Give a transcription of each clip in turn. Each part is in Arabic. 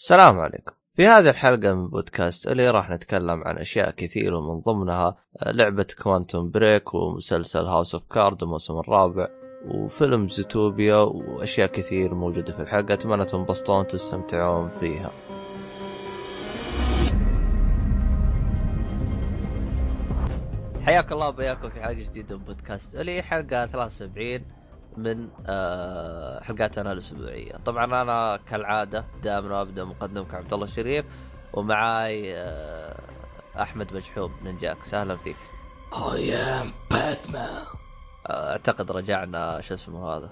السلام عليكم. في هذه الحلقة من بودكاست Oly راح نتكلم عن أشياء كثير ومن ضمنها لعبة Quantum Break ومسلسل House of Cards الموسم الرابع وفيلم Zootopia وأشياء كثير موجودة في الحلقة. أتمنى تنبسطون تستمتعون فيها. حياك الله وبياكم في حلقة جديدة من بودكاست Oly حلقة 73 من آه، حلقاتنا الأسبوعية. طبعا أنا كالعادة دائما أبدأ مقدمكم عبد الله الشريف ومعاي آه، أحمد مجحوم نينجاك أهلا فيك. اي ام باتمان أعتقد رجعنا شو اسمه هذا؟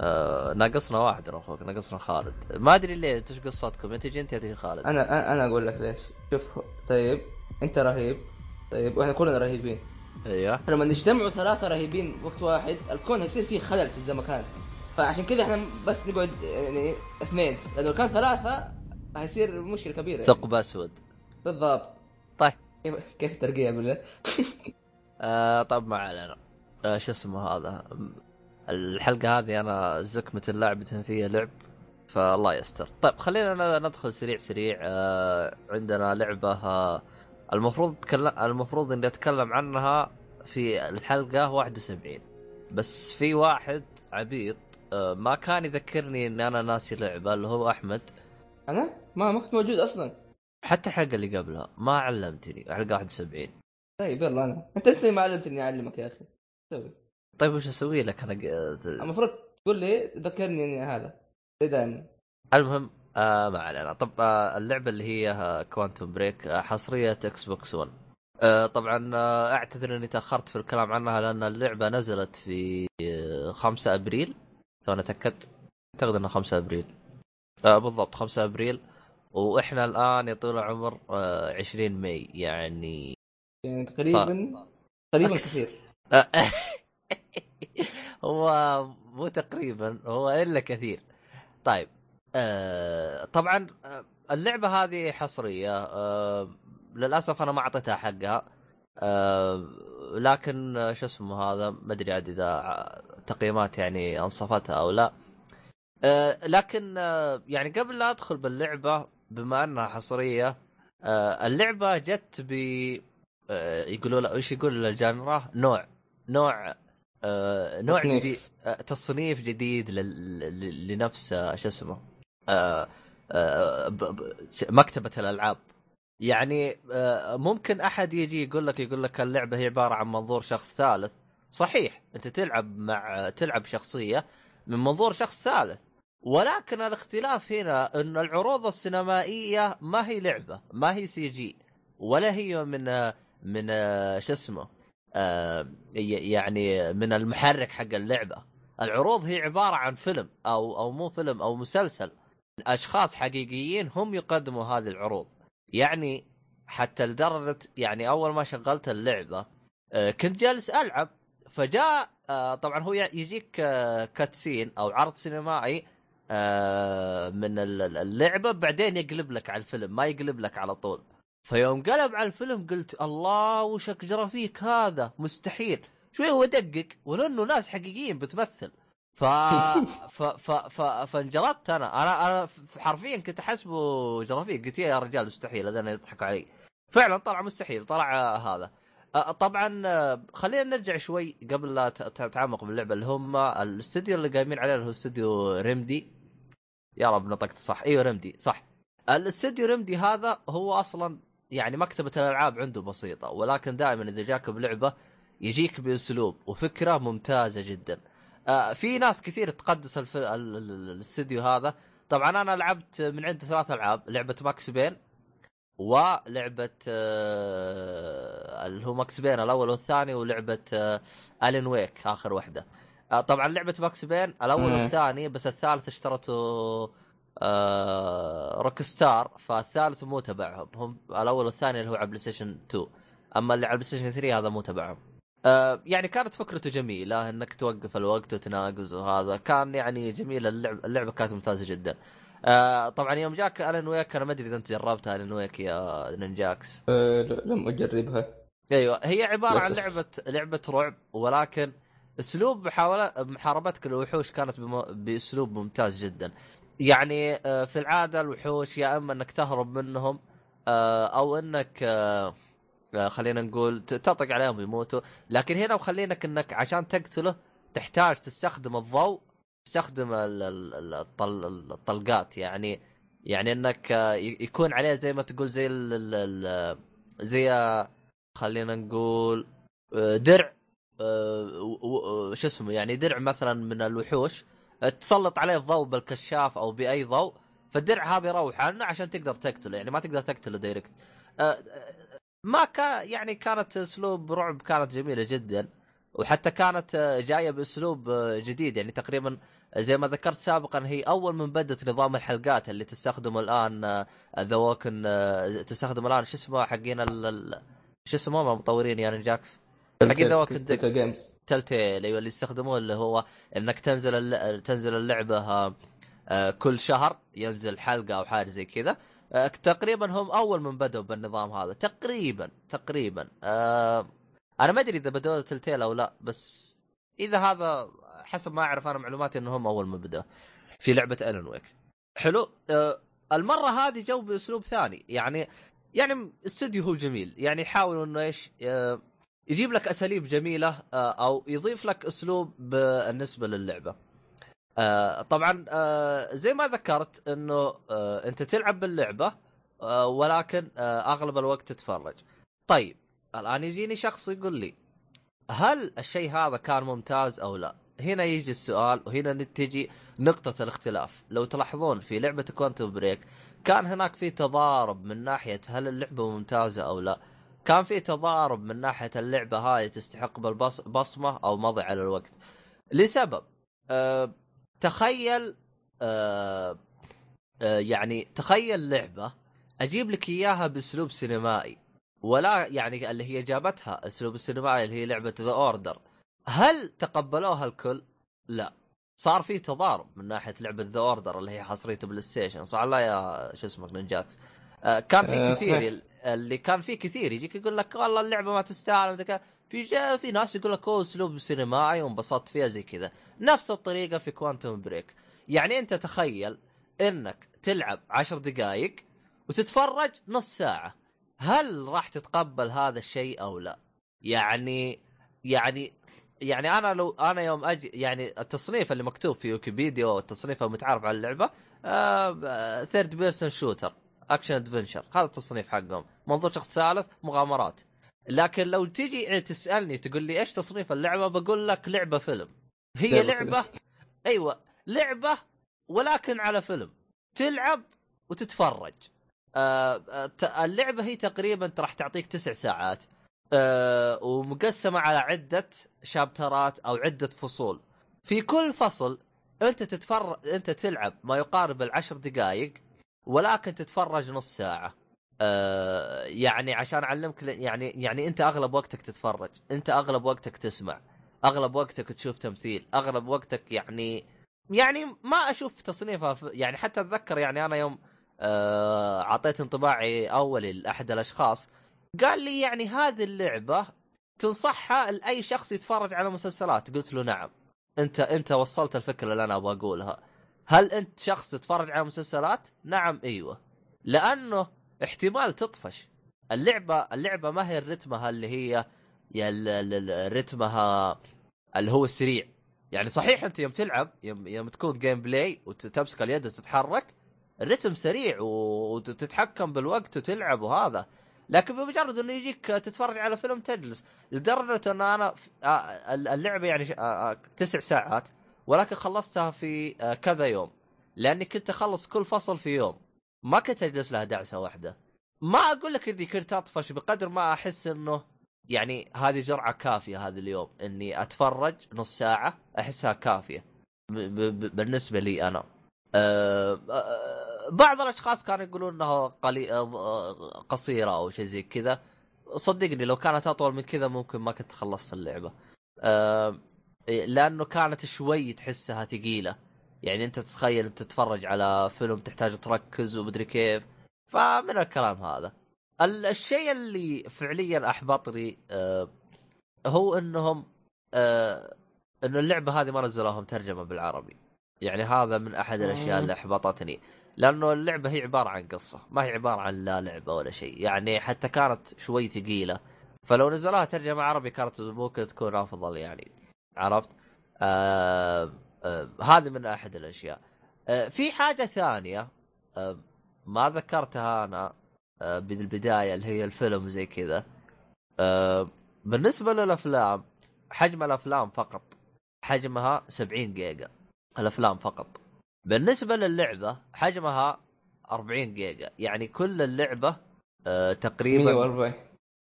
آه ناقصنا واحد يا أخوك ناقصنا خالد. ما أدري ليه إنت إيش قصتكم؟ أنت تجي أنت تجي خالد. أنا أنا أقول لك ليش. شوف طيب أنت رهيب. طيب وإحنا كلنا رهيبين. أيوه. لما نجتمعوا ثلاثة رهيبين وقت واحد الكون هيصير فيه خلل في الزمكان فعشان كذا إحنا بس نقعد يعني اثنين. لأنه كان ثلاثة هيصير مشكلة كبيرة. ثقب أسود. بالضبط. طيب. كيف كيف ترقية بالله آه طب ما علينا. آه شو اسمه هذا؟ الحلقة هذه أنا زكمة اللعبة فيها لعب. فالله يستر. طيب خلينا ندخل سريع سريع. آه عندنا لعبة آه المفروض تكلم المفروض إني أتكلم عنها في الحلقة 71 بس في واحد عبيط آه، ما كان يذكرني اني أنا ناسي لعبة اللي هو أحمد. أنا؟ ما ما كنت موجود أصلا. حتى الحلقة اللي قبلها ما علمتني حلقة 71 طيب يلا أنا. أنت انت ما علمتني أعلمك يا أخي. سوي. طيب وش أسوي لك؟ أنا المفروض تقول لي ذكرني إني هذا. زي دائما. المهم آه ما علينا. طب آه اللعبة اللي هي Quantum Break آه حصرية Xbox 1 آه طبعا آه أعتذر إني تأخرت في الكلام عنها لأن اللعبة نزلت في آه 5 أبريل. ثواني اتاكد أعتقد إنها 5 أبريل. آه بالضبط 5 أبريل. وإحنا الآن يا طول العمر آه 20 ماي يعني يعني تقريبا تقريبا كثير. آه، هو مو تقريبا هو إلا كثير. طيب آه طبعا آه، اللعبة هذه حصرية آه للأسف أنا ما أعطيتها حقها آه لكن آه، شو اسمه هذا ما أدري عاد إذا تقييمات يعني أنصفتها أو لا. آه لكن آه يعني قبل لا أدخل باللعبة بما أنها حصرية آه اللعبة جت ب آه يقولوا له إيش يقول الجانرا؟ نوع نوع آه نوع تصنيف. جديد آه تصنيف جديد لنفس شو اسمه؟ مكتبة الألعاب. يعني آه، ممكن أحد يجي يقول لك يقول لك اللعبة هي عبارة عن منظور شخص ثالث. صحيح أنت تلعب مع تلعب شخصية من منظور شخص ثالث. ولكن الاختلاف هنا إن العروض السينمائية ما هي لعبة ما هي CG ولا هي من آه، من آه، شو اسمه آه، يعني من المحرك حق اللعبة. العروض هي عبارة عن فيلم أو أو مو فيلم أو مسلسل. أشخاص حقيقيين هم يقدموا هذه العروض. يعني حتى لدرجة يعني أول ما شغلت اللعبة آه، كنت جالس ألعب فجاء آه، طبعا هو يجيك آه، كاتسين أو عرض سينمائي آه، من ال- ال- اللعبة بعدين يقلب لك على الفيلم ما يقلب لك على طول. فيوم قلب على الفيلم قلت الله وشك جرى فيك هذا؟ مستحيل. شوي هو دقق ولو انه ناس حقيقيين بتمثل. ف... ف... ف... ف... فانجلطت أنا. أنا أنا حرفيا كنت احسبه جرافيك قلت يا رجال مستحيل هذول يضحكوا علي. فعلا طلع مستحيل طلع هذا. طبعا خلينا نرجع شوي قبل لا تتعمق باللعبة. اللي هم الاستوديو اللي قايمين عليه اللي هو استوديو Remedy. يا رب نطقت صح. إيوه Remedy. صح. الاستوديو Remedy هذا هو أصلا يعني مكتبة الألعاب عنده بسيطة. ولكن دائما إذا جاك بلعبة يجيك بأسلوب وفكرة ممتازة جدا. آه في ناس كثير تقدس الف... الاستديو هذا. طبعا أنا لعبت من عنده ثلاث ألعاب لعبة Max Payne ولعبة آه اللي هو Max Payne الأول والثاني ولعبة آه Alan Wake آخر واحدة آه طبعا لعبة Max Payne الأول. والثاني بس الثالث اشترته آه Rockstar فالثالث مو تبعهم. هم الأول والثاني اللي هو على PlayStation 2 أما اللي على PlayStation 3 هذا مو تبعهم. آه يعني كانت فكرته جميلة إنك توقف الوقت وتناقز وهذا. كان يعني جميل اللعب اللعبة كانت ممتازة جدا. آه طبعا يوم جاك Alan Wake أنا ما أدري إذا أنت جربتها Alan Wake يا نينجاكس أه لم أجربها. أيوه هي عبارة عن. لعبة لعبة رعب ولكن أسلوب محاوله محاربتك للوحوش كانت بم... بأسلوب ممتاز جدا. يعني آه، في العادة الوحوش يا إما إنك تهرب منهم آه، أو إنك آه، آه، خلينا نقول تطق عليهم يموتوا لكن هنا مخلينك إنك عشان تقتله تحتاج تستخدم الضوء تستخدم ال- ال- ال- الطل- الطلقات. يعني يعني إنك آه، يكون عليه زي ما تقول زي ال ال ال زي آه، خلينا نقول آه، درع شو اسمه يعني درع مثلا من الوحوش. تسلط عليه الضوء بالكشاف أو بأي ضوء فالدرع هذا يروح عنه عشان تقدر تقتله. يعني ما تقدر تقتله direct ما كان يعني كانت أسلوب رعب كانت جميلة جدا وحتى كانت آه، جاية بأسلوب آه، جديد. يعني تقريبا زي ما ذكرت سابقا هي أول من بدت نظام الحلقات اللي تستخدمه الآن The Walking تستخدم الآن شو اسمه حقين ال- شو اسمه مطورين يعني جاكس؟ حقين The Walking Games Telltale أيوه اللي يستخدموه اللي هو إنك تنزل الل... تنزل اللعبة آه، آه، كل شهر ينزل حلقة أو حاجة زي كذا. آه، تقريبا هم أول من بدأوا بالنظام هذا تقريبا تقريبا. آه، أنا ما أدري إذا بدأوا تلتيل أو لا بس إذا هذا حسب ما أعرف أنا معلوماتي إنهم أول من بدأوا في لعبة الن ويك حلو؟ آه، المرة هذه جو بأسلوب ثاني يعني يعني استوديو هو جميل يعني يحاولوا إنه إيش آه، يجيب لك أساليب جميلة آه، أو يضيف لك أسلوب بالنسبة للعبة. آه، طبعا آه، زي ما ذكرت إنه آه، أنت تلعب باللعبة ولكن أغلب الوقت تتفرج. طيب الآن يجيني شخص يقول لي هل الشيء هذا كان ممتاز أو لا؟ هنا يجي السؤال وهنا تجي نقطة الاختلاف، لو تلاحظون في لعبة Quantum Break كان هناك في تضارب من ناحية هل اللعبة ممتازة أو لا؟ كان في تضارب من ناحية اللعبة هذه تستحق بالبصمه أو مضي على الوقت لسبب أه تخيل أه أه يعني تخيل لعبة أجيب لك إياها بأسلوب سينمائي ولا يعني اللي هي جابتها أسلوب السينمائي اللي هي لعبة The Order هل تقبلوها الكل؟ لا. صار في تضارب من ناحية لعبة The Order اللي هي حصرية بلاي ستيشن صح لا يا شو اسمك نينجاكس آه كان في آه، كثير اللي كان فيه كثير يجيك يقول لك والله اللعبة ما تستاهل. في في ناس يقول لك أوه أسلوب سينمائي وانبسطت فيها زي كذا. نفس الطريقة في كوانتم بريك يعني أنت تخيل إنك تلعب عشر دقائق وتتفرج نص ساعة. هل راح تتقبل هذا الشيء أو لا؟ يعني يعني يعني أنا لو أنا يوم أجي يعني التصنيف اللي مكتوب في ويكيبيديا والتصنيف المتعارف على اللعبة third person shooter action adventure هذا التصنيف حقهم. منظور شخص ثالث مغامرات. لكن لو تجي يعني تسألني تقول لي إيش تصنيف اللعبة؟ بقول لك لعبة فيلم. هي لعبة لعبه أيوه لعبة ولكن على فيلم. تلعب وتتفرج. آه آه، اللعبة هي تقريبا راح تعطيك تسع ساعات. آه ومقسمة على عدة chapter ات أو عدة فصول. في كل فصل أنت تتفرج أنت تلعب ما يقارب العشر دقائق ولكن تتفرج نص ساعة. آه يعني عشان أعلمك يعني يعني أنت أغلب وقتك تتفرج. أنت أغلب وقتك تسمع. أغلب وقتك تشوف تمثيل أغلب وقتك يعني يعني ما أشوف تصنيفها يعني حتى أتذكر يعني أنا يوم آه، أعطيت انطباعي اولي لأحد الأشخاص قال لي يعني هذه اللعبة تنصحها لأي شخص يتفرج على مسلسلات؟ قلت له نعم. أنت أنت وصلت الفكرة اللي أنا أبغى أقولها. هل أنت شخص تتفرج على مسلسلات؟ نعم أيوه. لأنه احتمال تطفش. اللعبة اللعبة ما هي رتمها اللي هي يا رتمها اللي هو السريع. يعني صحيح أنت يوم تلعب يوم, يوم تكون gameplay وتمسك اليد وتتحرك الرتم سريع وتتحكم بالوقت وتلعب وهذا. لكن بمجرد إنه يجيك تتفرج على فيلم تجلس لدرجة إن أنا آه، اللعبة يعني آه، آه، تسع ساعات ولكن خلصتها في كذا يوم. لأني كنت أخلص كل فصل في يوم. ما كنت أجلس لها دعسة واحدة. ما أقول لك إني كنت أطفش بقدر ما أحس إنه يعني هذه جرعة كافية هذا اليوم إني أتفرج نص ساعة أحسها كافية. بالنسبة لي أنا. أه أه بعض الأشخاص كانوا يقولون إنها قلي... أه قصيرة أو شيء زي كذا. صدقني لو كانت أطول من كذا ممكن ما كنت خلصت اللعبة. أه لأنه كانت شوي تحسها ثقيلة. يعني أنت تتخيل أنت تتفرج على فيلم تحتاج تركز ومدري كيف. فمن الكلام هذا. الشيء اللي فعليا أحبطني أه هو إنهم أه إنه اللعبة هذه ما نزلوهم ترجمه بالعربي. يعني هذا من أحد الأشياء. اللي أحبطتني. لأنه اللعبة هي عبارة عن قصة ما هي عبارة عن لا لعبة ولا شيء. يعني حتى كانت شوي ثقيلة. فلو نزلوها ترجمة عربي كانت ممكن تكون أفضل يعني. عرفت؟ آه آه هذه من أحد الأشياء. آه في حاجة ثانية آه ما ذكرتها أنا. آه بالبداية اللي هي الفيلم زي كذا. آه بالنسبة للأفلام حجم الأفلام فقط. حجمها 70 جيجا. الأفلام فقط. بالنسبة للعبة حجمها 40 جيجا. يعني كل اللعبة آه تقريبا 140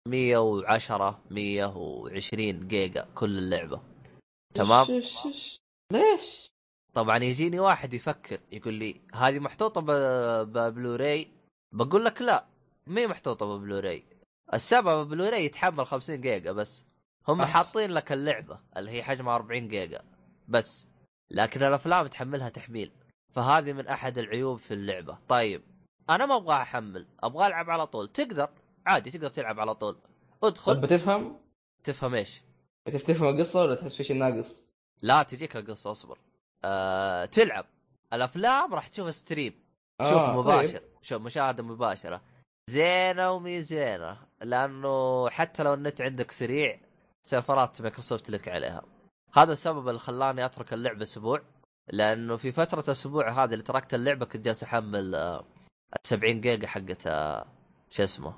110 120 جيجا كل اللعبة. تمام؟ ليش؟ طبعا يجيني واحد يفكر يقول لي هذه محطوطة ببلوراي؟ بقول لك لا. ما هي محطوطه ببلوراي. السبب بلوراي يتحمل 50 جيجا بس. هم آه. حاطين لك اللعبة اللي هي حجمها 40 جيجا بس. لكن الأفلام تحملها تحميل. فهذه من أحد العيوب في اللعبة. طيب أنا ما أبغى أحمل. أبغى ألعب على طول. تقدر. عادي تقدر تلعب على طول. ادخل. بتفهم؟ تفهم إيش؟ تفهم القصة ولا تحس في شيء ناقص؟ لا تجيك القصة أصبر. أه تلعب. الأفلام راح تشوف stream. شوف آه، مباشر. طيب. شوف مشاهدة مباشرة. زينة وميب زينة لأنه حتى لو النت عندك سريع سيرفرات مايكروسوفت لك عليها. هذا السبب اللي خلاني أترك اللعبه أسبوع لأنه في فترة أسبوع هذه اللي تركت اللعبه كنت جالس أحمل آه، ال 70 جيجا حقت آه، شو اسمه؟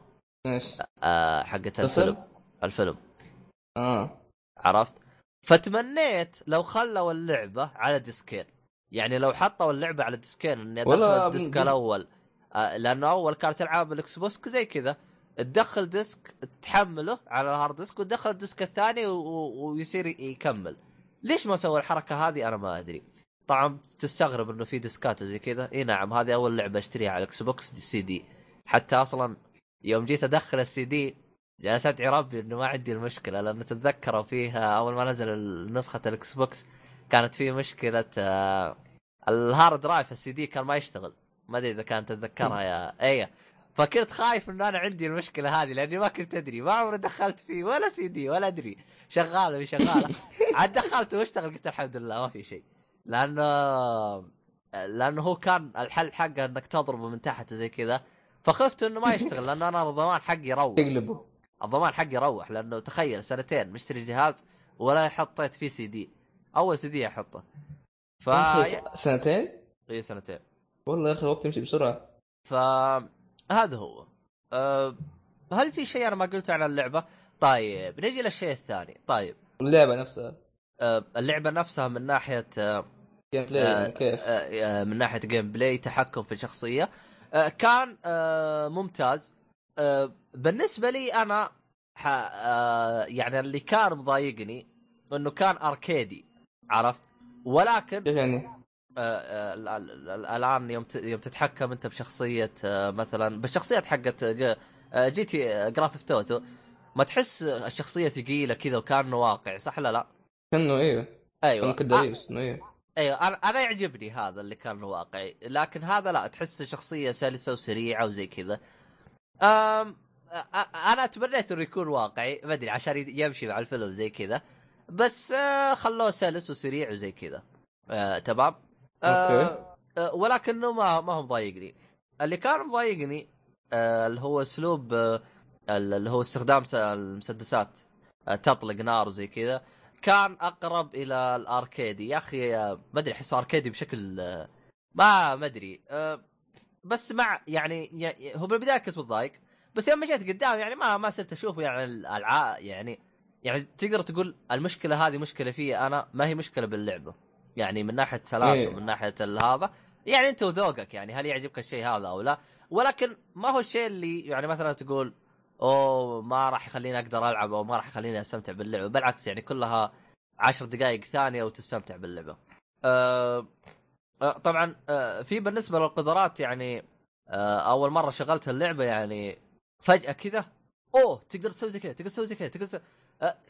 إيش؟ آه، حقت الفيلم؟ الفيلم. آه. عرفت؟ فتمنيت لو خلوا اللعبة على disc ين. يعني لو حطوا اللعبة على disc ين إني أدخل ال disc الأول. آه، لأنه أول كانت العاب الاكس بوكس زي كذا. تدخل disc تحمله على ال hard disk وتدخل ال disc الثاني. ويصير يكمل. ليش ما سووا الحركة هذه؟ أنا ما أدري. طبعا تستغرب إنه في disc ات زي كذا. إي نعم هذه أول لعبة أشتريها على الاكس بوكس دي سي دي. حتى أصلا يوم جيت أدخل السي دي جالس أدعي ربي إنه ما عندي المشكلة لأنه تتذكروا فيها أول ما نزل نسخة الاكس بوكس كانت في مشكلة آه، ال hard drive ال CD كان ما يشتغل. ما أدري إذا كانت تتذكرها يا إيه. فكنت خايف إنه أنا عندي المشكلة هذه لأني ما كنت أدري. ما عمري دخلت فيه ولا سي دي ولا أدري. شغاله شغاله عاد دخلته واشتغل قلت الحمد لله ما في شيء. لأنه لأنه هو كان الحل حقه إنك تضربه من تحت زي كذا. فخفت إنه ما يشتغل لأنه أنا الضمان حقي يروح. تقلبه الضمان حقي يروح لأنه تخيل سنتين مشتري جهاز ولا حطيت فيه سي دي. أول سي دي أحطه. ف سنتين؟ اي سنتين. والله يا أخي الوقت يمشي بسرعة. فهذا هو. أه هل في شيء أنا ما قلته عن اللعبة؟ طيب نجي للشيء الثاني. طيب. اللعبة نفسها. أه اللعبة نفسها من ناحية أه gameplay آه، يعني كيف؟ آه، من ناحية gameplay تحكم في الشخصيه آه، كان آه، ممتاز. آه، بالنسبة لي أنا ح- آه، يعني اللي كان مضايقني إنه كان أركيدي عرفت؟ ولكن يعني؟ آه، آه، ال- ال- ال- الان يوم يوم تتحكم أنت بشخصية آه، مثلا بالشخصيات حقت جي تي جراث اوف توتو ما تحس الشخصية ثقيلة كذا وكأنه واقعي صح لا لا؟ كأنه أيوه أيوه. كأنه كداري بس إنه أيوه أيوه أنا يعجبني هذا اللي كان واقعي لكن هذا لا تحس شخصية سلسة وسريعة وزي كذا. أم أنا تمنيت إنه يكون واقعي ما أدري عشان يمشي مع الفيلم زي كذا. بس خلوه سلس وسريع وزي كذا. تمام؟ أوكي. آه، ولكنه ما ما هو مضايقني. اللي كان مضايقني آه، اللي هو أسلوب آه، اللي هو استخدام المسدسات آه، تطلق نار وزي كذا كان أقرب إلى الأركيدي. يا أخي آه، ما أدري أحس أركيدي بشكل آه، ما ما أدري. آه، بس مع يعني هو بالبداية كنت متضايق بس يوم جيت قدام يعني ما ما صرت أشوفه يعني الالعاب يعني يعني تقدر تقول المشكلة هذه مشكلة في أنا ما هي مشكلة باللعبة. يعني من ناحية سلاسل إيه. من ناحية هذا يعني أنت وذوقك يعني هل يعجبك الشيء هذا أو لا؟ ولكن ما هو الشيء اللي يعني مثلا تقول أوه ما راح يخليني أقدر ألعب أو ما راح يخليني أستمتع باللعبة. بالعكس يعني كلها عشر دقائق ثانية وتستمتع باللعبة. أه آه، طبعا آه، في بالنسبة للقدرات يعني آه، أول مرة شغلت اللعبة يعني فجأة كذا أوه تقدر تسوي زي كذا تقدر تسوي زي كذا تقدر تسوي...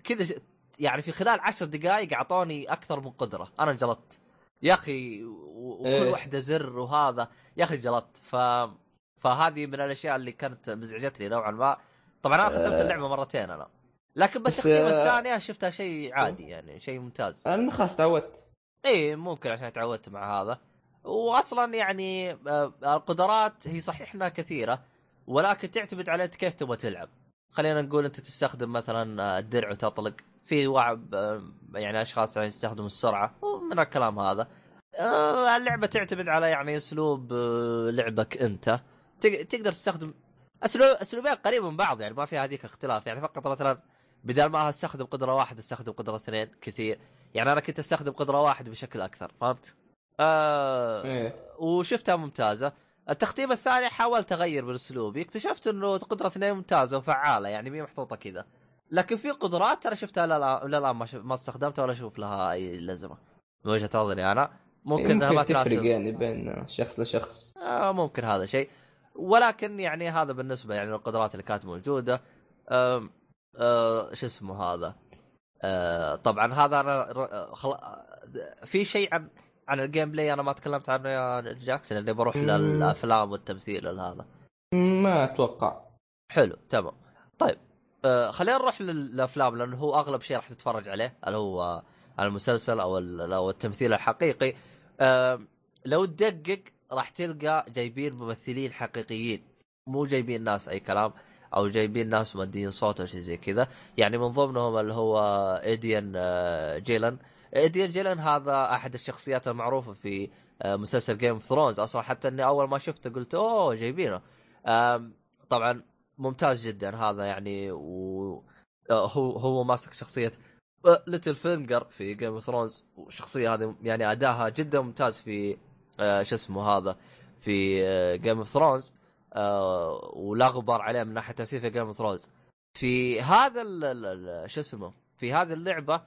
كذا يعني في خلال عشر دقائق اعطوني أكثر من قدرة. أنا انجلطت. يا أخي وكل إيه. واحدة زر وهذا. يا أخي انجلطت. ف فهذه من الأشياء اللي كانت مزعجتني نوعا ما. طبعا أنا ختمت آه. اللعبة مرتين أنا. لكن بالتختيم آه، الثانية شفتها شيء عادي يعني شيء ممتاز. أنا خلاص تعودت. إيه ممكن عشان تعودت مع هذا. واصلا يعني آه، القدرات هي صحيح إنها كثيرة ولكن تعتمد على أنت كيف تبغى تلعب. خلينا نقول أنت تستخدم مثلا آه، الدرع وتطلق. في واحد آه، يعني أشخاص يعني يستخدموا السرعة ومن الكلام هذا آه، اللعبة تعتمد على يعني أسلوب آه، لعبك أنت. تق- تقدر تستخدم اسلوب أسلوبين قريب من بعض يعني ما في هذيك اختلاف. يعني فقط مثلا بدل ما أستخدم قدرة واحدة أستخدم قدرة اثنين كثير. يعني أنا كنت أستخدم قدرة واحدة بشكل أكثر فهمت؟ آه إيه. وشفتها ممتازة. التختيم الثاني حاولت أغير من أسلوبي اكتشفت إنه قدرة اثنين ممتازة وفعالة يعني مي محطوطة كذا. لكن في قدرات ترى شفتها لا لا لا, لا ما. ما استخدمتها ولا أشوف لها أي لازمه من وجهة نظري أنا ممكن انها ما تفرق تناسب يعني بين شخص لشخص. آه ممكن هذا شيء. ولكن يعني هذا بالنسبة يعني للقدرات اللي كانت موجودة. آم آه شو اسمه هذا؟ آه طبعا هذا أنا خل... في شيء عن عن ال gameplay أنا ما تكلمت عنه يا جاكسون اللي بروح. للأفلام والتمثيل هذا ما أتوقع. حلو تمام. طيب آه خلينا نروح للأفلام لأنه هو أغلب شيء راح تتفرج عليه اللي هو المسلسل أو أو التمثيل الحقيقي. لو تدقق راح تلقى جايبين ممثلين حقيقيين مو جايبين ناس أي كلام أو جايبين ناس مؤدين صوت أو شيء زي كذا. يعني من ضمنهم اللي هو إيدان آه، جيلن إيدان جيلن هذا أحد الشخصيات المعروفة في آه، مسلسل Game of Thrones أصلا حتى إني أول ما شفته قلت أوه جايبينه. طبعا ممتاز جدا هذا يعني و آه، هو هو ماسك شخصية ليتل فينجر في Game of Thrones والشخصية هذه يعني أداها جدا ممتاز في آه، شو اسمه هذا في Game of Thrones ولا غبار عليه من ناحية تمثيل في Game of Thrones في هذا شو اسمه في هذه اللعبة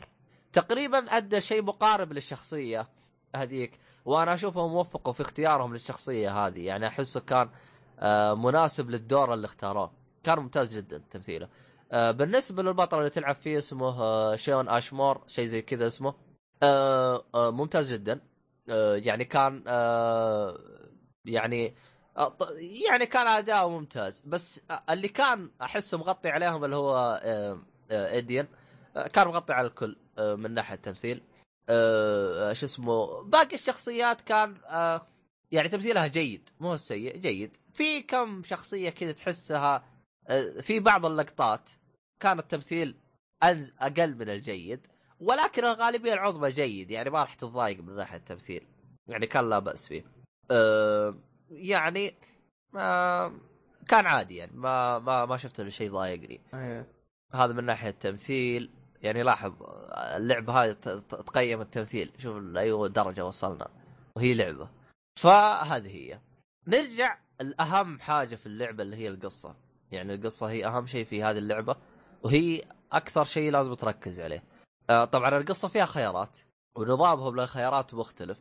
تقريبا أدى شيء مقارب للشخصية هذيك وأنا اشوفه موفقوا في اختيارهم للشخصية هذه. يعني أحسه كان آه، مناسب للدور اللي اختاروه. كان ممتاز جدا تمثيله. آه، بالنسبة للبطل اللي تلعب فيه اسمه آه، شون آشمور شيء زي كذا اسمه. آه، ممتاز جدا. يعني كان يعني يعني كان اداؤه ممتاز. بس اللي كان أحسه مغطي عليهم اللي هو آه، إيديان آه، كان مغطي على الكل من ناحية التمثيل. شو اسمه باقي الشخصيات كان يعني تمثيلها جيد مو سيء جيد. في كم شخصية كذا تحسها في بعض اللقطات كان التمثيل أنز أقل من الجيد ولكن الغالبية العظمى جيد يعني ما راح تتضايق من ناحية التمثيل يعني كان لا بأس فيه. أه يعني آه كان عادي يعني ما ما ما شفت له شيء ضايقني. إيه هذا من ناحية التمثيل يعني لاحظ اللعبة هذه تقيم التمثيل شوف لأي درجة وصلنا وهي لعبة. فهذه هي. نرجع الاهم حاجة في اللعبة اللي هي القصة. يعني القصة هي أهم شيء في هذه اللعبة وهي أكثر شيء لازم تركز عليه. آه، طبعا القصة فيها خيارات ونظامهم للخيارات مختلف.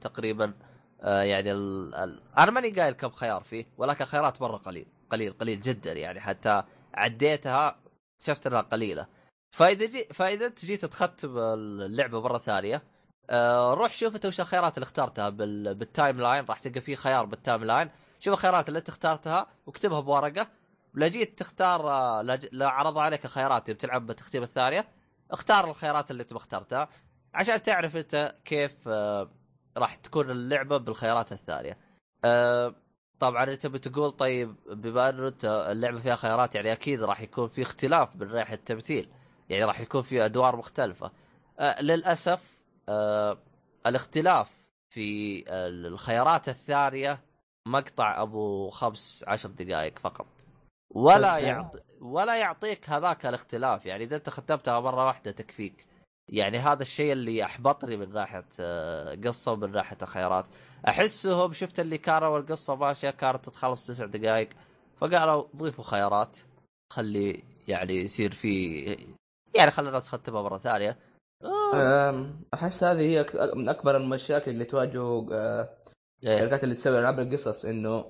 تقريبا آه، يعني ال... ال... أنا ماني قايل كم خيار فيه ولكن خيارات مرة قليل قليل قليل جدا يعني حتى عديتها شفت إنها قليلة. فإذا جي... فإذا أنت جيت تختم اللعبة مرة ثانية آه روح شوف أنت وش الخيارات اللي اخترتها بال... بال timeline راح تلقى فيه خيار بال timeline. شوف الخيارات اللي أنت اخترتها واكتبها بورقة لا جيت تختار آه،. لا عرض عليك الخيارات بتلعب بالتختيم الثانية. اختار الخيارات اللي انت اخترتها عشان تعرف انت كيف آه راح تكون اللعبة بالخيارات الثانية. آه طبعا انت بتقول طيب بما انه انت اللعبة فيها خيارات يعني أكيد راح يكون في اختلاف من ناحيه التمثيل يعني راح يكون في أدوار مختلفة. للأسف الاختلاف في الخيارات الثانية مقطع أبو خمس عشر دقائق فقط. ولا بس- يعطي ولا يعطيك هذاك الاختلاف. يعني إذا أنت ختمتها مرة واحدة تكفيك. يعني هذا الشيء اللي أحبطني من ناحية آه، قصة ومن ناحية الخيارات. أحسهم شفت اللي كانوا القصة ماشية كانت تتخلص تسع دقائق فقالوا ضيفوا خيارات. خلي يعني يصير في يعني خلي الناس تختمها مرة ثانية. أحس هذه هي من أكبر المشاكل اللي تواجه آه، إيه. الشركات اللي تسوي ألعاب القصص إنه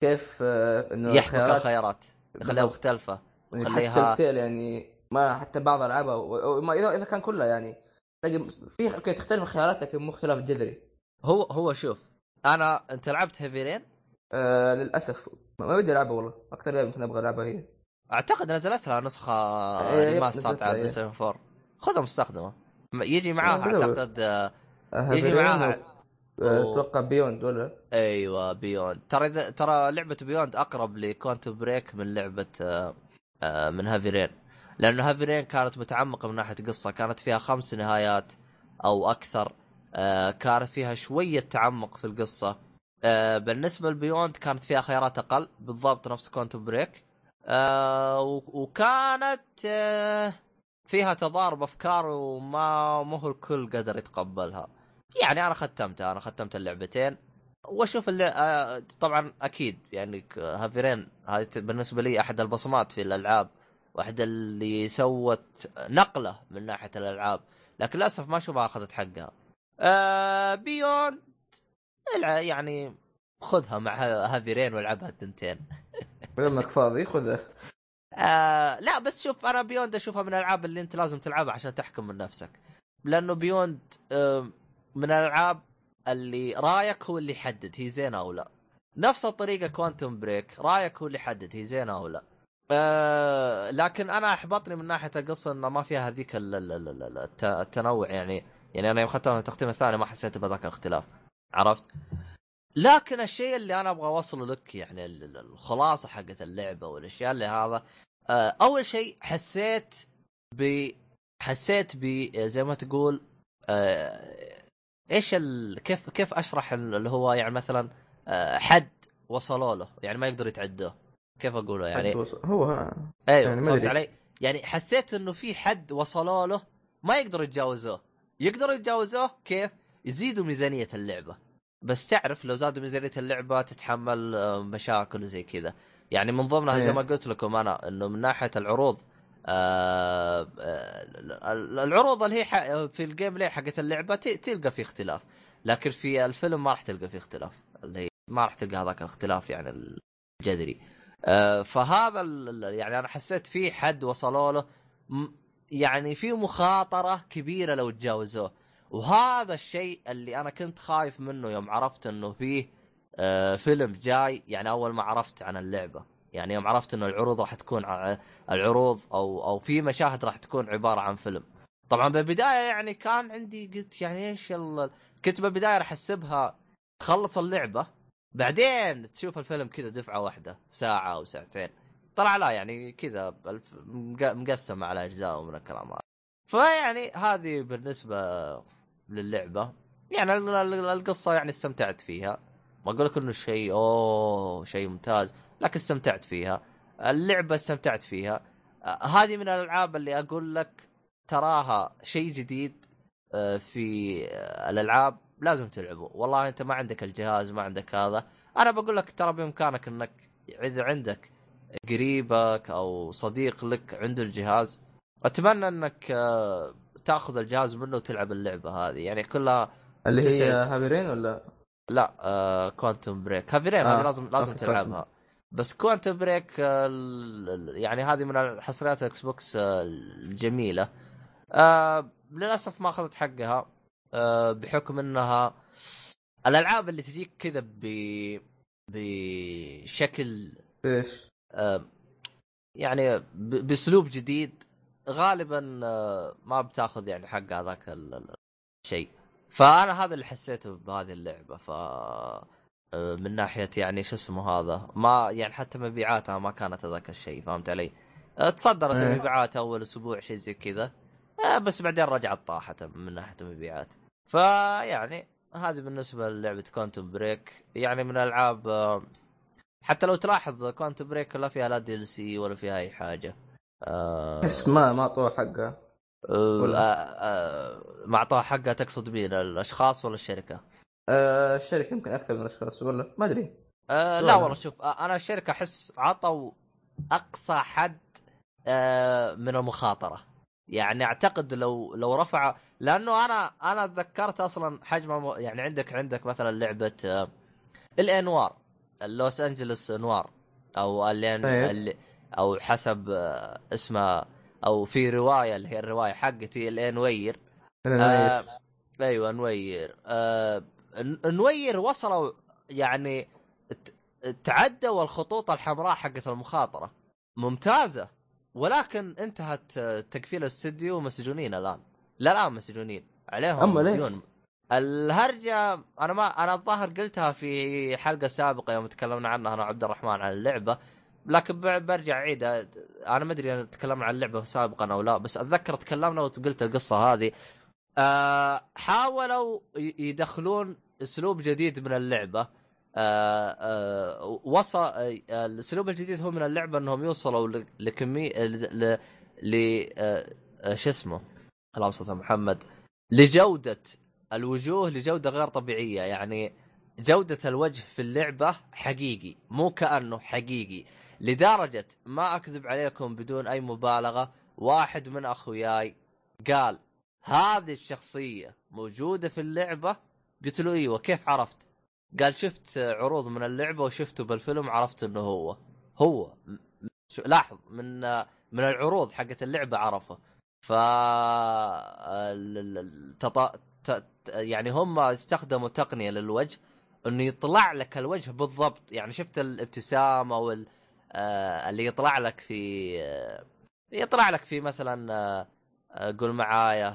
كيف آه، إنه يحبك الخيارات- يخليها. مختلفة. يعني خليها- حتى يعني ما حتى بعض ألعابها إذا إذا كان كلها يعني تلاقي في أوكي تختلف الخيارات لكن مو اختلاف جذري. هو هو شوف أنا أنت لعبت هيفي رين آه للأسف. ما ودي ألعبها والله. أكثر لعبة يمكن أبغى ألعبها هي. أعتقد نزلت لها نسخة إيه، remaster لها، على إيه. PlayStation 4 خذها مستخدمة. يجي معاها إيه، ب two. أعتقد آه، يجي معاها أتوقع Beyond ولا؟ أيوه Beyond ترى إذا- ترى لعبة Beyond أقرب ل Quantum Break من لعبة آه، آه، من Heavy Rain لأنه Heavy Rain كانت متعمقة من ناحية قصة. كانت فيها خمس نهايات أو أكثر. آه، كانت فيها شوية تعمق في القصة. بالنسبة ل Beyond كانت فيها خيارات أقل. بالضبط نفس Quantum Break. وكانت فيها تضارب أفكار وما مو الكل قدر يتقبلها. يعني أنا ختمتها أنا ختمت اللعبتين وأشوف اللي آه، طبعا أكيد يعني Heavy Rain هذه بالنسبة لي أحد البصمات في الألعاب واحدة اللي سوت نقلة من ناحية الألعاب لكن للأسف ما أشوفها أخذت حقها. آه Beyond يعني خذها مع Heavy Rain والعبها التنتين لما انك فاضي خذه. آه لا بس شوف أنا Beyond أشوفها من الألعاب اللي أنت لازم تلعبها عشان تحكم من نفسك لأنه Beyond آه من الألعاب اللي رايك هو اللي يحدد هي زينة أو لا. نفس الطريقة Quantum Break رايك هو اللي يحدد هي زينة أو لا. آه لكن أنا أحبطني من ناحية القصة إنه ما فيها هذيك ال- ال- ال- ال- الت- التنوع يعني. يعني أنا يوم اخترت التختيم الثاني ما حسيت بذاك الاختلاف. عرفت؟ لكن الشيء اللي أنا أبغى أوصله لك يعني ال- ال- الخلاصة حقت اللعبة والأشياء اللي هذا آه، أول شيء حسيت ب حسيت ب زي ما تقول آه، إيش ال... كيف كيف أشرح ال- اللي هو يعني مثلا آه، حد وصلوا له يعني ما يقدر يتعدوه كيف أقوله يعني هو. أيوه يعني فهمت. علي؟ يعني حسيت إنه في حد وصلوا له ما يقدروا يتجاوزوه يقدروا يتجاوزوه كيف؟ يزيدوا ميزانية اللعبة بس تعرف لو زادوا ميزانية اللعبة تتحمل آه، مشاكل وزي كذا يعني من ضمنها زي إيه. ما قلت لكم أنا إنه من ناحية العروض آه آه، العروض اللي هي في ال gameplay حقت اللعبة تلقى في اختلاف. لكن في الفيلم ما راح تلقى في اختلاف. اللي ما راح تلقى هذاك الاختلاف يعني الجذري. آه، فهذا يعني أنا حسيت في حد وصلوا له. يعني في مخاطرة كبيرة لو تجاوزوه. وهذا الشيء اللي أنا كنت خايف منه يوم عرفت إنه فيه آه، فيلم جاي. يعني أول ما عرفت عن اللعبة. يعني يوم عرفت إنه العروض راح تكون العروض أو أو في مشاهد راح تكون عبارة عن فيلم. طبعا بالبداية يعني كان عندي قلت يعني إيش ال... كنت بالبداية راح احسبها تخلص اللعبة بعدين تشوف الفيلم كذا دفعة واحدة ساعة أو ساعتين. طلع لا يعني كذا مقسم على أجزاء من الكلام هذا. فيعني هذه بالنسبة للعبة. يعني ال- ال- القصة يعني استمتعت فيها. ما أقول لك إنه شيء أوه شيء ممتاز. لكن استمتعت فيها. اللعبة استمتعت فيها. هذه من الألعاب اللي أقول لك تراها شيء جديد آه، في آه، الألعاب لازم تلعبه. والله أنت ما عندك الجهاز ما عندك هذا. أنا بقول لك ترى بإمكانك إنك إذا عندك قريبك أو صديق لك عنده الجهاز أتمنى إنك آه، تأخذ الجهاز منه وتلعب اللعبة هذه. يعني كلها اللي هي. Heavy Rain ولا؟ لا آه Quantum Break Heavy Rain آه، هذه لازم لازم تلعبها. بس Quantum Break آه يعني هذه من الحصريات ال Xbox آه الجميلة. آه للأسف ما أخذت حقها آه بحكم إنها الألعاب اللي تجيك كذا ب بشكل إيش؟ آه، يعني بأسلوب جديد. غالبا آه، ما بتاخذ يعني حق هذاك ال- ال- الشيء فأنا هذا اللي حسيته بهذه اللعبة ف من ناحية يعني شو اسمه هذا ما يعني حتى مبيعاتها ما كانت هذاك الشيء فهمت علي؟ آه، تصدرت إيه. المبيعات أول أسبوع شيء زي كذا آه، بس بعدين رجعت طاحت من ناحية المبيعات فيعني هذه بالنسبة للعبة Quantum Break يعني من الألعاب آه، حتى لو تلاحظ Quantum Break لا فيها لا DLC ولا فيها أي حاجة آه بس ما ما اعطوه حقه آه ولا؟ آه آه ما اعطوها حقها تقصد مين الأشخاص ولا الشركة؟ آه الشركة يمكن أكثر من الأشخاص ولا؟ ما أدري. آه لا. والله شوف آه أنا الشركة أحس عطوا أقصى حد آه من المخاطرة. يعني أعتقد لو لو رفع لأنه أنا أنا تذكرت أصلا حجم يعني عندك عندك مثلا لعبة آه الانوار اللوس أنجلوس انوار أو الين أيوة. اللي أو حسب آه اسمها أو في رواية اللي هي الرواية حقتي الانوير آه أيوه نوير آه نوير وصلوا يعني تعدوا الخطوط الحمراء حقت المخاطرة. ممتازة. ولكن انتهت تقفيل الاستديو مسجونين الآن. لا الان مسجونين. عليهم أما ليش؟ ديون. الهرجة أنا ما أنا الظاهر قلتها في حلقة سابقة يوم تكلمنا عنها أنا وعبد الرحمن عن اللعبة. لكن برجع اعيد أنا ما أدري تكلمنا عن اللعبة سابقا أو لا. بس أتذكر تكلمنا وقلت القصة هذه. آه حاولوا يدخلون اسلوب جديد من اللعبة. آه آه وصل آه الاسلوب الجديد هو من اللعبة انهم يوصلوا لكمية ل آه شو اسمه؟ اللهم صل محمد. لجودة الوجوه لجودة غير طبيعية. يعني جودة الوجه في اللعبة حقيقي مو كأنه حقيقي. لدرجة ما أكذب عليكم بدون أي مبالغة واحد من أخوياي قال هذه الشخصية موجودة في اللعبة؟ قلت له إيوه كيف عرفت؟ قال شفت عروض من اللعبة وشفته بالفيلم عرفت إنه هو. هو. لاحظ من من العروض حقت اللعبة عرفه. ف ال- ال- ال- تط- ت- يعني هم استخدموا تقنية للوجه إنه يطلع لك الوجه بالضبط. يعني شفت الابتسامه وال آه، اللي يطلع لك في آه، يطلع لك في مثلا آه، قول معايا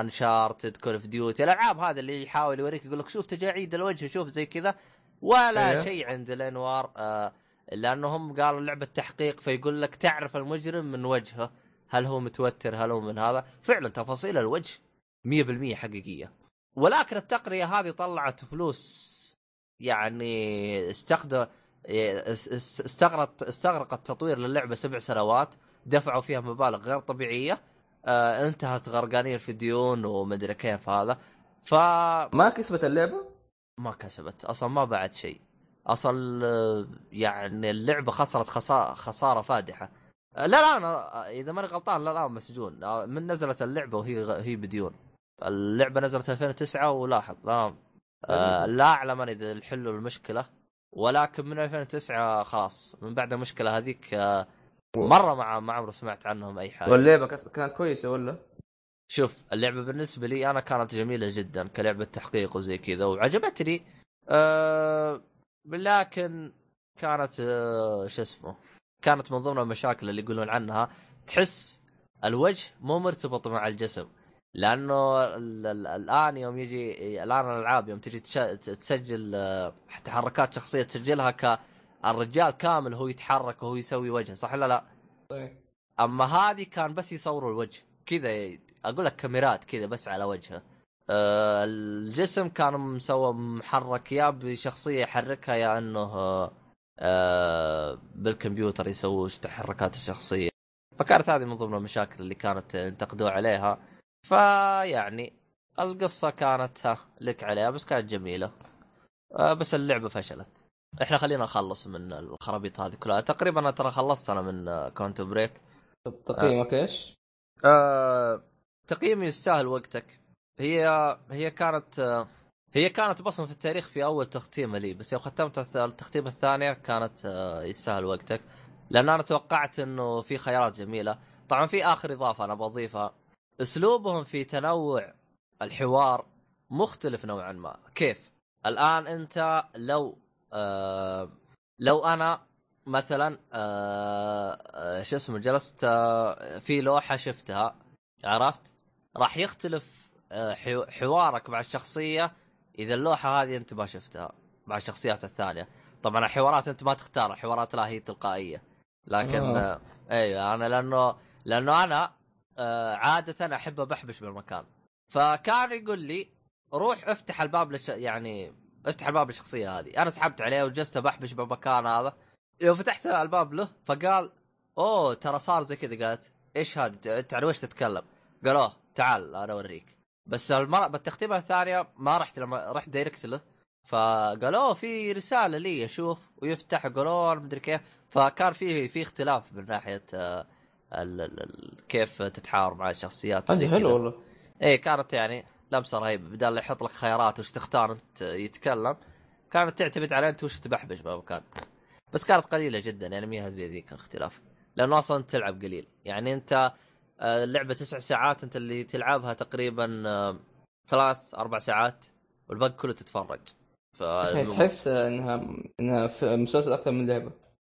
Uncharted Call of Duty الألعاب هذا اللي يحاول يوريك يقول لك شوف تجاعيد الوجه شوف زي كذا. ولا أيوه. شيء عند الأنوار آه، لأنهم قالوا لعبة تحقيق فيقول لك تعرف المجرم من وجهه هل هو متوتر هل هو من هذا. فعلا تفاصيل الوجه 100% حقيقية. ولكن التقنيه هذه طلعت فلوس يعني استخدم اس- اس- استغرقت استغرقت تطوير للعبة سبع سنوات دفعوا فيها مبالغ غير طبيعية. آه انتهت غرقانين في ديون ومدري كيف هذا. فما ما كسبت اللعبة؟ كسبت. أصلا ما بعد شيء. اصل آه، يعني اللعبة خسرت خسارة, خسارة فادحة. آه، لا لا أنا إذا ماني غلطان لا لا مسجون آه، من نزلت اللعبة وهي هي بديون اللعبة نزلت 2009 ولاحظ. لا آه لا اعلم أنا إذا حلوا المشكلة ولكن من 2009 خلاص. من بعد المشكلة هذيك آه مرة ما ما عمري سمعت عنهم أي حاجة. واللعبة كانت كويسة ولا؟ شوف اللعبة بالنسبة لي أنا كانت جميلة جدا كلعبة تحقيق وزي كذا وعجبتني. أه لكن كانت أه شو اسمه كانت من ضمن المشاكل اللي يقولون عنها تحس الوجه مو مرتبط مع الجسم. لأنه ال- ال- الآن يوم يجي الآن الألعاب يوم تجي تسجل آه، تحركات شخصية تسجلها كالرجال كامل هو يتحرك وهو يسوي وجهه صح ولا لا؟ طيب أما هذه كان بس يصوروا الوجه كذا أقول لك كاميرات كذا بس على وجهه. أه الجسم كان مسوى محرك يا بشخصية يحركها يا إنه أه بالكمبيوتر يسوي تحركات الشخصية. فكانت هذه من ضمن المشاكل اللي كانت ينتقدوا عليها. فيعني القصة كانت ها لك عليها بس كانت جميلة. أه بس اللعبة فشلت. إحنا خلينا نخلص من الخرابيط هذه كلها. تقريبا أنا ترى خلصت أنا من Quantum Break. طب تقييمك إيش؟ آه، تقييمي يستاهل وقتك. هي هي كانت آه، هي كانت بصمة في التاريخ في أول تختيمه لي بس يوم ختمت التختيمه الثانية كانت آه، يستاهل وقتك. لأن أنا توقعت إنه في خيارات جميلة. طبعا في آخر إضافة أنا بضيفها. أسلوبهم في تنوع الحوار مختلف نوعا ما. كيف؟ الآن أنت لو آه لو أنا مثلا آه آه شو اسمه جلست آه في لوحة شفتها عرفت راح يختلف آه حو- حوارك مع الشخصية إذا اللوحة هذه أنت ما شفتها مع الشخصيات الثانية طبعا الحوارات أنت ما تختار الحوارات لا هي تلقائية لكن آه. آه. أيوه أنا لأنه لأنه أنا آه عادة أحب بحبش بالمكان فكان يقول لي روح افتح الباب للش... يعني افتح الباب للشخصيه هذه. أنا سحبت عليه وجلست بحبش بالمكان هذا. يوم فتحت الباب له فقال أوه ترى صار زي كذا. قالت إيش هذا؟ انت عن وش تتكلم؟ قال أوه تعال أنا أوريك. بس المره بالتختيمه الثانية ما رحت لما رحت دايركت له. فقال أوه في رسالة لي أشوف. ويفتح أنا مدري كيف. فكان في في اختلاف من ناحية آه، ال ال ال كيف تتحاور مع الشخصيات هذه حلو. والله. إيه كانت يعني لمسة رهيبة. بدال لا يحط لك خيارات وش تختار أنت يتكلم كانت تعتمد على أنت وش تبحبش بمكان بس كانت قليلة جدا يعني مي هذه ذيك الاختلاف لأنه أصلا تلعب قليل. يعني أنت آه، اللعبة تسع ساعات أنت اللي تلعبها تقريبا آه، ثلاث أربع ساعات والباقي كله تتفرج. ف تحس إنها إنها في مسلسل أكثر من لعبة.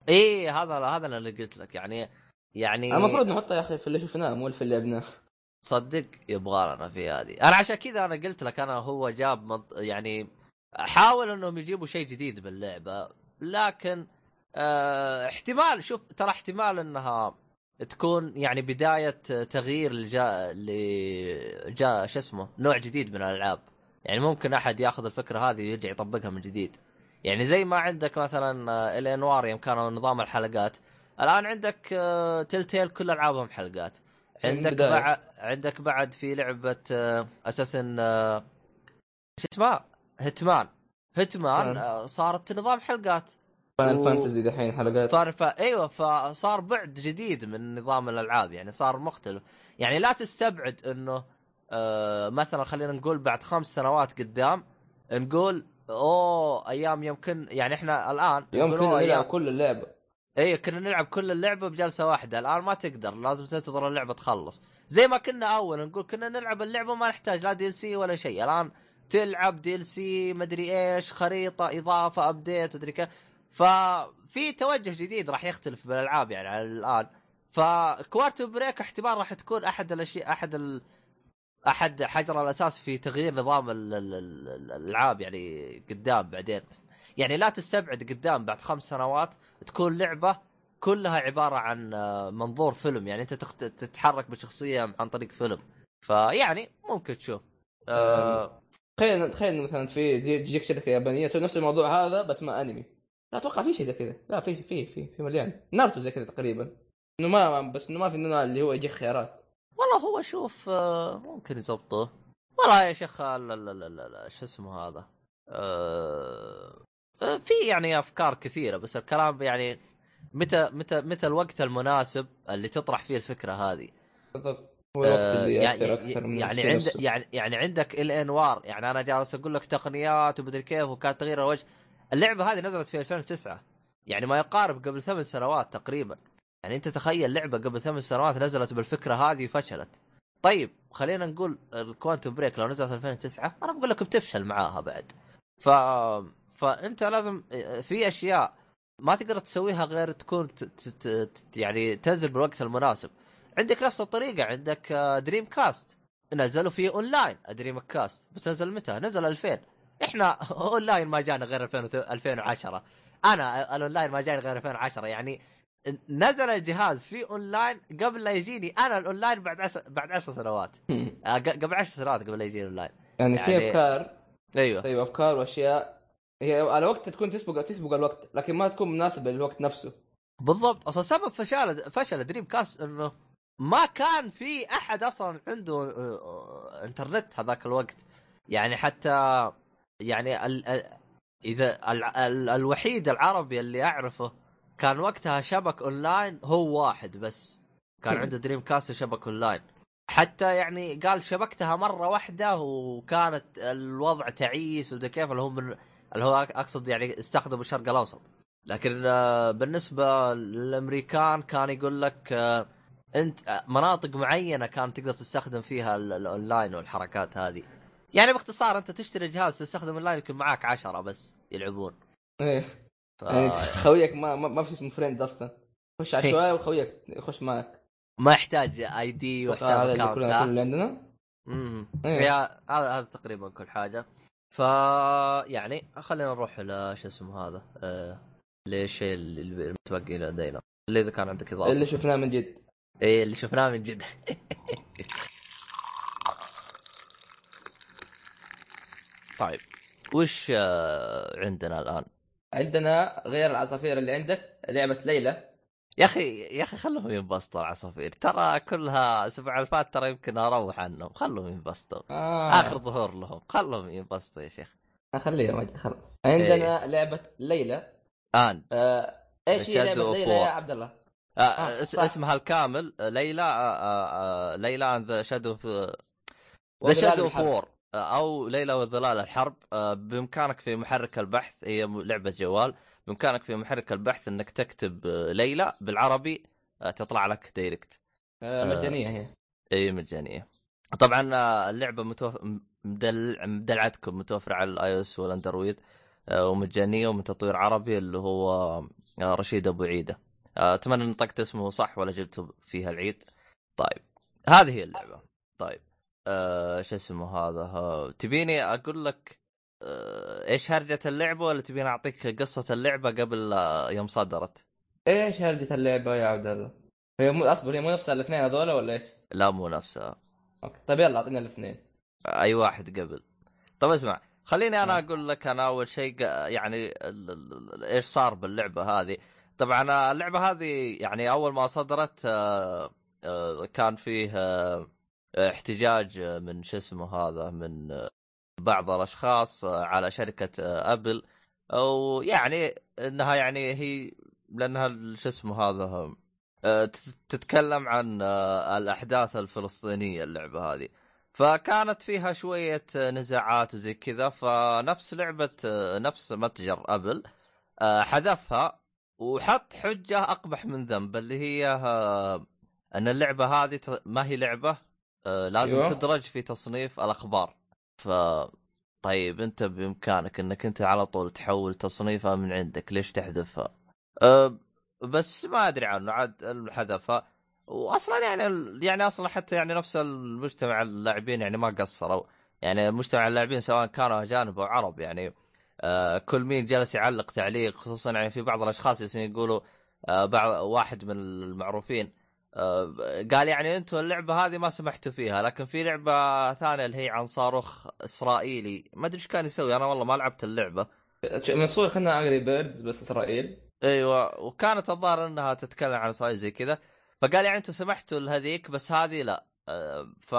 إيه هذا هذا اللي قلت لك. يعني يعني المفروض نحطها يا أخي في اللي شفناه مو في اللي لعبناه. صدق يبغى لنا في هذه. أنا عشان كذا أنا قلت لك أنا هو جاب منط... يعني حاول إنهم يجيبوا شيء جديد باللعبة لكن آه احتمال شوف ترى احتمال إنها تكون يعني بداية تغيير لجا لجا شو اسمه نوع جديد من الألعاب. يعني ممكن أحد ياخذ الفكرة هذه ويرجع يطبقها من جديد. يعني زي ما عندك مثلا آه، الانوار يوم كانوا نظام الحلقات. الآن عندك تلتيل كل ألعابهم حلقات. عندك بعد عندك بعد في لعبة اساسن شو اسمها؟ هيتمان. هيتمان آه، صارت نظام حلقات. Final و... Fantasy دحين حلقات. صار ف... أيوه فصار بعد جديد من نظام الألعاب يعني صار مختلف. يعني لا تستبعد إنه آه مثلا خلينا نقول بعد خمس سنوات قدام نقول أوه أيام يوم كن يعني إحنا الآن يوم كنا نلعب كل اللعبة. اي كنا نلعب كل اللعبة بجلسة واحدة. الآن ما تقدر لازم تنتظر اللعبة تخلص. زي ما كنا أول نقول كنا نلعب اللعبة ما نحتاج لا DLC ولا شيء. الآن تلعب DLC مدري إيش خريطة إضافة update مدري كيف. ففي توجه جديد راح يختلف بالألعاب يعني على الآن. ف Quantum Break احتمال راح تكون أحد الاشياء أحد ال... أحد حجر الأساس في تغيير نظام الألعاب يعني قدام بعدين. يعني لا تستبعد قدام بعد خمس سنوات تكون لعبة كلها عبارة عن آه، منظور فيلم. يعني انت تخت... تتحرك بشخصية عن طريق فيلم. فيعني ممكن تشوف. آه... تخيل تخيل مثلا في تجيك شركه يابانيه تسوي نفس الموضوع هذا بس ما أنمي. لا أتوقع في شيء زي كذا. لا في في في في مليان. ناruto زي كذا تقريبا. إنه ما بس إنه ما في إنه اللي هو يجيك خيارات. والله هو شوف آه، ممكن يزبطه. والله يا شيخ شو اسمه هذا؟ أه في يعني أفكار كثيرة بس الكلام يعني متى متى متى الوقت المناسب اللي تطرح فيه الفكرة هذه؟ بالضبط. آه، يعني يعني عند يعني يعني عندك الانوار يعني أنا جالس أقول لك تقنيات ومدري كيف وكان تغيير الوجه. اللعبة هذه نزلت في 2009 يعني ما يقارب قبل ثمان سنوات تقريبا. يعني أنت تخيل لعبة قبل ثمان سنوات نزلت بالفكرة هذه وفشلت. طيب خلينا نقول الكوانتم بريك لو نزلت 2009 أنا بقول لك بتفشل معاها بعد. ف فأنت لازم في أشياء ما تقدر تسويها غير تكون. يعني تنزل بالوقت المناسب. عندك نفس الطريقة عندك Dreamcast نزلوا فيه online Dreamcast بس نزل متى؟ نزل 2000 إحنا اونلاين ما جانا غير 2010 أنا الاونلاين ما جاني غير 2010 يعني نزل الجهاز في اونلاين قبل لا يجيني. أنا الاونلاين بعد عشر بعد 10 سنوات. آه، قبل 10 سنوات قبل لا يجيني الاونلاين يعني, يعني في أفكار؟ أيوه. طيب أفكار وأشياء هي على وقت تكون تسبق تسبق الوقت لكن ما تكون مناسبة للوقت نفسه. بالضبط. أصلا سبب فشل فشل Dreamcast إنه ما كان في أحد أصلا عنده آه، آه، انترنت هذاك الوقت. يعني حتى يعني ال ال إذا ال ال الوحيد العربي اللي أعرفه كان وقتها شبك اونلاين هو واحد بس. كان عنده Dreamcast وشبك اونلاين حتى يعني قال شبكتها مرة واحدة وكانت الوضع تعيس وده كيف اللي هو من اللي هو أقصد يعني استخدموا الشرق الأوسط. لكن آه، بالنسبة للأمريكان كان يقول لك آه، أنت آه، مناطق معينة كان تقدر تستخدم فيها الاونلاين والحركات هذه. يعني باختصار أنت تشتري جهاز تستخدم اونلاين يكون معاك عشرة بس يلعبون. إيه. ف... يعني خويك ما ما, في اسمه friend أصلا. خش عشوائي وخويك يخش معك. ما يحتاج ID وحساب account هذا اللي عندنا. امم هذا هذا تقريبا كل حاجة. ف يعني خلينا نروح ل شو اسمه هذا آه... للشيء اللي المتبقي لدينا اللي إذا كان عندك إضافة. اللي شفناه من جد. إيه اللي شفناه من جد. طيب وش آه، عندنا الآن؟ عندنا غير العصافير اللي عندك لعبة ليلى. يا أخي يا أخي خلهم ينبسطوا العصافير ترى كلها الأسبوع اللي فات ترى يمكن أروح عنهم. خلهم ينبسطوا. آه. آخر ظهور لهم. خلهم ينبسطوا يا شيخ. خليهم أجي خلاص. عندنا إيه. لعبة ليلى. آن. آه. إيش هي لعبة ليلى يا عبد الله؟ آه آه اسمها الكامل. ليلى آه آه ليلى and the Shadow the Shadows of War أو ليلى وظلال الحرب. آه، بإمكانك في محرك البحث. هي لعبة جوال. بامكانك في محرك البحث إنك تكتب آه، ليلى بالعربي آه، تطلع لك direct. مجانية هي. إي مجانية. طبعا اللعبة متوف... مدل... مدلعتكم متوفرة على ال iOS وال Android ومجانية ومن تطوير عربي اللي هو رشيد أبو عيدة. أتمنى إن نطقت اسمه صح ولا جبته فيها العيد. طيب هذه هي اللعبة. طيب آه شو اسمه هذا؟ ها. تبيني أقول لك آه إيش هرجة اللعبة ولا تبيني أعطيك قصة اللعبة قبل آه، يوم صدرت؟ إيش هرجة اللعبة يا عبد الله؟ هي مو أصبر هي مو نفس الاثنين هذول ولا إيش؟ لا مو نفسها أوكي طيب يلا أعطينا الاثنين أي واحد قبل طب اسمع خليني أنا نعم. أقول لك أنا أول شيء يعني إيش صار باللعبة هذه طبعا اللعبة هذه يعني أول ما صدرت آه، آه، كان فيه آه، احتجاج من شو اسمه هذا من آه، بعض الأشخاص آه، على شركة آه، أبل. ويعني إنها يعني هي لأنها شو اسمه هذا آه، تت- تتكلم عن الأحداث الفلسطينية اللعبة هذه. فكانت فيها شوية نزاعات وزي كذا. فنفس لعبة نفس متجر أبل حذفها وحط حجة أقبح من ذنب اللي هي إن اللعبة هذه ما هي لعبة لازم أيوة. تدرج في تصنيف الأخبار. ف طيب انت بإمكانك إنك أنت على طول تحول تصنيفها من عندك ليش تحذفها؟ أه بس ما أدري عنه عاد حذفها واصلا يعني يعني أصلا حتى يعني نفس المجتمع اللاعبين يعني ما قصروا. يعني مجتمع اللاعبين سواء كانوا أجانب أو عرب يعني آه كل مين جالس يعلق تعليق خصوصا يعني في بعض الأشخاص يقولوا آه بعض واحد من المعروفين. قال يعني أنتم اللعبة هذه ما سمحتوا فيها لكن في لعبة ثانية اللي هي عن صاروخ إسرائيلي. ما أدري إيش كان يسوي أنا والله ما لعبت اللعبة. من صور كانها انجري بيردز بس إسرائيل. أيوه وكانت الظاهر إنها تتكلم عن اسرائيل زي كذا. فقال يعني أنتم سمحتوا لهذيك بس هذه لا. آه، ف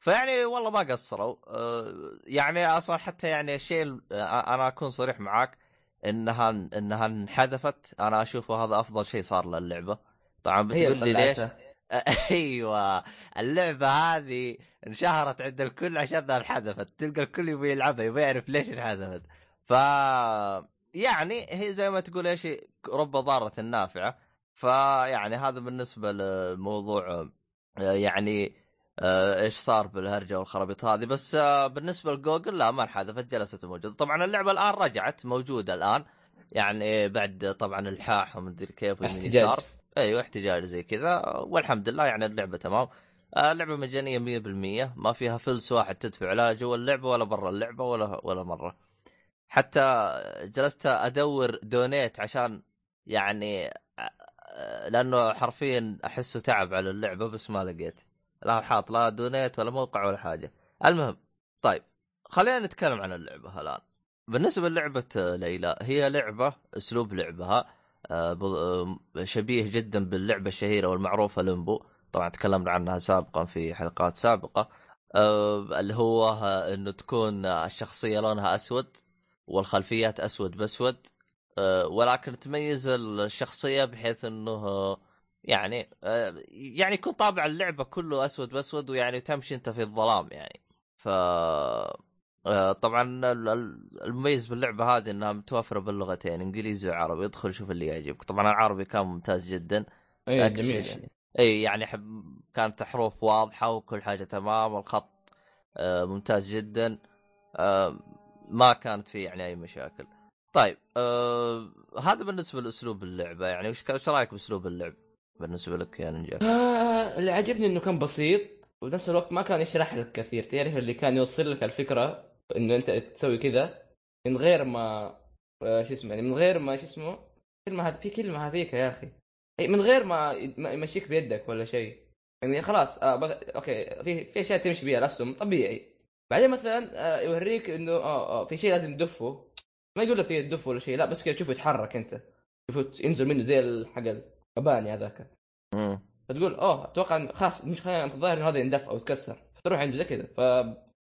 فيعني والله ما قصروا. آه، يعني أصلا حتى يعني الشيء ال- آه، أنا أكون صريح معاك إنها إنها انحذفت. أنا اشوفه هذا أفضل شيء صار للعبة. طبعا بتقول لي ليش. أيوه. اللعبة هذه انشهرت عند الكل عشانها انحذفت. تلقى الكل يبي يلعبها يبي يعرف ليش انحذفت. ف يعني هي زي ما تقول إيش رب ضارة نافعة. فيعني هذا بالنسبة لموضوع آه، يعني آه، إيش صار بالهرجة والخرابيط هذه. بس آه، بالنسبة لجوجل لا ما انحذفت جلست موجودة. طبعا اللعبة الآن رجعت موجودة الآن. يعني بعد طبعا الحاح ومدري كيف احتجاج. يسار. أيوه احتجاج زي كذا والحمد لله يعني اللعبة تمام. آه، اللعبة مجانية 100% ما فيها فلس واحد تدفع لا جوا اللعبة ولا برا اللعبة ولا ولا مرة. حتى جلست أدور donate عشان يعني آه، لأنه حرفيا أحسه تعب على اللعبة بس ما لقيت. لا حاط لا donate ولا موقع ولا حاجة. المهم طيب خلينا نتكلم عن اللعبة الآن. بالنسبة للعبة آه، ليلى هي لعبة أسلوب لعبها. آه، آه، شبيه جدا باللعبة الشهيرة والمعروفة ليمبو. طبعا تكلمنا عنها سابقا في حلقات سابقة. آه، اللي هو آه، إنه تكون آه، الشخصية لونها أسود والخلفيات أسود بأسود. آه، ولكن تميز الشخصية بحيث إنه آه، يعني آه، يعني يكون طابع اللعبة كله أسود بأسود ويعني تمشي أنت في الظلام يعني. ف آه، طبعا ال- ال- المميز باللعبة هذه إنها متوفرة باللغتين إنجليزي وعربي. ادخل شوف اللي يعجبك. طبعا العربي كان ممتاز جدا. اي جميل يعني. اي يعني حب كانت حروف واضحة وكل حاجة تمام. الخط آه، ممتاز جدا. آه، ما كانت فيه يعني أي مشاكل. طيب آه هذا بالنسبة لأسلوب اللعبة يعني. وش رأيك بأسلوب اللعب بالنسبة لك يا نينجا آه اللي عجبني إنه كان بسيط وبنفس الوقت ما كان يشرح لك كثير. تعرف اللي كان يوصل لك الفكرة؟ انه أنت تسوي كذا من غير ما آه شو اسمه يعني من غير ما شو اسمه كلمه هذ... في كلمه هذيك يا أخي. أي من غير ما يمشيك بيدك ولا شيء. يعني خلاص آه بغ... أوكي في في أشياء تمشي بيها الأسهم طبيعي. بعدين مثلا آه يوريك إنه آه آه في شيء لازم تدفه. ما يقول لك تدفه ولا شيء لا بس كذا تشوفه يتحرك أنت. تشوفه ينزل منه زي حق المباني هذاك. فتقول أوه أتوقع خلاص مش خلينا الظاهر انه هذا يندف أو يتكسر. فتروح عند زي كذا. ف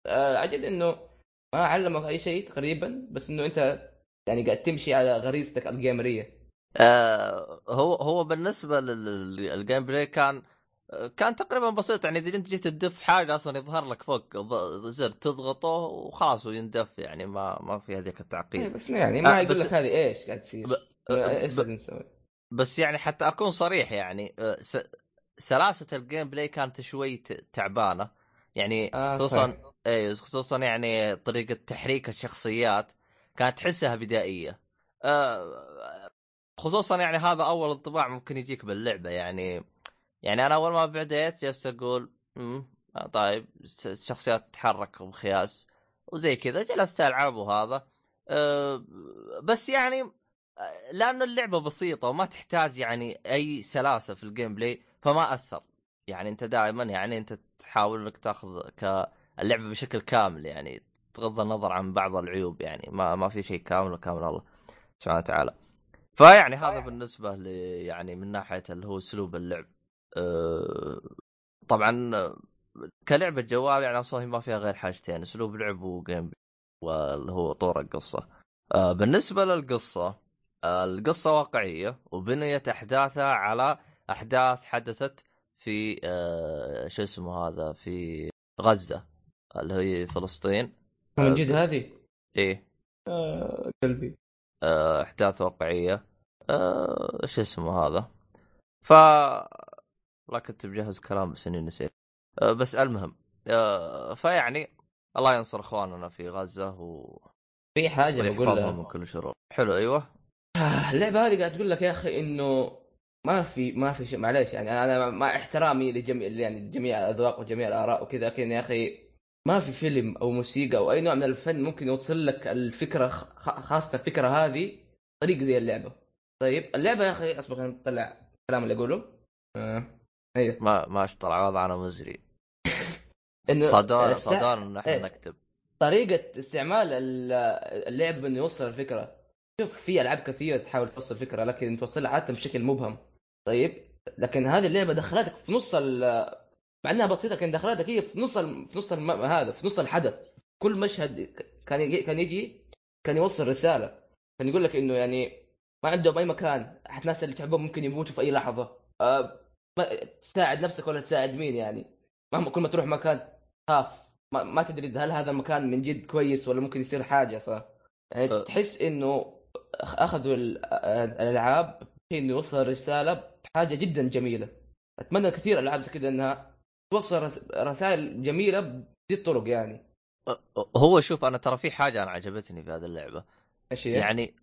آه، عجبني إنه ما علمك أي شيء تقريبا بس إنه أنت يعني قاعد تمشي على غريزتك الجيمرية. آه هو هو بالنسبة لل gameplay كان آه، كان تقريبا بسيط. يعني إذا انت جيت تدف حاجة أصلا يظهر لك فوق زر تضغطه وخلاص ويندف. يعني ما ما في هذيك إيه التعقيد بس يعني ما آه، يقول لك هذه إيش قاعد تصير؟ ب- إيش ب- نسوي بس يعني حتى أكون صريح يعني آه، س- سلاسة ال gameplay كانت شوي تعبانة. يعني آه، خصوصا. اي خصوصا يعني طريقة تحريك الشخصيات كانت تحسها بدائية. آه، خصوصا يعني هذا أول انطباع ممكن يجيك باللعبة. يعني يعني أنا أول ما بديت جلست أقول "مم، آه، طيب الشخصيات تتحرك بخياس. وزي كذا جلست ألعب وهذا. أه بس يعني آه، لأنه اللعبة بسيطة وما تحتاج يعني أي سلاسة في ال gameplay فما أثر. يعني أنت دائما يعني أنت تحاول إنك تأخذ اللعبة بشكل كامل يعني تغض النظر عن بعض العيوب يعني ما ما في شيء كامل وكامل الله سبحانه وتعالى. فيعني هذا بالنسبة ل يعني من ناحية اللي هو أسلوب اللعب. أه طبعا كلعبة جوال يعني أصلا ما فيها غير حاجتين أسلوب لعب وجيم واللي هو طور القصة. أه بالنسبة للقصة أه القصة واقعية وبنيت أحداثها على أحداث حدثت في أه شو اسمه هذا في غزة اللي هي فلسطين. من جد هذه؟ إيه. آه قلبي. آه أحداث واقعية. آه شو اسمه هذا؟ ف لا كنت مجهز كلام بس إني نسيت. آه بس المهم آه فيعني الله ينصر إخواننا في غزة و في حاجة بقول لها من كل شرور حلو أيوه. آه، اللعبة هذه قاعد تقول لك يا أخي إنه ما في ما في شيء معليش يعني أنا مع احترامي لجميع يعني جميع الأذواق وجميع الآراء وكذا لكن يا أخي ما في فيلم أو موسيقى أو أي نوع من الفن ممكن يوصل لك الفكرة خاصة الفكرة هذه طريق زي اللعبة طيب اللعبة يا أخي اصبر نطلع الكلام اللي أقوله آه. أيوه ما ما طلع وضعنا مزري إنه. صدار إن إحنا إيه. نكتب طريقة استعمال اللعب إنه يوصل الفكرة شوف في ألعاب كثيرة تحاول توصل فكره لكن توصلها عادة بشكل مبهم طيب لكن هذه اللعبة دخلتك في نص مع إنها بسيطة كان دخلتك هي في نص ال... في نص الم... هذا في نص الحدث. كل مشهد كان يجي... كان يجي كان يوصل رسالة. كان يقول لك إنه يعني ما عندهم أي مكان الناس اللي تحبهم ممكن يموتوا في أي لحظة. أه... ما... تساعد نفسك ولا تساعد مين يعني؟ مهما كل ما تروح مكان خاف. ما, ما تدري هل هذا المكان من جد كويس ولا ممكن يصير حاجة. ف يعني أه. تحس إنه أخذوا الألعاب إنه يوصل رسالة بحاجه جدا جميلة. أتمنى كثير ألعاب زي كذا إنها توصل رسائل جميلة بذي الطرق يعني. هو شوف أنا ترى في حاجة أنا عجبتني في هذه اللعبة. إيش يعني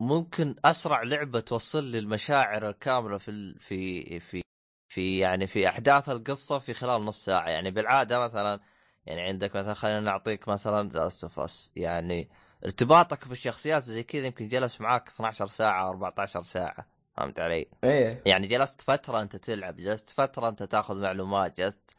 ممكن أسرع لعبة توصل لي المشاعر الكاملة في في في في يعني في أحداث القصة في خلال نص ساعة. يعني بالعادة مثلا يعني عندك مثلا خلينا نعطيك مثلا Last يعني ارتباطك في الشخصيات زي كذا يمكن جلس معاك 12 ساعة 14 ساعة. فهمت علي؟ إيه. يعني جلست فترة أنت تلعب جلست فترة أنت تاخذ معلومات جلست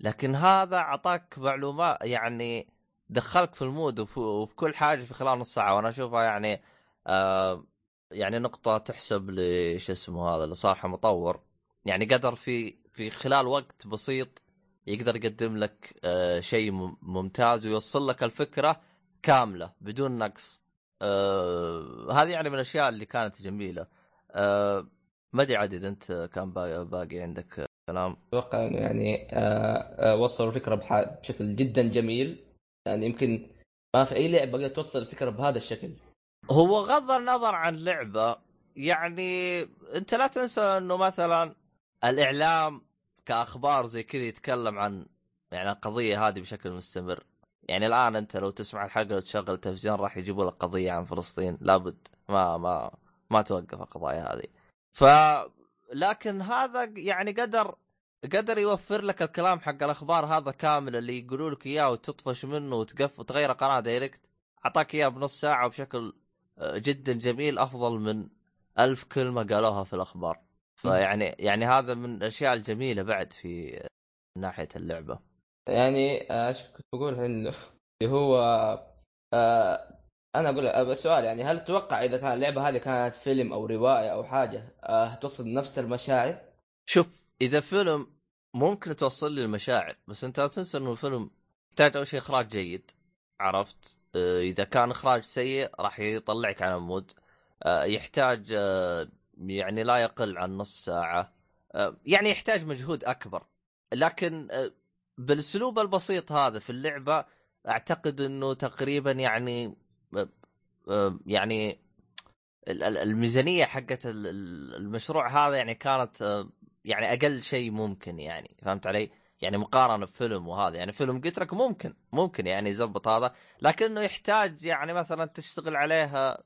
لكن هذا أعطاك معلومات يعني دخلك في ال mood وفي, وفي كل حاجة في خلال نص ساعة وأنا أشوفها يعني آه يعني نقطة تحسب لش اسمه هذا لصالح مطور. يعني قدر في في خلال وقت بسيط يقدر يقدم لك آه شيء ممتاز ويوصل لك الفكرة كاملة بدون نقص. آه هذه يعني من الأشياء اللي كانت جميلة. آه ما أدري عدد أنت كان باقي عندك كلام. أتوقع إنه يعني آه آه وصلوا الفكرة بشكل جدا جميل. يعني يمكن ما في أي لعبة قدرت توصل الفكرة بهذا الشكل. هو غض النظر عن لعبة يعني أنت لا تنسى إنه مثلا الإعلام كأخبار زي كذا يتكلم عن يعني القضية هذه بشكل مستمر. يعني الآن أنت لو تسمع الحلقة وتشغل التلفزيون راح يجيبوا لك قضية عن فلسطين. لابد. ما ما ما توقف القضايا هذه. ف لكن هذا يعني قدر قدر يوفر لك الكلام حق الأخبار هذا كامل اللي يقولوا لك إياه وتطفش منه وتقف وتغير قناة دايركت أعطاك إياه بنص ساعة وبشكل آه، جدا جميل أفضل من ألف كلمة قالوها في الأخبار. فيعني يعني هذا من الأشياء الجميلة بعد في ناحية اللعبة. يعني آه، إيش كنت بقول إنه اللي هو آه أنا أقول لك سؤال يعني هل تتوقع إذا كان اللعبة هذه كانت فيلم أو رواية أو حاجة آه توصل نفس المشاعر؟ شوف إذا فيلم ممكن توصل لي المشاعر بس أنت لا تنسى إنه الفيلم يحتاج أول شيء إخراج جيد عرفت؟ آه إذا كان إخراج سيء راح يطلعك عن المود آه يحتاج يعني لا يقل عن نص ساعة يعني يحتاج مجهود أكبر لكن بالأسلوب البسيط هذا في اللعبة أعتقد إنه تقريبا يعني يعني الميزانية حقت المشروع هذا يعني كانت يعني أقل شيء ممكن يعني فهمت علي؟ يعني مقارنة بفيلم وهذا يعني فيلم قلت لك ممكن ممكن يعني يزبط هذا لكنه يحتاج يعني مثلا تشتغل عليها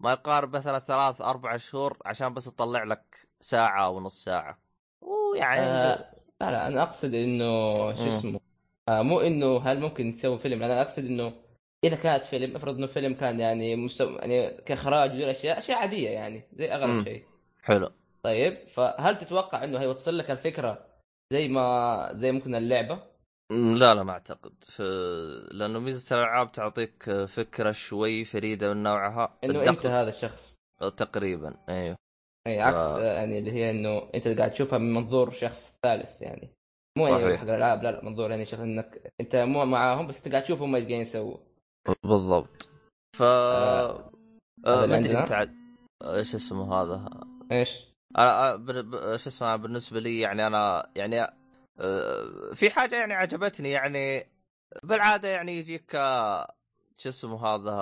ما يقارب مثلا ثلاث أربع شهور عشان بس تطلع لك ساعة أو نص ساعة ويعني آه لا لا أنا أقصد إنه شو. اسمه آه مو إنه هل ممكن تسوي فيلم أنا أقصد إنه إذا كانت فيلم افرض إنه فيلم كان يعني مستوى يعني كإخراج وذي الاشياء أشياء عادية يعني زي. أغلب شيء. حلو. طيب فهل تتوقع إنه هيوصل لك الفكرة زي ما زي ممكن اللعبة؟ لا لا ما أعتقد. في... لأنه ميزة الألعاب تعطيك فكرة شوي فريدة من نوعها إنه أنت الدخل. هذا الشخص. تقريبا أيوه. أي عكس ف- يعني اللي هي إنه أنت قاعد تشوفها من منظور شخص ثالث يعني. مو يعني صحيح. حق الألعاب لا لا منظور يعني شخص إنك أنت مو معاهم بس أنت قاعد تشوف هم إيش قاعدين يسووا. بالضبط ف آه، آه ما أدري. انت عاد إيش اسمه هذا إيش؟ أنا. ب... شو اسمه بالنسبة لي يعني أنا يعني آه، في حاجة يعني عجبتني يعني بالعادة يعني يجيك آه، شو اسمه هذا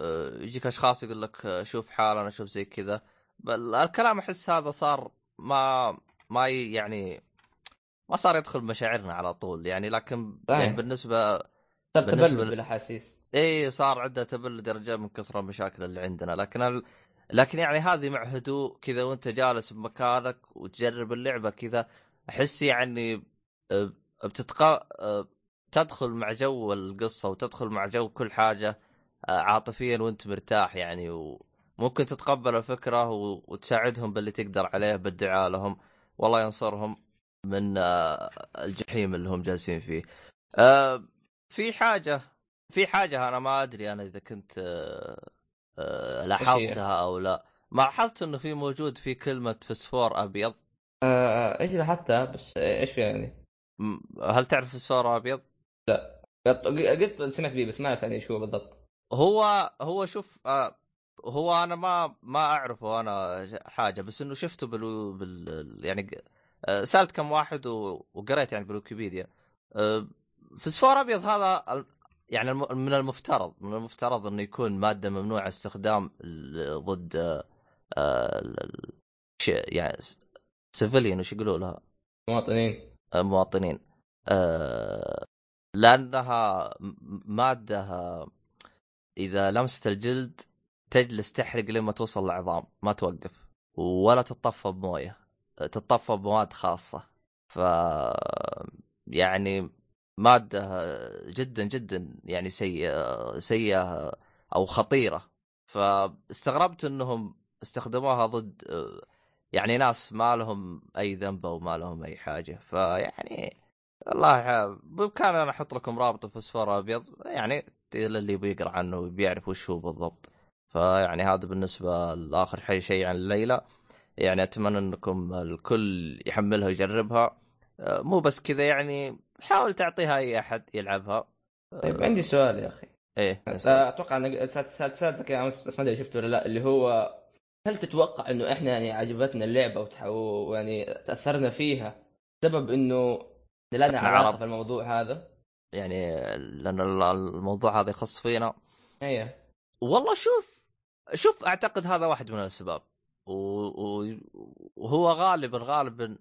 آه، يجيك أشخاص يقول لك آه، شوف حالنا شوف زي كذا الكلام أحس هذا صار ما ما يعني ما صار يدخل مشاعرنا على طول يعني لكن. يعني بالنسبة صار تبلد بالأحاسيس إي صار عنده تبلد رجال من كثر المشاكل اللي عندنا لكن ال... لكن يعني هذه مع هدوء كذا وأنت جالس بمكانك وتجرب اللعبة كذا أحس يعني آه، بتتق آه، تدخل مع جو القصة وتدخل مع جو كل حاجة آه، عاطفيا وأنت مرتاح يعني وممكن تتقبل الفكرة. وتساعدهم باللي تقدر عليه بالدعاء لهم والله ينصرهم من الجحيم اللي هم جالسين فيه. آه، في حاجة في حاجة أنا ما أدري أنا إذا كنت آه، آه، لاحظتها أو لا. ما لاحظت إنه في موجود في كلمة فسفور أبيض؟ آه إيش لاحظتها بس آه، إيش فيها يعني؟ هل تعرف فسفور أبيض؟ قط قط سمعت بيه بس ما أعرف يعني إيش هو بالضبط. هو هو شوف آه، هو أنا ما ما أعرفه أنا حاجة بس إنه شفته بال, بال يعني آه، سألت كم واحد و- وقريت يعني بالويكيبيديا. آه، فسفور ابيض هذا يعني من المفترض من المفترض إنه يكون مادة ممنوع استخدام ضد آه، آه، يعني سيفيليان وش يقولوا لها؟ مواطنين. المواطنين آه، لأنها مادة آه، إذا لمست الجلد تجلس تحرق لما توصل العظام ما توقف ولا تتطفى بموية تتطفى بمواد خاصة. ف يعني مادة جدا جدا يعني سيئة سيئة أو خطيرة. فاستغربت إنهم استخدموها ضد يعني ناس ما لهم أي ذنب أو ما لهم أي حاجة. فيعني الله يح- بامكان أنا أحط لكم رابط فوسفور أبيض يعني اللي بيقرا عنه وبيعرف وش هو بالضبط. فيعني هذا بالنسبة لآخر شيء عن الليلة. يعني أتمنى إنكم الكل يحملها ويجربها. مو بس كذا يعني حاول تعطيها أي أحد يلعبها طيب عندي سؤال يا أخي إيه آه، أتوقع أنك سألت- سألت- سألتك يا أمس بس ما أدري شفته ولا لا اللي هو هل تتوقع إنه إحنا يعني عجبتنا اللعبة ويعني تأثرنا فيها بسبب إنه لنا علاقه. في الموضوع هذا؟ يعني لأن ال- الموضوع هذا يخص فينا أيوه والله شوف شوف أعتقد هذا واحد من الأسباب. وهو غالبا غالبا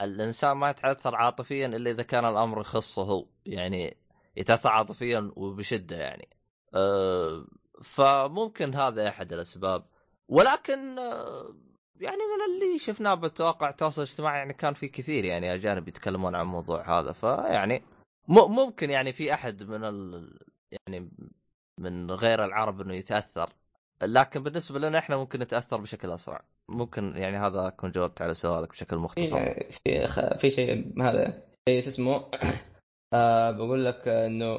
الإنسان ما يتاثر عاطفيا إلا إذا كان الأمر يخصه هو. يعني يتاثر عاطفيا وبشدة يعني. أه فممكن هذا أحد الأسباب. ولكن أه يعني من اللي شفناه بالتواقع التواصل الاجتماعي يعني كان في كثير يعني أجانب يتكلمون عن الموضوع هذا. فيعني ممكن يعني في أحد من ال... يعني من غير العرب إنه يتأثر. لكن بالنسبة لنا إحنا ممكن نتأثر بشكل أسرع. ممكن يعني هذا اكون جاوبت على سؤالك بشكل مختصر. في في, خ- في شيء هذا شيء شو اسمه آه بقول لك آه، إنه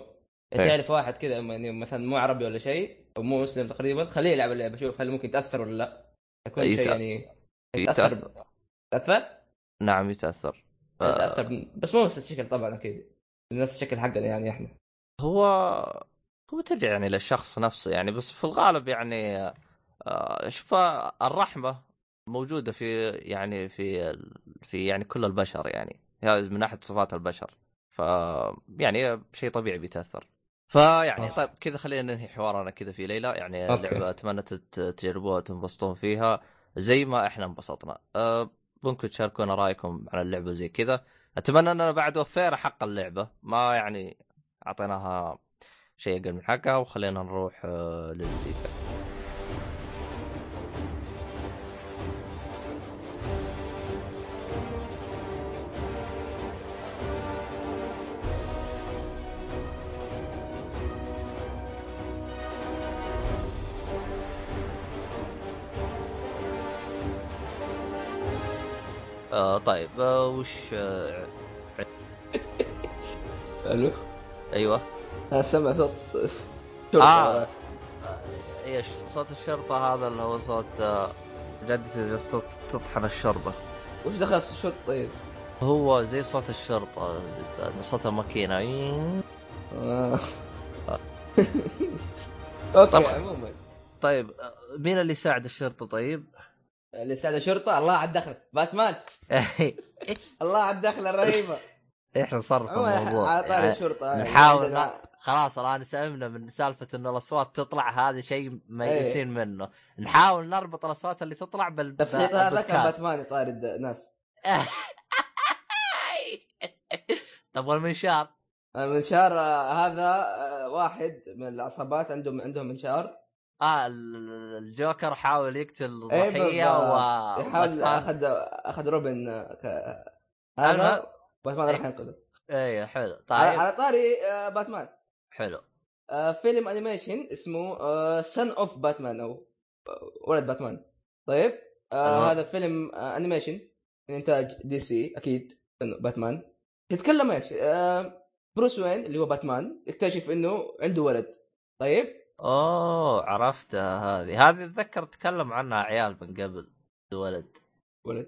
إيه. تعرف واحد كذا يعني مثلا مو عربي ولا شيء أو مو مسلم تقريبا خليه يلعب اللعبة شوف هل ممكن يتأثر ولا لا. يكون يتأ- شيء يعني يتأثر. تاثر؟ نعم يتأثر. آه، تاثر بس مو نفس الشكل طبعا أكيد. نفس الشكل حقنا يعني إحنا. هو هو ترجع يعني للشخص نفسه يعني بس في الغالب يعني آه، شوف آه، الرحمة موجودة في يعني في في يعني كل البشر يعني. هذا من ناحية صفات البشر. ف يعني شيء طبيعي بيتأثر. فيعني. طيب كذا خلينا ننهي حوارنا كذا في ليلة. يعني أوكي. لعبه أتمنى تجربوها وتنبسطون فيها زي ما إحنا انبسطنا. أه ممكن تشاركونا رأيكم عن اللعبة زي كذا. أتمنى أننا بعد وفينا حق اللعبة. ما يعني أعطيناها شيء أقل من حقها وخلينا نروح آه، للفيدباك. آه طيب آه وش آه ألو أيوه أنا سمع صوت شرطة آه. إيش صوت الشرطة هذا اللي هو صوت آه جدتي تطحن الشوربه وش دخل الشرطة طيب؟ هو زي صوت الشرطة صوت الماكينة آه. أوكي عموما طيب آه، مين اللي يساعد الشرطة طيب؟ اللي ساعد الشرطه الله على الدخل باتمان. الله على الدخله الرهيبة. إحنا نصرف الموضوع. على طاري يعني الشرطة. يعني نحاول خلاص الآن سئمنا من سالفة انه الأصوات تطلع هذا شيء ميؤوسين إيه. منه. نحاول نربط الأصوات اللي تطلع بال تفحيط هذا كان. باتمان يطارد ناس. طب والمنشار؟ المنشار آه، هذا آه، واحد من العصابات عندهم عندهم منشار. آه ال- ال- الجوكر حاول يقتل إيه ضحية بالضبط. و يحاول اخذ أخذ روبن هذا باتمان راح إيه. ينقذه. إيه حلو. طيب. على طاري آه، باتمان. حلو. آه، فيلم animation اسمه Son of Batman أو آه، ولد باتمان. طيب. آه. هذا فيلم animation من إنتاج دي سي أكيد إنه باتمان. يتكلم إيش؟ آه بروس وين اللي هو باتمان يكتشف إنه عنده ولد. طيب. أوه عرفتها هذه. هذه أتذكر تكلم عنها عيال من قبل ولد. ولد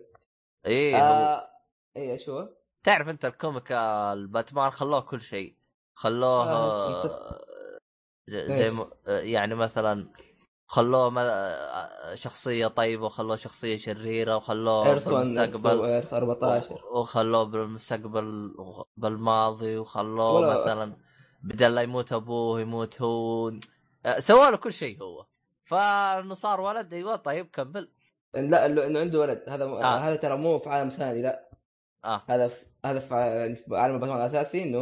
إيه هو آه اي هو؟ تعرف أنت ال comic الباتمان خلوه كل شيء. خلوه آه، آه، زي م... آه، يعني مثلا خلوه ما- آه، شخصية طيبة وخلوه شخصية شريرة وخلوه Earth 1 بالمستقبل Earth 14 وخلوه بالمستقبل بالماضي وخلوه ولا- مثلا بدل لا يموت أبوه يموت هو. سوى له كل شيء هو. فانه صار ولد أيوه طيب كمل. لا إنه عنده ولد. هذا آه. آه. هذا ترى مو في عالم ثاني لا. آه. هذا في هذا في عالم باتمان الاساسي إنه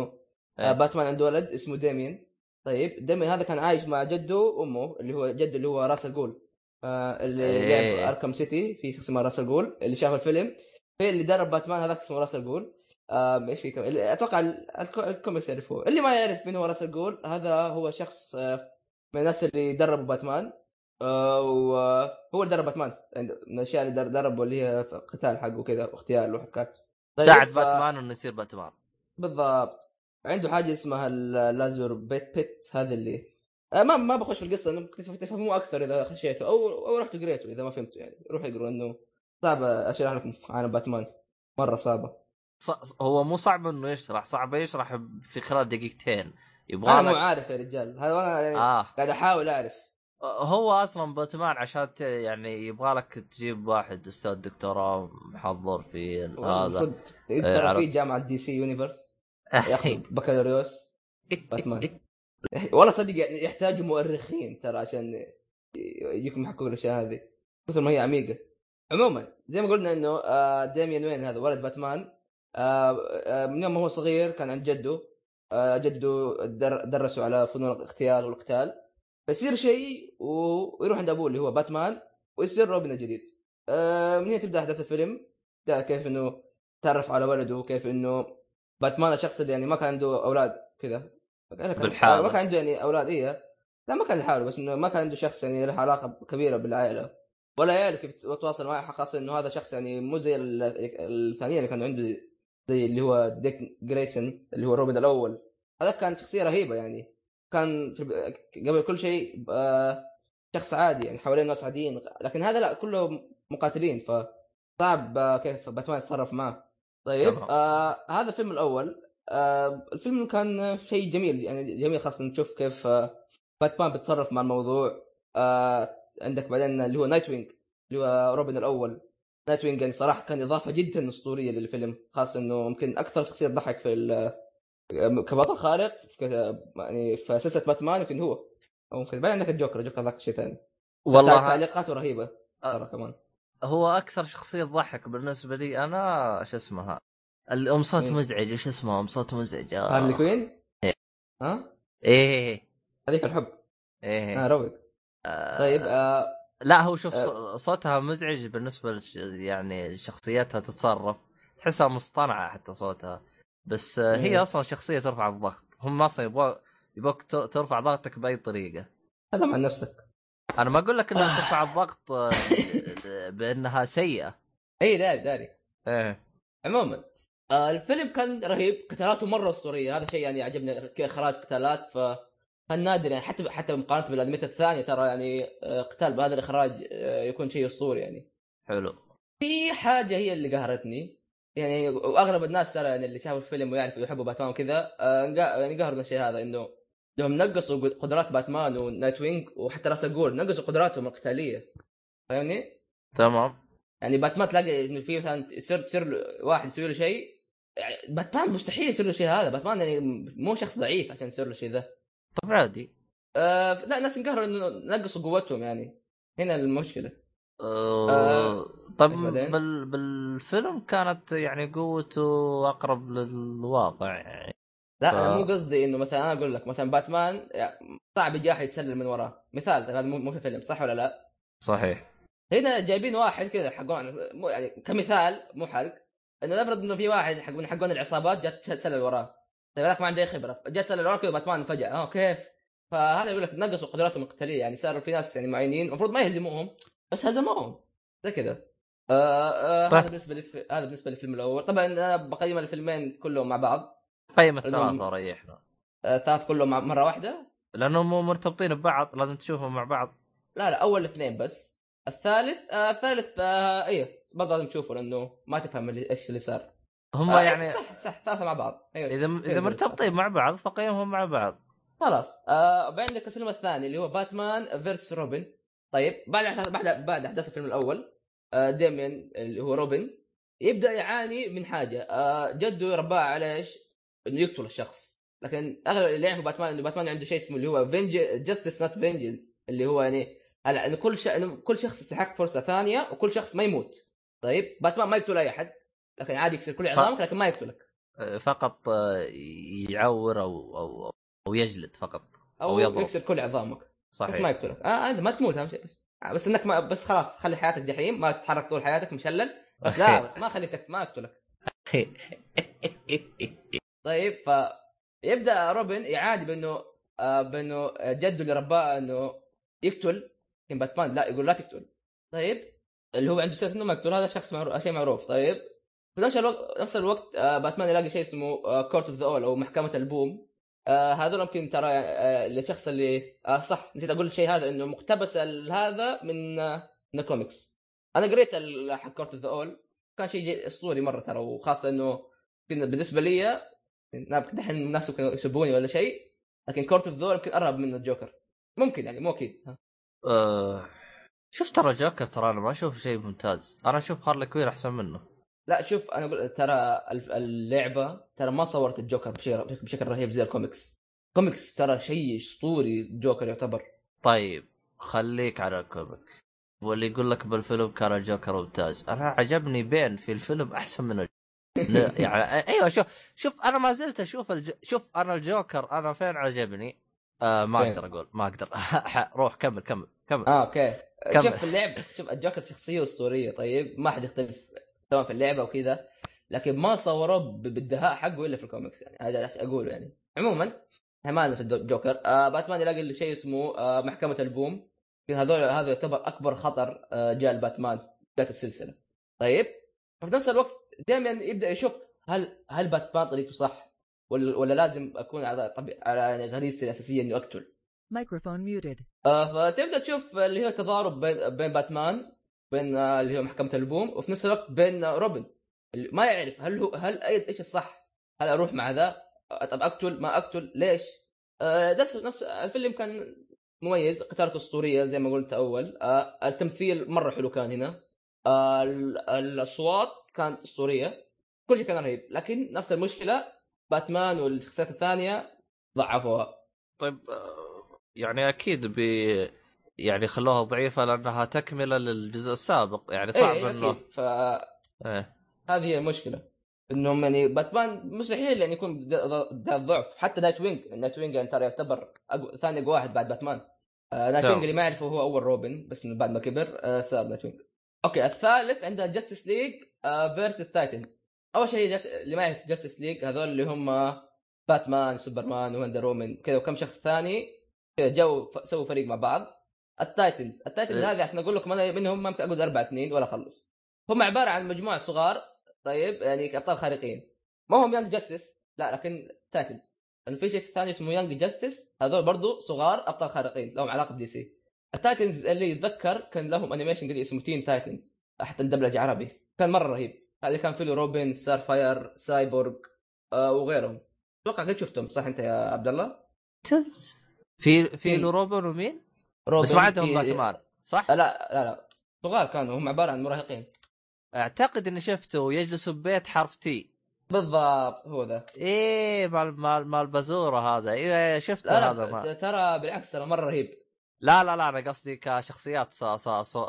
إيه. آه باتمان عنده ولد اسمه ديمين. طيب ديمين هذا كان عايش مع جده وأمه اللي هو جده اللي هو راس الجول آه اللي إيه. لعب أركم سيتي في اسمه راس الجول اللي شاف الفيلم. في اللي درب باتمان هذاك اسمه راس الجول آه إيش في كم... أتوقع ال- الكو- الكوميكس يعرفوه. اللي ما يعرف من هو راس الجول هذا هو شخص آه من الناس اللي دربوا باتمان آه وهو اللي درب باتمان. عند- من الأشياء اللي در- دربه اللي هي قتال حقه كذا واغتيال وحكات طيب، ساعد ف- باتمان إنه يصير باتمان. بالضبط. عنده حاجة اسمها ال Lazarus Pit Pit هذا اللي آه، ما ما بخش في القصة إنه تفهموه أكثر إذا خشيته أو أو رحتوا قريته إذا ما فهمتوا يعني روحوا اقروا إنه صعب أشرح لكم عن باتمان. مرة صعبة. ص- هو مو صعب إنه يشرح صعب يشرح في خلال دقيقتين. يبغى أنا مو عارف يا رجال. هذا أنا يعني آه. قاعد أحاول أعرف. هو أصلا باتمان عشان يعني يبغى لك تجيب واحد أستاذ دكتوراه محضر في هذا. المفروض إيه، ترى عرفت. في جامعة DC Universe. ياخذ بكالوريوس. باتمان. والله صدق يعني يحتاجوا مؤرخين ترى عشان يجيكم يحققوا الأشياء هذه. كثر ما هي عميقة. عموما زي ما قلنا إنه آه، ديميان وين هذا؟ ولد باتمان. آه، آه، من يوم ما هو صغير كان عند جده. آه، جده در- درسه على فنون الاغتيال والقتال. فيصير شيء ويروح عند أبوه اللي هو باتمان ويصير روبن الجديد. آه، من هنا تبدأ أحداث الفيلم؟ تبدأ كيف إنه تعرف على ولده كيف إنه باتمان الشخص اللي يعني ما كان عنده أولاد كذا. بالحالة. ما كان عنده يعني أولاد إيه. لا ما كان يحاول بس إنه ما كان عنده شخص يعني له علاقة كبيرة بالعائلة. ولا يعرف كيف يتواصل معه خاصه إنه هذا شخص يعني مو زي ال- الثانيين اللي كانوا عنده زي اللي هو ديك جريسون اللي هو روبن الأول. هذا كان شخصية رهيبة يعني. كان قبل كل شيء آه، شخص عادي يعني حوالين ناس عاديين. لكن هذا لا كله مقاتلين فصعب آه، كيف باتمان يتصرف معه. طيب. آه هذا الفيلم الأول. آه الفيلم كان شيء جميل يعني جميل خاصة نشوف كيف آه باتمان بيتصرف مع الموضوع. آه عندك بعدين اللي هو نايت وينج اللي هو روبن الأول. نايت وينج يعني صراحة كان إضافة جدا أسطورية للفيلم خاصه إنه يمكن أكثر شخصية تضحك في ال- كبطل خارق في يعني في سلسلة باتمان يمكن هو. أو ممكن بعدين عندك الجوكر الجوكر ذاك شيء ثاني. والله تعليقاته رهيبة ترى كمان. هو أكثر شخصية تضحك بالنسبة لي أنا شو اسمها؟ اللي ام صوت مين؟ مزعج إيش اسمها أم صوت مزعج؟ آه. هارلي كوين؟ إيه. ها؟ إيه. إيه هذيك الحب. إيه. آه روق آه، طيب آه لا هو شوف آه. ص- صوتها مزعج بالنسبة لش... يعني شخصيتها تتصرف. تحسها مصطنعة حتى صوتها. بس آه، هي إيه. أصلا شخصية ترفع الضغط. هم أصلا يبغوا يبغوك ترفع ضغطك بأي طريقة. هذا مع نفسك. أنا ما أقول لك إنها ترفع الضغط آه، بأنها سيئة. اي داري داري. إيه. عموما آه الفيلم كان رهيب. قتالاته مرة أسطورية. هذا شيء يعني عجبني كاخراج قتالات ف كان نادر يعني حتى حتى مقارنة بالأنميات الثانية ترى يعني آه، قتال بهذا الإخراج آه، يكون شيء أسطوري يعني. حلو. في حاجة هي اللي قهرتني يعني وأغلب الناس ترى يعني اللي شافوا الفيلم ويعرفوا يحبوا باتمان وكذا آه، يعني قهروا من الشيء هذا إنه لهم نقصوا قدرات باتمان ونايت وينج وحتى راس الجول نقصوا قدراتهم القتالية. فاهمني؟ تمام. يعني باتمان تلاقي إنه في مثلا يصير تصير واحد يسوي له شيء يعني باتمان مستحيل يصير له شيء هذا باتمان يعني مو شخص ضعيف عشان يصير له شيء ذا. طب عادي. آه لا ناس انقهروا إنه نقصوا قوتهم يعني. هنا المشكلة. آه آه، طب بعدين؟ بال بالفيلم كانت يعني قوته أقرب للواقع يعني. لا ف- أنا مو قصدي إنه مثلا أنا أقول لك مثلا باتمان يعني صعب يجي احد يتسلل من وراه. مثال هذا مو مو في فيلم صح ولا لا؟ صحيح. هنا جايبين واحد كذا حقون مو يعني كمثال مو حرق إنه نفرض إنه في واحد حق من حقون العصابات جات تسلل وراه. طيب هذاك ما عنده أي خبرة. جات تسلل وراه كذا باتمان فجأة. آه كيف؟ فهذا يقول لك نقصوا قدراتهم القتالية يعني صاروا في ناس يعني معينين المفروض ما يهزموهم بس هزموهم. زي كذا. آه آه طيب. هذا بالنسبة للف... هذا بالنسبة للفيلم الأول. طبعا أنا بقيم الفيلمين كلهم مع بعض. قيم الثلاثة ريحنا. آه ثلاث كلهم مع- مرة واحدة. لأنهم مو مرتبطين ببعض لازم تشوفهم مع بعض. لا لا أول اثنين بس. الثالث آه الثالث آه إيه برضه لازم تشوفه لأنه ما تفهم اللي إيش اللي صار. هم آه يعني صح صح ثلاثة مع بعض. أيوه إذا إذا مرتبطين مع بعض فقيمهم مع بعض. خلاص. آه عندك الفيلم الثاني اللي هو Batman versus Robin. طيب بعد أحداث بعد بعد أحداث الفيلم الأول آه ديميان اللي هو روبن يبدأ يعاني من حاجة. آه جده رباه على إيش؟ إنه يقتل الشخص. لكن أغلب اللي يعرفوا باتمان إنه باتمان عنده شيء اسمه اللي هو justice not vengeance اللي هو يعني هلا إنه كل ش... إنه كل شخص يستحق فرصة ثانية وكل شخص ما يموت. طيب باتمان ما يقتل أي أحد. لكن عادي يكسر كل عظامك لكن ما يقتلك. آه، فقط آه، يعور أو أو أو يجلد فقط أو, أو يضرب. يكسر كل عظامك بس ما صحيح يقتلك. آه عادي ما تموت أهم شيء بس. آه بس إنك ما بس خلاص خلي حياتك جحيم ما تتحرك طول حياتك مشلل بس لا بس ما خليك ما اقتلك طيب ف يبدأ روبن يعادي بأنه آه بأنه جده اللي رباه أنه يقتل لكن باتمان لا يقول لا تقتل. طيب اللي هو عنده سنة إنه ما يقتل هذا شخص معروف شيء معروف. طيب في نفس الوقت نفس الوقت آه باتمان يلاقي شيء اسمه Court of the Owls أو محكمة البوم. آه هذول يمكن ترى الشخص اللي آه صح نسيت أقول الشيء هذا إنه مقتبس هذا من من الكوميكس أنا قريت حق Court of the Owls كان شيء أسطوري مرة ترى وخاصة إنه بالنسبة لي دحين الناس يمكن يسبوني ولا شيء لكن Court of the يمكن اقرب من الجوكر. ممكن يعني مو أكيد. شوف ترى جوكر ترى أنا ما أشوف شيء ممتاز. أنا أشوف هارلي كوين أحسن منه. لا شوف أنا أقول ترى ال- اللعبة ترى ما صورت الجوكر بشكل بشكل رهيب زي ال comics. comics ترى شيء أسطوري الجوكر يعتبر. طيب خليك على ال comic. واللي يقول لك بالفيلم كان الجوكر ممتاز. أنا عجبني بين في الفيلم أحسن من الج... يعني أيوه شوف شوف أنا ما زلت أشوف الج... شوف أنا الجوكر أنا فين عجبني؟ آه ما؟ أقدر أقول ما أقدر. روح كمل كمل كمل. آه okay. كمل. شوف اللعب شوف الجوكر شخصية أسطورية طيب ما حد يختلف. سواء في اللعبة وكذا لكن ما صوروه بالدهاء حقه إلا في الكوميكس يعني. هذا أقوله يعني. عموما همانا في الجوكر. آه باتمان يلاقي شيء اسمه آه محكمة البوم. هذول هذا يعتبر أكبر خطر آه جاء لباتمان بدايه السلسلة. طيب ففي نفس الوقت دائما يبدأ يشك هل هل باتمان طريقته صح ولا, ولا لازم أكون على طبي... على يعني غريزتي الأساسية إني أقتل. Microphone muted. آه فتبدأ تشوف اللي هو تضارب بين بين باتمان بين اللي هو محكمة البوم وفي نفس الوقت بين روبن. اللي ما يعرف هل هو هل إيش الصح؟ هل أروح مع ذا؟ طب أقتل؟ ما أقتل؟ ليش؟ آه نفس نفس الفيلم كان مميز قتالته اسطوريه زي ما قلت أول. آه التمثيل مرة حلو كان هنا. آه ال- الأصوات كانت أسطورية. كل شيء كان رهيب. لكن نفس المشكلة باتمان والشخصيات الثانية ضعفوها. طيب آه، يعني أكيد بي يعني خلوها ضعيفة لأنها تكملة للجزء السابق يعني صعب إيه انه أكيد. فهذه إيه. هي المشكلة. إنهم يعني باتمان مستحيل يعني يكون ذا ذا ضعف. حتى Nightwing Nightwing يعني ترى يعتبر أقو... ثاني اقوى واحد بعد باتمان آه Night. wing اللي ما يعرفه هو أول روبن بس بعد ما كبر آه صار Nightwing okay الثالث عندنا Justice League آه versus Titans أول شيء جس... اللي ما يعرف Justice League هذول اللي هم باتمان سوبرمان Wonder Woman كذا وكم شخص ثاني جو ف... سووا فريق مع بعض. ال Titans. ال Titans إيه. هذه عشان أقول لكم أنا منهم ما اقعد أربع سنين ولا أخلص. هم عبارة عن مجموعة صغار طيب يعني ابطال خارقين. ما هم Young Justice لا لكن Titans في شيء ثاني اسمه Young Justice هذول برضو صغار أبطال خارقين لهم علاقة ب DC ال Titans اللي يتذكر كان لهم animation قديم اسمه Teen Titans حتى اندبلج عربي. كان مرة رهيب. هذا كان فيه روبن Starfire Cyborg آه وغيرهم. أتوقع قد شفتهم صح أنت يا عبد الله؟ تز في في مين؟ له روبن ومين؟ روبن بس ما عندهم باتمان صح؟ آه، لا لا لا. صغار كانوا هم عبارة عن مراهقين. أعتقد إني شفته يجلسوا ببيت حرف تي بالضبط. هو ذا. إيه مال مال مال بازورة هذا. إيه شفته لا هذا لا ما. ت- ترى بالعكس ترى مرة رهيب. لا لا لا أنا قصدي كشخصيات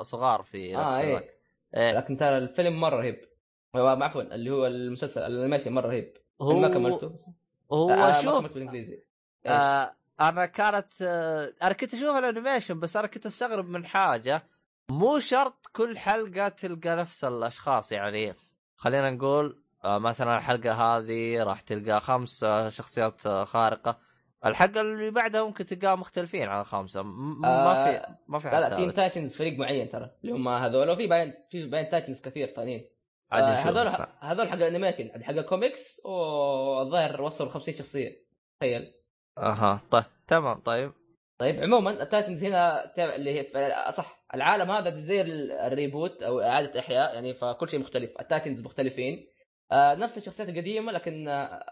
صغار في آه نفس إيه. الوقت. إيه. لكن ترى الفيلم مرة رهيب. عفوا اللي هو المسلسل ال animation مرة رهيب. هو ما كملته بس. هو آه ما شوف كملته بالإنجليزي؟ آه أنا كانت آه أنا كنت أشوف ال animation بس أنا كنت أستغرب من حاجة. مو شرط كل حلقة تلقى نفس الأشخاص يعني خلينا نقول آه مثلا الحلقة هذه راح تلقى خمس آه شخصيات خارقة. الحلقة اللي بعدها ممكن تلقاها مختلفين عن الخمسه م- ما في ما في لا لا team. Titans فريق معين ترى اللي هم هذول وفي باين في باين Titans كثير ثانيين آه،. هذول هذول حق ال animation حق الكوميكس والظاهر وصلوا 50 شخصية تخيل. أها طيب تمام طيب. طيب عموما ال Titans هنا اللي هي صح العالم هذا زي ال- ال reboot أو إعادة إحياء يعني فكل شيء مختلف ال Titans مختلفين. آه نفس الشخصيات القديمة لكن آه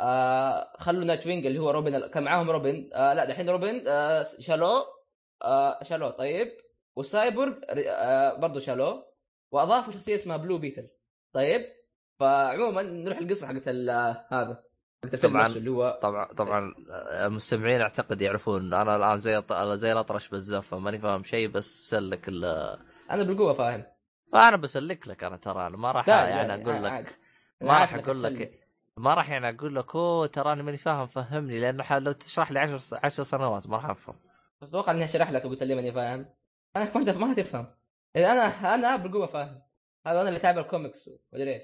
آه خلوا Nightwing اللي هو روبن كان معاهم روبن. آه لا دحين روبن آه شالوه آه شالوه طيب. وسايبورغ آه برضه شالوه وأضافوا شخصية اسمها بلو بيتل طيب. فعموما نروح القصة حقت آه، هذا. طبعاً. اللي هو طبعا طبعا آه، المستمعين أعتقد يعرفون أنا الآن زي زي الأطرش بالزفه ماني فاهم شيء بس سلك ال أنا بالقوة فاهم أنا بسلك لك أنا ترى أنا ما راح يعني لا، أقول. لك ما راح أقول. لك ما راح يعني أقول لك أوه ترى أنا ماني فاهم فهمني لأنه لو تشرح لي 10 10 سنوات ما راح أفهم أتوقع إني اشرح لك قلت لي ماني فاهم أنا ما ما هتفهم اذا أنا أنا بالقوة فاهم هذا أنا اللي تابع الكوميكس ومدري إيش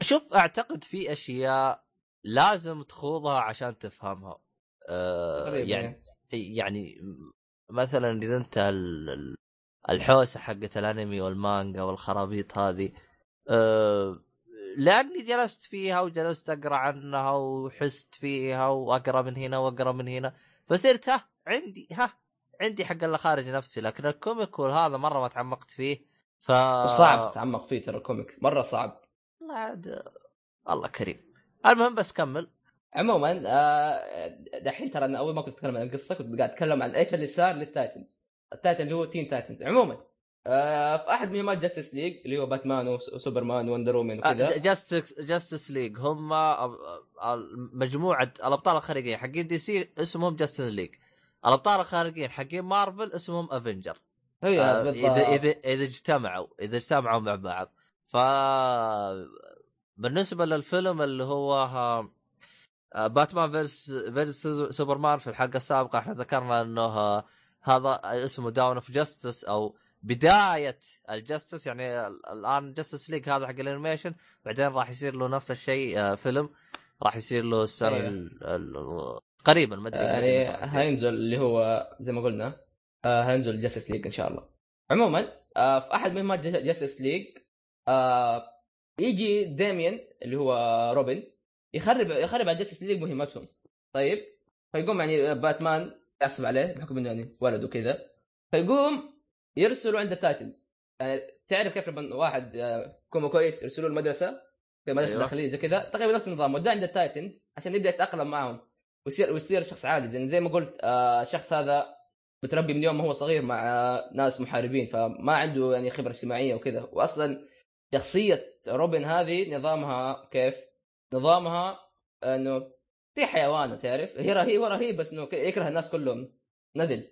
شوف أعتقد في أشياء لازم تخوضها عشان تفهمها. أه تقريباً يعني يعني مثلا إذا أنت ال- ال- الحوسة حقت الأنمي والمانجا والخرابيط هذه أه لأني جلست فيها وجلست أقرأ عنها وحست فيها وأقرأ من هنا وأقرأ من هنا فصرت ها عندي ها عندي حق اللي خارج نفسي لكن ال comic وهذا مرة ما تعمقت فيه ف صعب تتعمق فيه ترى الكوميكس مرة صعب. والله عاد الله كريم. المهم بس كمل. عموما آه، دحين ترى أنا أول ما كنت أتكلم عن القصة كنت قاعد أتكلم عن إيش اللي صار لل Titans. ال Titan اللي هو Teen Titans عموما آه، في أحد مهمات Justice League اللي هو باتمان وس- وسوبرمان Wonder Woman وكذا. Justice Justice League هم مجموعة الأبطال الخارقين حقين DC اسمهم Justice League الأبطال الخارقين حقين مارفل اسمهم Avenger آه، اذا اذا إذا اجتمعوا إذا اجتمعوا مع بعض. ف بالنسبة للفيلم اللي هو آه، باتمان versus versus سوبرمان في الحلقة السابقة إحنا ذكرنا إنه آه، هذا اسمه Dawn of Justice أو بداية ال Justice يعني ال- الآن Justice League هذا حق ال animation بعدين راح يصير له نفس الشيء آه، فيلم راح يصير له السنة أيوه. قريبا ما أدري يعني. هينزل اللي هو زي ما قلنا هينزل Justice League إن شاء الله عموما في أحد مهمات Justice League يجي ديميان اللي هو روبن يخرب يخرب على Justice League مهمتهم. طيب فيقوم يعني باتمان يعصب عليه بحكم إنه يعني ولد وكذا. فيقوم يرسلوا عند ال Titans يعني تعرف كيف لما واحد آه، يكون كويس يرسلوه المدرسة؟ في مدرسة أيوه. داخلية زي كذا. تقريبا نفس النظام. وداه عند ال Titans عشان يبدأ يتأقلم معهم ويصير ويصير شخص عادي. يعني زي ما قلت آه الشخص هذا متربي من يوم ما هو صغير مع آه ناس محاربين فما عنده يعني خبرة اجتماعية وكذا. واصلا شخصية روبن هذه نظامها كيف؟ نظامها انه زي حيوانة تعرف؟ هي رهيب هو رهيب بس إنه يكره الناس كلهم. نذل.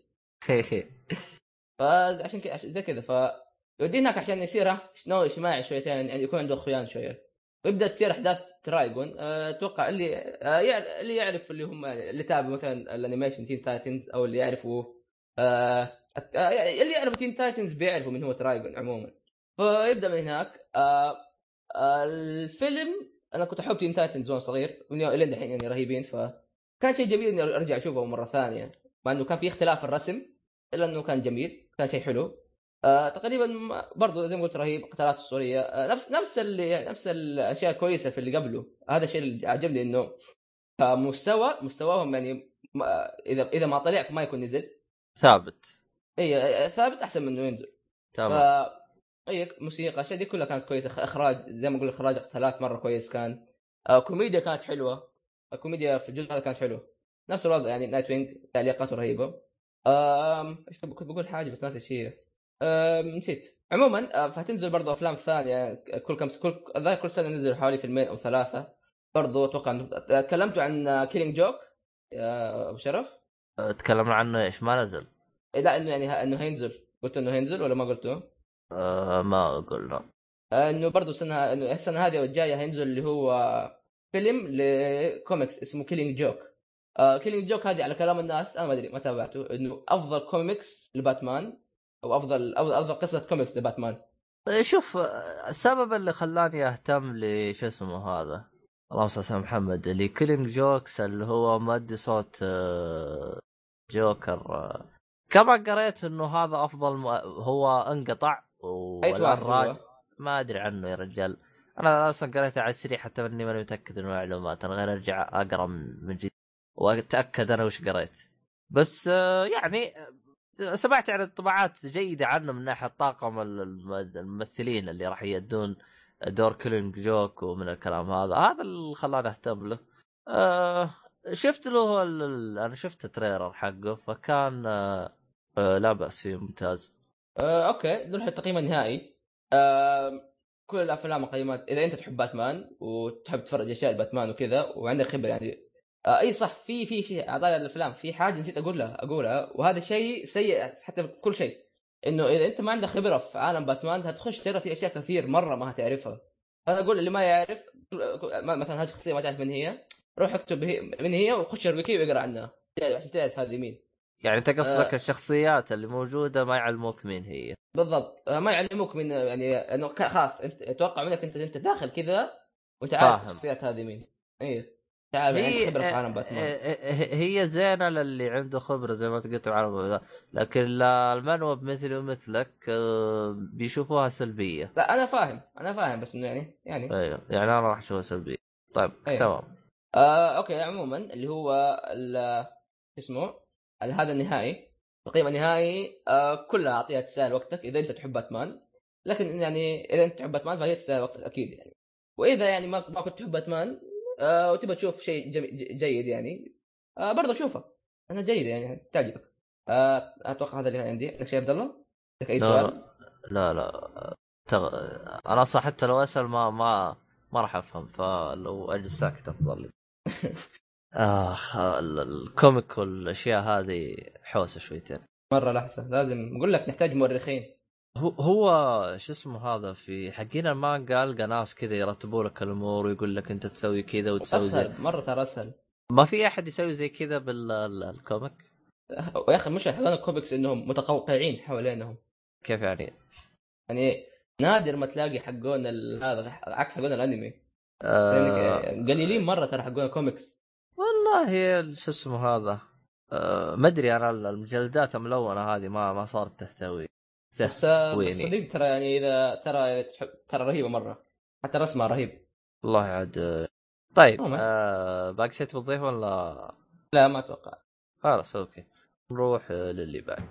فعشان كذا زي كذا. ف يوديه هناك عشان يصير نوع اجتماعي شويتين يعني يكون عنده اخوان شوية. ويبدأ تصير أحداث Trigon. أه، أتوقع اللي أه، يع- اللي يعرف اللي هم اللي تابعوا مثلا ال animation Teen Titans أو اللي يعرفوا أه، يعني اللي يعرفوا Teen Titans بيعرفوا من هو Trigon عموما. فيبدأ من هناك. أه، الفيلم أنا كنت أحب Teen Titans وأنا صغير الين دحين يعني رهيبين فكان شيء جميل إني أرجع أشوفه مرة ثانية مع إنه كان في اختلاف في الرسم إلا إنه كان جميل كان شيء حلو. آه تقريبا برضو زي ما قلت رهيب قتالات اسطوريه آه نفس نفس اللي نفس الأشياء الكويسة في اللي قبله. هذا الشيء اللي عجبني إنه كمستوى مستواهم يعني ما اذا إذا ما طلع فما يكون نزل. ثابت. اي ثابت أحسن من إنه ينزل. تمام. اي موسيقى. الأشياء دي كلها كانت كويسة. إخراج زي ما أقول إخراج قتالات مرة كويس كان. آه كوميديا كانت حلوة. الكوميديا في الجزء هذا كانت حلوة. نفس الوضع يعني Nightwing تعليقاته رهيبة. آم، إيش كنت بقول؟ حاجة بس ناسي شيء آم، نسيت. عموما آه، فهتنزل برضه أفلام ثانية. كل كم كل الظاهر كل سنة ننزل حوالي فيلمين أو ثلاثة. برضه أتوقع تكلمتوا عن Killing Joke يا أبو شرف؟ أه، تكلمنا عنه إيش ما نزل. إيه، لا إنه يعني إنه هينزل. قلت إنه هينزل ولا ما قلته؟ أه ما قلنا آه، إنه برضه السنة إنه السنة هذه والجايه هينزل اللي هو فيلم لكوميكس اسمه Killing Joke Killing Joke هذه على كلام الناس أنا ما أدري ما تابعته إنه أفضل كوميكس لباتمان أو أفضل أفضل, أفضل قصة كوميكس لباتمان. أه، شوف السبب اللي خلاني أهتم لشو اسمه هذا؟ اللهم صل على محمد اللي Killing Jokes اللي هو مؤدي صوت جوكر أه، كما قريت إنه هذا أفضل م... هو انقطع. والان؟ ما أدري عنه يا رجال. أنا أصلا قريته على السريع حتى إني ماني متأكد من المعلومات. أنا غير أرجع أقرأ من جديد. وأتأكد أنا وش قريت. بس آه، يعني آه، سمعت عن انطباعات جيدة عنه من ناحية طاقم ال- الم- الممثلين اللي راح يأدون دور Killing Joke ومن الكلام هذا. هذا اللي خلاني اهتم له. آه شفت له ال- أنا شفت trailer حقه فكان آه لا بأس فيه ممتاز. آه، okay نروح للتقييم النهائي. آه، كل الأفلام قيمات إذا أنت تحب باتمان وتحب تتفرج أشياء باتمان وكذا وعندك خبرة يعني آه، أي صح في في في اعضاء الأفلام في حاجة نسيت أقولها أقولها وهذا شيء سيء حتى في كل شيء إنه إذا أنت ما عندك خبرة في عالم باتمان هتخش ترى في أشياء كثير مرة ما هتعرفها. أنا أقول اللي ما يعرف مثلا هذه الشخصيه ما تعرف من هي روح اكتب من هي وخش الويكي واقرأ عنها. عشان تعرف هذه مين يعني أنت قصدك آه. الشخصيات اللي موجودة ما يعلموك مين هي. بالضبط. آه، ما يعلموك من يعني إنه خلاص أنت أتوقع منك أنت أنت داخل كذا وأنت عارف. الشخصيات هذه مين. إيه. تعال عندك خبرة في عالم باتمان. آه، آه، هي زينة للي عنده خبرة زي ما قلت عالم لكن المنوب مثلي ومثلك آه، بيشوفوها سلبية. لا أنا فاهم أنا فاهم بس إنه يعني يعني. أيوه يعني أنا راح أشوفها سلبية. طيب أيوة. تمام. آه أوكي عموما اللي هو ال- اسمه؟ هذا النهائي التقييم النهائي آه كلها أعطيها تستاهل وقتك إذا أنت تحب باتمان. لكن يعني إذا أنت تحب باتمان فهي تستاهل وقتك أكيد يعني. وإذا يعني ما ما كنت تحب باتمان آه وتبغى تشوف شيء جيد يعني آه برضه شوفه. أنا جيد يعني تعجبك. آه أتوقع هذا اللي عندي. عندك شيء عبد الله؟ عندك أي سؤال؟ لا لا تغ... أنا أصلا حتى لو أسأل ما ما ما راح أفهم فلو أجلس ساكت أفضل. لي آخ ال- comic والأشياء هذه حوسة شويتين. مرة لحظه لازم نقول لك نحتاج مؤرخين هو هو شو اسمه هذا في حقين المانجا القى ناس كذا يرتبوا لك الأمور ويقول لك أنت تسوي كذا وتسوي زي. أسهل مرة ترى أسهل. ما في أحد يسوي زي كذا بال comic يا أخي مش حقون الكوميكس إنهم متقوقعين حوالينهم. كيف يعني؟ يعني نادر ما تلاقي حقون ال- هذا عكس حقون الأنمي. لأنك قليلين مرة ترى حقون الكوميكس. والله شو اسمه هذا؟ آه ما أدري أنا المجلدات الملونة هذه ما ما صارت تحتوي. بس آه، صديق ترى يعني إذا ترى إذا تحب ترى رهيبة مرة. حتى رسمها رهيب. والله عاد آه، طيب. آه باقي شيء تبغى ولا؟ لا ما أتوقع. خلاص أوكي. نروح آه، للي بعد.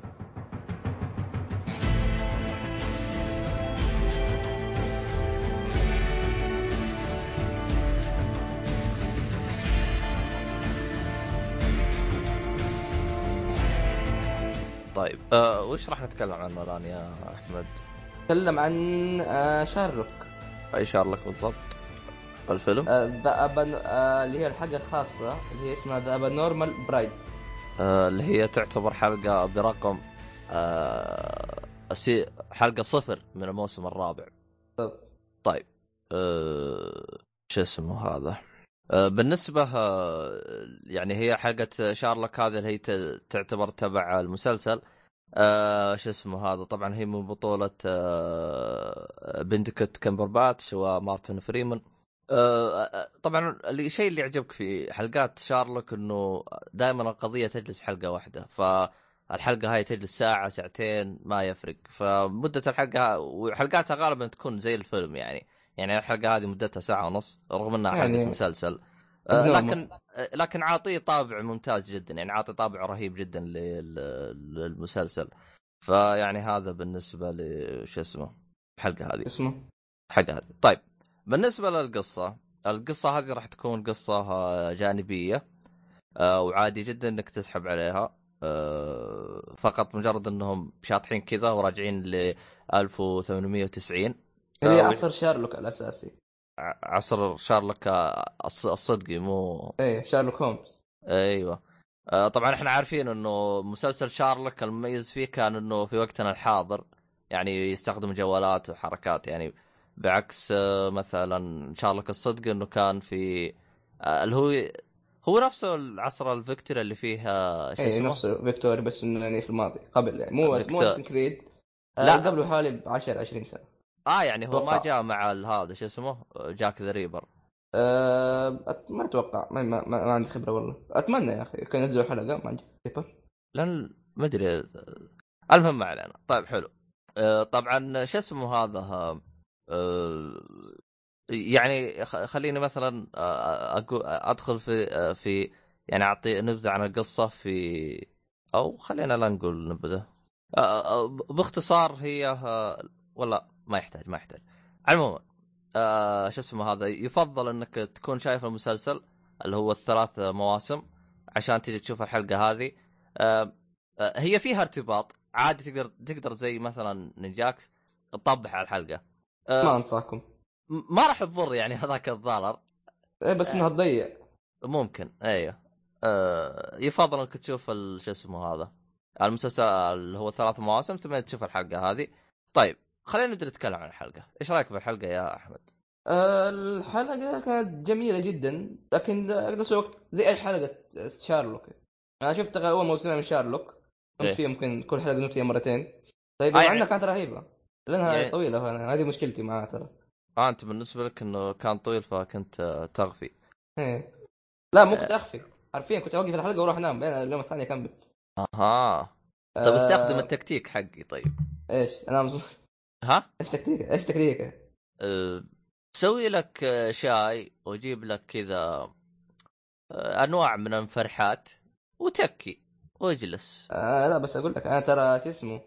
طيب آه وش راح نتكلم عنه الان يا أحمد؟ تكلم عن آه، شارلوك أي شارلك بالضبط؟ الفيلم؟ ذا أبن... آه، اللي هي الحلقة الخاصة اللي هي اسمها The Abominable Bride آه اللي هي تعتبر حلقة برقم آه حلقة صفر من الموسم الرابع طيب آه شو اسمه هذا آه بالنسبة يعني هي حلقة شارلوك هذه اللي هي تعتبر تبع المسلسل. آه شو اسمه هذا؟ طبعا هي من بطولة بندكت كمبرباتش ومارتن فريمان طبعا الشيء اللي يعجبك في حلقات شارلوك إنه دائما القضية تجلس حلقة واحدة ف الحلقة هاي تجلس ساعة ساعتين ما يفرق. فمدة الحلقة وحلقاتها غالبا تكون زي الفيلم يعني. يعني الحلقة هذه مدتها ساعة ونص رغم إنها حلقة يعني مسلسل. آه، لكن آه، لكن عاطيه طابع ممتاز جدا يعني عاطي طابع رهيب جدا لل- للمسلسل. فيعني هذا بالنسبة لش اسمه الحلقة هذه. اسمه؟ الحلقة هذه. طيب بالنسبة للقصة القصة هذه راح تكون قصة آه، جانبية آه، وعادي جدا إنك تسحب عليها. آه، فقط مجرد إنهم شاطحين كذا وراجعين ل 1890 آه، عصر شارلوك الاساسي عصر شارلوك الص- الصدقي مو إيه شارلوك هومز أيوه. آه، طبعا إحنا عارفين إنه مسلسل شارلوك المميز فيه كان إنه في وقتنا الحاضر يعني يستخدم جوالات وحركات يعني بعكس آه، مثلا شارلوك الصدقي إنه كان في آه، اللي هو هو نفسه العصر الفيكتوري اللي فيه آه، شو إيه اسمه؟ نفسه فيكتوري بس إنه يعني في الماضي. قبل يعني مو مو كريد لا. قبله حوالي ب 10 20 سنة. آه يعني هو ما أتوقع. جاء مع هذا شو اسمه؟ Jack the Ripper. أه ما أتوقع. ما, ما, ما, ما عندي خبرة والله. أتمنى يا أخي. كان ينزلوا حلقة ما عندي. خبره لأن ما أدري. المهم ما علينا. طيب حلو. آه، طبعا شو اسمه هذا؟ آه، يعني خليني مثلا أقو- أدخل في آه، في يعني أعطي نبذة عن القصة في أو خلينا لا نقول نبذة. آه، باختصار هي ولا ما يحتاج ما يحتاج. عموما آه، شو اسمه هذا يفضل إنك تكون شايف المسلسل اللي هو الثلاث مواسم عشان تجي تشوف الحلقة هذه. آه، آه، هي فيها ارتباط عادي تقدر تقدر زي مثلا نينجاكس تطبح على الحلقة. آه، ما انصحكم ما راح تضر يعني هذاك الضرر. إيه بس إنها تضيع. ممكن أيوه آه يفضل إنك تشوف شو اسمه هذا المسلسل اللي هو ثلاث مواسم ثم تشوف الحلقة هذه. طيب خلينا نبدأ نتكلم عن الحلقة. إيش رأيك بالحلقة يا أحمد؟ أه الحلقة كانت جميلة جدا لكن نفس الوقت زي أي حلقة شارلوك. أنا شفت أول موسمين من شارلوك. إيه. كنت فيها يمكن كل حلقة نمت فيها مرتين. طيب آه، مع انها كانت رهيبة. لأنها يعني- طويلة هذه مشكلتي معها ترى. آه أنت بالنسبة لك إنه كان طويل فكنت آه، تغفي إيه. لا مو آه. كنت أخفي. حرفيا كنت أوقف الحلقة وأروح أنام بين اليوم الثاني أكمل. أها. طيب استخدم آه، التكتيك حقي طيب. إيش؟ انام ها؟ إيش تكتيك إيش تكتيك أه، سوي لك آه، شاي واجيب لك كذا آه، أنواع من المفرحات وتكي واجلس. آه لا بس أقول لك أنا ترى شو اسمه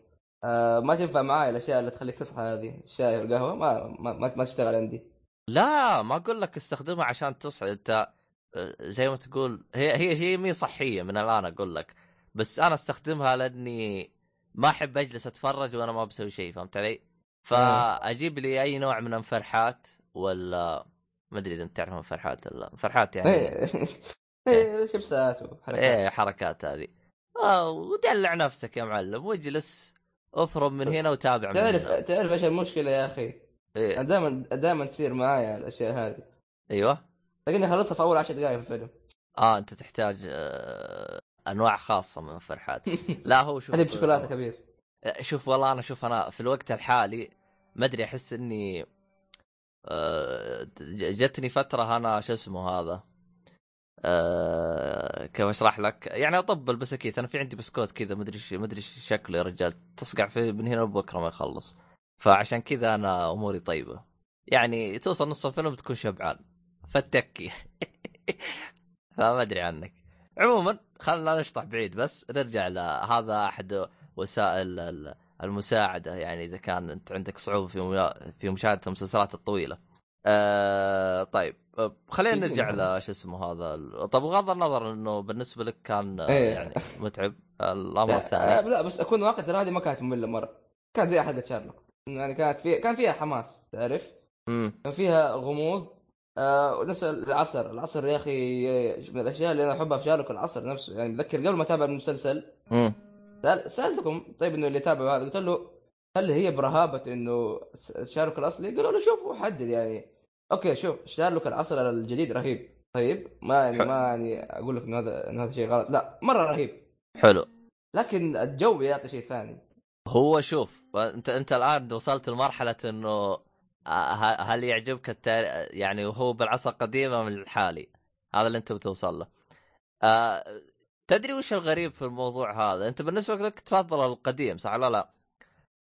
آه ما تنفع معاي الأشياء اللي تخليك تصحى هذه الشاي والقهوة ما ما, ما, ما تشتغل عندي. لا ما أقول لك استخدمها عشان تصعد أنت زي ما تقول هي هي شيء مي صحية من الآن أقول لك بس أنا أستخدمها لأني ما أحب أجلس أتفرج وأنا ما بسوي شيء فهمت علي؟ فأجيب لي أي نوع من المفرحات ولا ما أدري إذا أنت تعرف المفرحات ولا مفرحات يعني إيه. إيه شيبسات وحركات. إيه حركات هذه. آه ودلع نفسك يا معلم واجلس أفرم من هنا وتابع من تعرف هنا. تعرف إيش المشكلة يا أخي؟ إيه. دائما دائما تصير معايا الأشياء هذه. أيوه. لكني اخلصها في أول عشر دقائق في الفيلم. آه أنت تحتاج آه أنواع خاصة من الفرحات لا هو شوف هذه بشوكولاتة كبير شوف والله أنا شوف أنا في الوقت الحالي ما أدري أحس إني آه، جتني فترة أنا شو اسمه هذا آه، كيف أشرح لك؟ يعني اطب البسكيت أنا في عندي بسكوت كذا ما أدري ما أدري شكله يا رجال. تصقع فيه من هنا لبكرة ما يخلص. فعشان كذا أنا أموري طيبة. يعني توصل نص الفيلم تكون شبعان. فتكي. فما أدري عنك. عموما خلنا نشطح بعيد بس نرجع لهذا أحد وسائل ال- المساعدة يعني إذا كان أنت عندك صعوبة في في مشاهدة المسلسلات الطويلة. آه طيب آه، خلينا يمكن نرجع مثلاً. لش اسمه هذا طب بغض النظر إنه بالنسبة لك كان آه، إيه. يعني متعب الامر لا, الثاني. لا بس أكون واقع ترى هذه ما كانت مملة مرة. كانت زي حلقه شارلوك يعني كانت فيها كان فيها حماس تعرف؟ كان فيها غموض. آه ونفس العصر العصر يا أخي آه، من الأشياء اللي أنا أحبها في شارلوك العصر نفسه. يعني أتذكر قبل ما أتابع المسلسل سأل سألتكم طيب إنه اللي يتابع هذا قلت له هل هي برهابة إنه شارلوك الاصلي؟ قالوا له شوف وحدد يعني. أوكي شوف شارلوك العصر الجديد رهيب. طيب ما يعني حلو. ما يعني أقول لك إنه هذا إنه هذا شيء غلط. لا مرة رهيب. حلو. لكن الجو يعطي شيء ثاني. هو شوف أنت أنت الآن وصلت لمرحلة إنه آه، هل يعجبك التار... يعني وهو بالعصر القديم من الحالي؟ هذا اللي أنت بتوصل له. آه تدري وش الغريب في الموضوع هذا؟ انت بالنسبة لك تفضل القديم صح ولا لا؟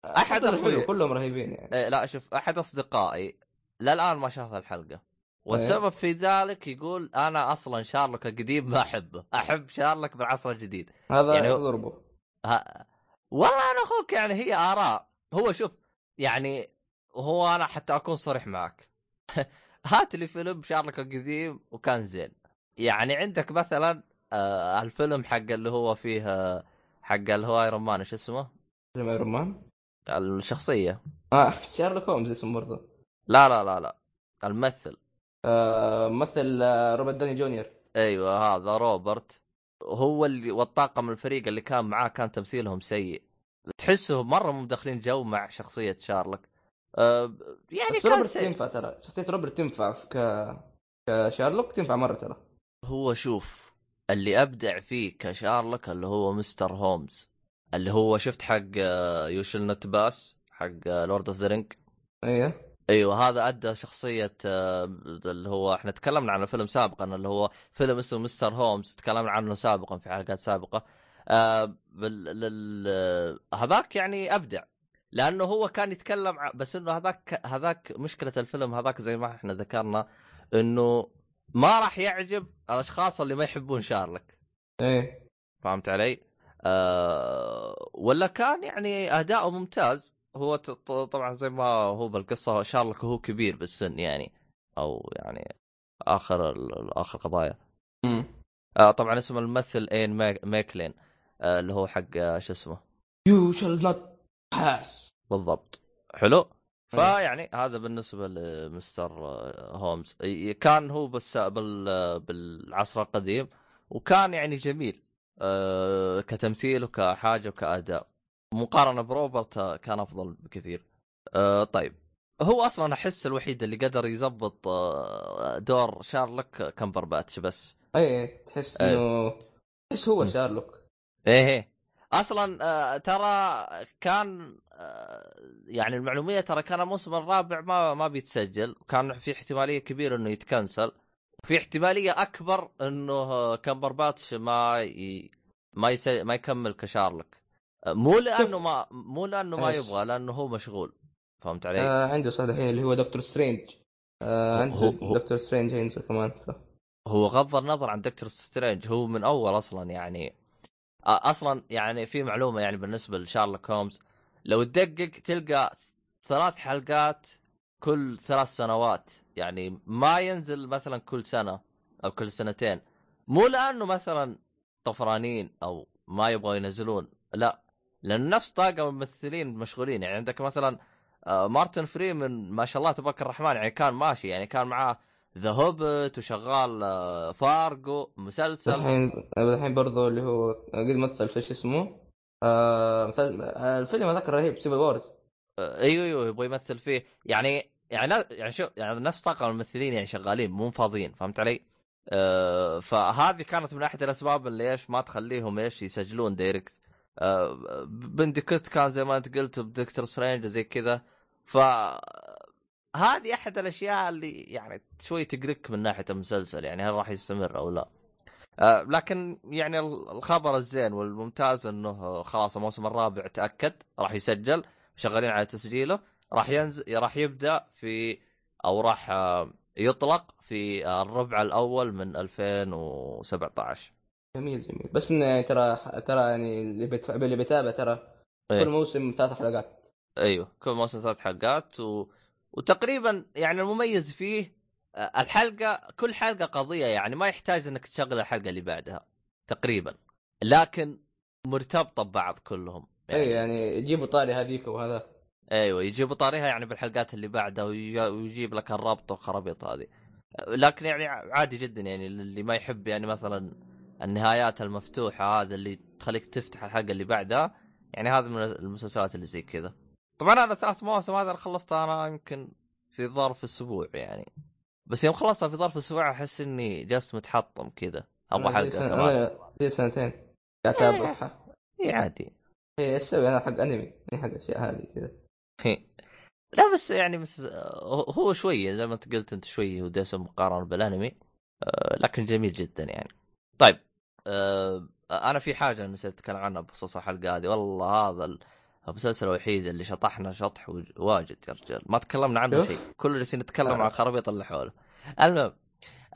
أخوي- حلو كلهم رهيبين يعني. إيه لا شوف أحد أصدقائي للآن ما شاف الحلقة. والسبب في ذلك يقول أنا أصلا شارلوك القديم ما أحبه. أحب شارلوك بالعصر الجديد. هذا يعني هو- تضربه ها والله أنا أخوك يعني هي آراء. هو شوف يعني هو أنا حتى أكون صريح معك. هات لي فيلم شارلوك القديم وكان زين. يعني عندك مثلا آه الفيلم حق اللي هو فيه آه، حق اللي هو Iron Man إيش اسمه؟ فيلم Iron Man الشخصية. آه شارلوك هومز اسمه برضه. لا لا لا لا. الممثل. آه مثل آه روبرت داني جونيور. أيوه هذا روبرت. هو اللي والطاقم الفريق اللي كان معاه كان تمثيلهم سيء. تحسه مرة مو مدخلين جو مع شخصية شارلوك. أه يعني بس كان روبرت سيء. تنفع ترى. شخصية روبرت تنفع ك كشارلوك تنفع مرة ترى. هو شوف اللي أبدع فيه كشارلوك اللي هو Mr. Holmes. اللي هو شفت حق you shall not pass حق Lord of the Rings أيوه. أيوه هذا أدى شخصية آه، اللي هو إحنا تكلمنا عنه فيلم سابقا اللي هو فيلم اسمه مستر هومز. تكلمنا عنه سابقا في حلقات سابقة. آه بال... لل... هذاك يعني أبدع. لأنه هو كان يتكلم بس إنه هذاك هذاك مشكلة الفيلم هذاك زي ما إحنا ذكرنا إنه ما راح يعجب الأشخاص اللي ما يحبون شارلوك. إيه. فهمت علي؟ آه ولا كان يعني أداؤه ممتاز. هو طبعا زي ما هو بالقصة شارلوك هو كبير بالسن يعني أو يعني آخر آخر قضايا. امم آه طبعا اسم الممثل Ian Mc- McKellen آه اللي هو حق آه شو اسمه؟ you shall not pass بالضبط. حلو. فيعني هذا بالنسبة ل Mr. آه، Holmes. كان هو بس بال آه، بالعصر القديم وكان يعني جميل آه، كتمثيل وكحاجة وكأداء. مقارنة بروبرت آه، كان أفضل بكثير. آه، طيب. هو أصلا أحس الوحيد اللي قدر يزبط آه، دور شارلوك كمبرباتش بس. إيه تحس أيه. إنه تحس هو. شارلوك. إيه إيه. أصلا آه، ترى كان آه، يعني المعلومية ترى كان الموسم الرابع ما ما بيتسجل. كان في احتمالية كبيرة إنه يتكنسل. في احتمالية أكبر إنه كمبرباتش ما ي... ما يس... ما يكمل كشارلوك. آه، مو لأنه ما مو لأنه ما؟ يبغى لأنه هو مشغول. فهمت علي؟ آه عنده صح الحين اللي هو Doctor Strange. آه هو- عنده هو- هو- Doctor Strange ينزل كمان هو غض النظر عن Doctor Strange. هو من أول أصلا يعني أصلا يعني في معلومة يعني بالنسبة لشارلوك هومز لو تدقق تلقى ثلاث حلقات كل ثلاث سنوات يعني ما ينزل مثلا كل سنة أو كل سنتين. مو لأنه مثلا طفرانين أو ما يبغوا ينزلون لا لأن نفس طاقم الممثلين مشغولين يعني عندك مثلا آه، مارتن فريمان ما شاء الله تبارك الرحمن يعني كان ماشي يعني كان معاه The Hobbit وشغال آه، فارجو مسلسل. الحين الحين برضو اللي هو قد مثل في شو اسمه؟ آه آه، الفيلم هذاك الرهيب Civil Wars آه، أيوه أيوه يبغى يمثل فيه. يعني يعني يعني شو يعني نفس طاقم الممثلين يعني شغالين مو فاضيين فهمت علي؟ آه فهذه كانت من أحد الأسباب اللي إيش ما تخليهم إيش يسجلون direct آه بندكت كان زي ما أنت قلت ب Doctor Strange زي كذا. ف هذه أحد الأشياء اللي يعني شوي تقرك من ناحية المسلسل يعني هل راح يستمر أو لا. آه لكن يعني الخبر الزين والممتاز إنه خلاص الموسم الرابع تأكد راح يسجل شغالين على تسجيله راح ينزل راح يبدأ في أو راح آه، يطلق في الربع الأول من 2017 جميل جميل. بس إنه ترى ترى يعني اللي بت... اللي بيتابع ترى إيه. كل موسم ثلاث حلقات. أيوه كل موسم ثلاث حلقات و... وتقريبا يعني المميز فيه آه، الحلقة كل حلقة قضية يعني ما يحتاج إنك تشغل الحلقة اللي بعدها تقريبا. لكن مرتبطة ببعض كلهم يعني. اي يعني يجيبوا طاري هذيك وهذا. أيوه يجيبوا طاريها يعني بالحلقات اللي بعدها وي- ويجيب لك الرابط والخرابيط هذه. لكن يعني عادي جدا يعني اللي ما يحب يعني مثلا النهايات المفتوحة هذا اللي تخليك تفتح الحلقة اللي بعدها يعني هذا من المسلسلات اللي زي كذا. طبعا أنا ثلاث مواسم هذا اللي خلصتها أنا يمكن في ظرف أسبوع يعني. بس يوم خلصتها في ظرف أسبوع أحس إني جالس متحطم كذا. أبغى حلقه كمان أنا زي سنتين. قاعد اتابعها إيه عادي. اي إيش أسوي أنا حق أنمي. ماني حق الاشياء هذه كذا. لا بس يعني بس هو شوية زي ما انت قلت أنت شوية دسم مقارنة بالأنمي. آه، لكن جميل جدا يعني. طيب آه، أنا في حاجة نسيت أتكلم عنها بخصوص الحلقة هذه. والله هذا المسلسل الوحيد اللي شطحنا شطح واجد يا رجال ما تكلمنا عنه. شيء كل جالسين نتكلم. عن الخرابيط اللي حوله المهم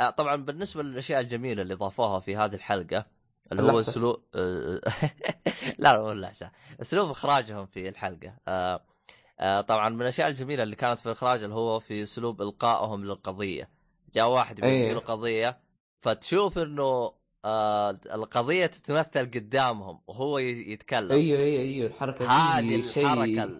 آه، طبعا بالنسبة للأشياء الجميلة اللي ضافوها في هذه الحلقة اللي هو. اسلوب آه، لا لا مو اللحسه اسلوب إخراجهم في الحلقة طبعا من الأشياء الجميلة اللي كانت في الإخراج اللي هو في اسلوب إلقائهم للقضية جاء واحد يبي أيه. قضية فتشوف إنه آه القضية تتمثل قدامهم وهو يتكلم. أيوه أيوه أيوه الحركة هذه الحركة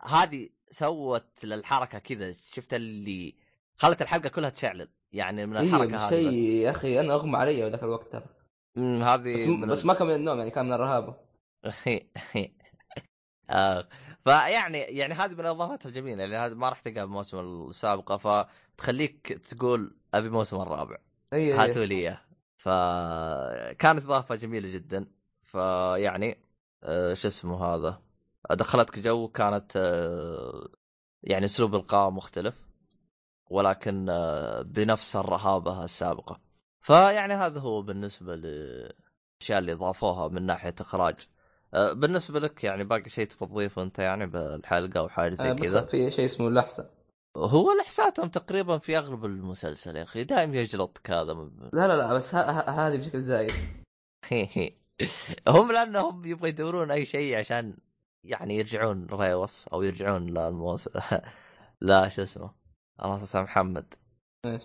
هذه سوت للحركة كذا. شفت اللي خلت الحلقة كلها تشعلل. يعني من الحركة أيوه هذه شيء بس. يا أخي أنا أغمى علي ذاك الوقت ترى. مم، بس, هذه من بس ما كان من النوم يعني كان من الرهابه آه، فيعني يعني هذه من الاضافات الجميلة. يعني هذه ما راح تلقاها بالموسم السابقه فتخليك تقول أبي الموسم الرابع. هاتوا لي اياه فكانت إضافة جميلة جدا. فيعني آه، شو اسمه هذا دخلتك جو كانت آه، يعني أسلوب إلقاء مختلف ولكن آه، بنفس الرهابة السابقة. فيعني هذا هو بالنسبة للأشياء اللي ضافوها من ناحية إخراج. بالنسبة لك يعني باقي شيء تبغى تضيفه أنت يعني بالحلقة أو حاجة زي كذا؟ في شيء اسمه اللحسة. هو لحساتهم تقريبا في أغلب المسلسل يا أخي دائم يجلطك هذا لا لا لا بس هذه بشكل زايد. هم لأنهم يبغوا يدورون أي شيء عشان يعني يرجعون ريوس أو يرجعون للموس لا شو اسمه الله اسمه محمد. إيش؟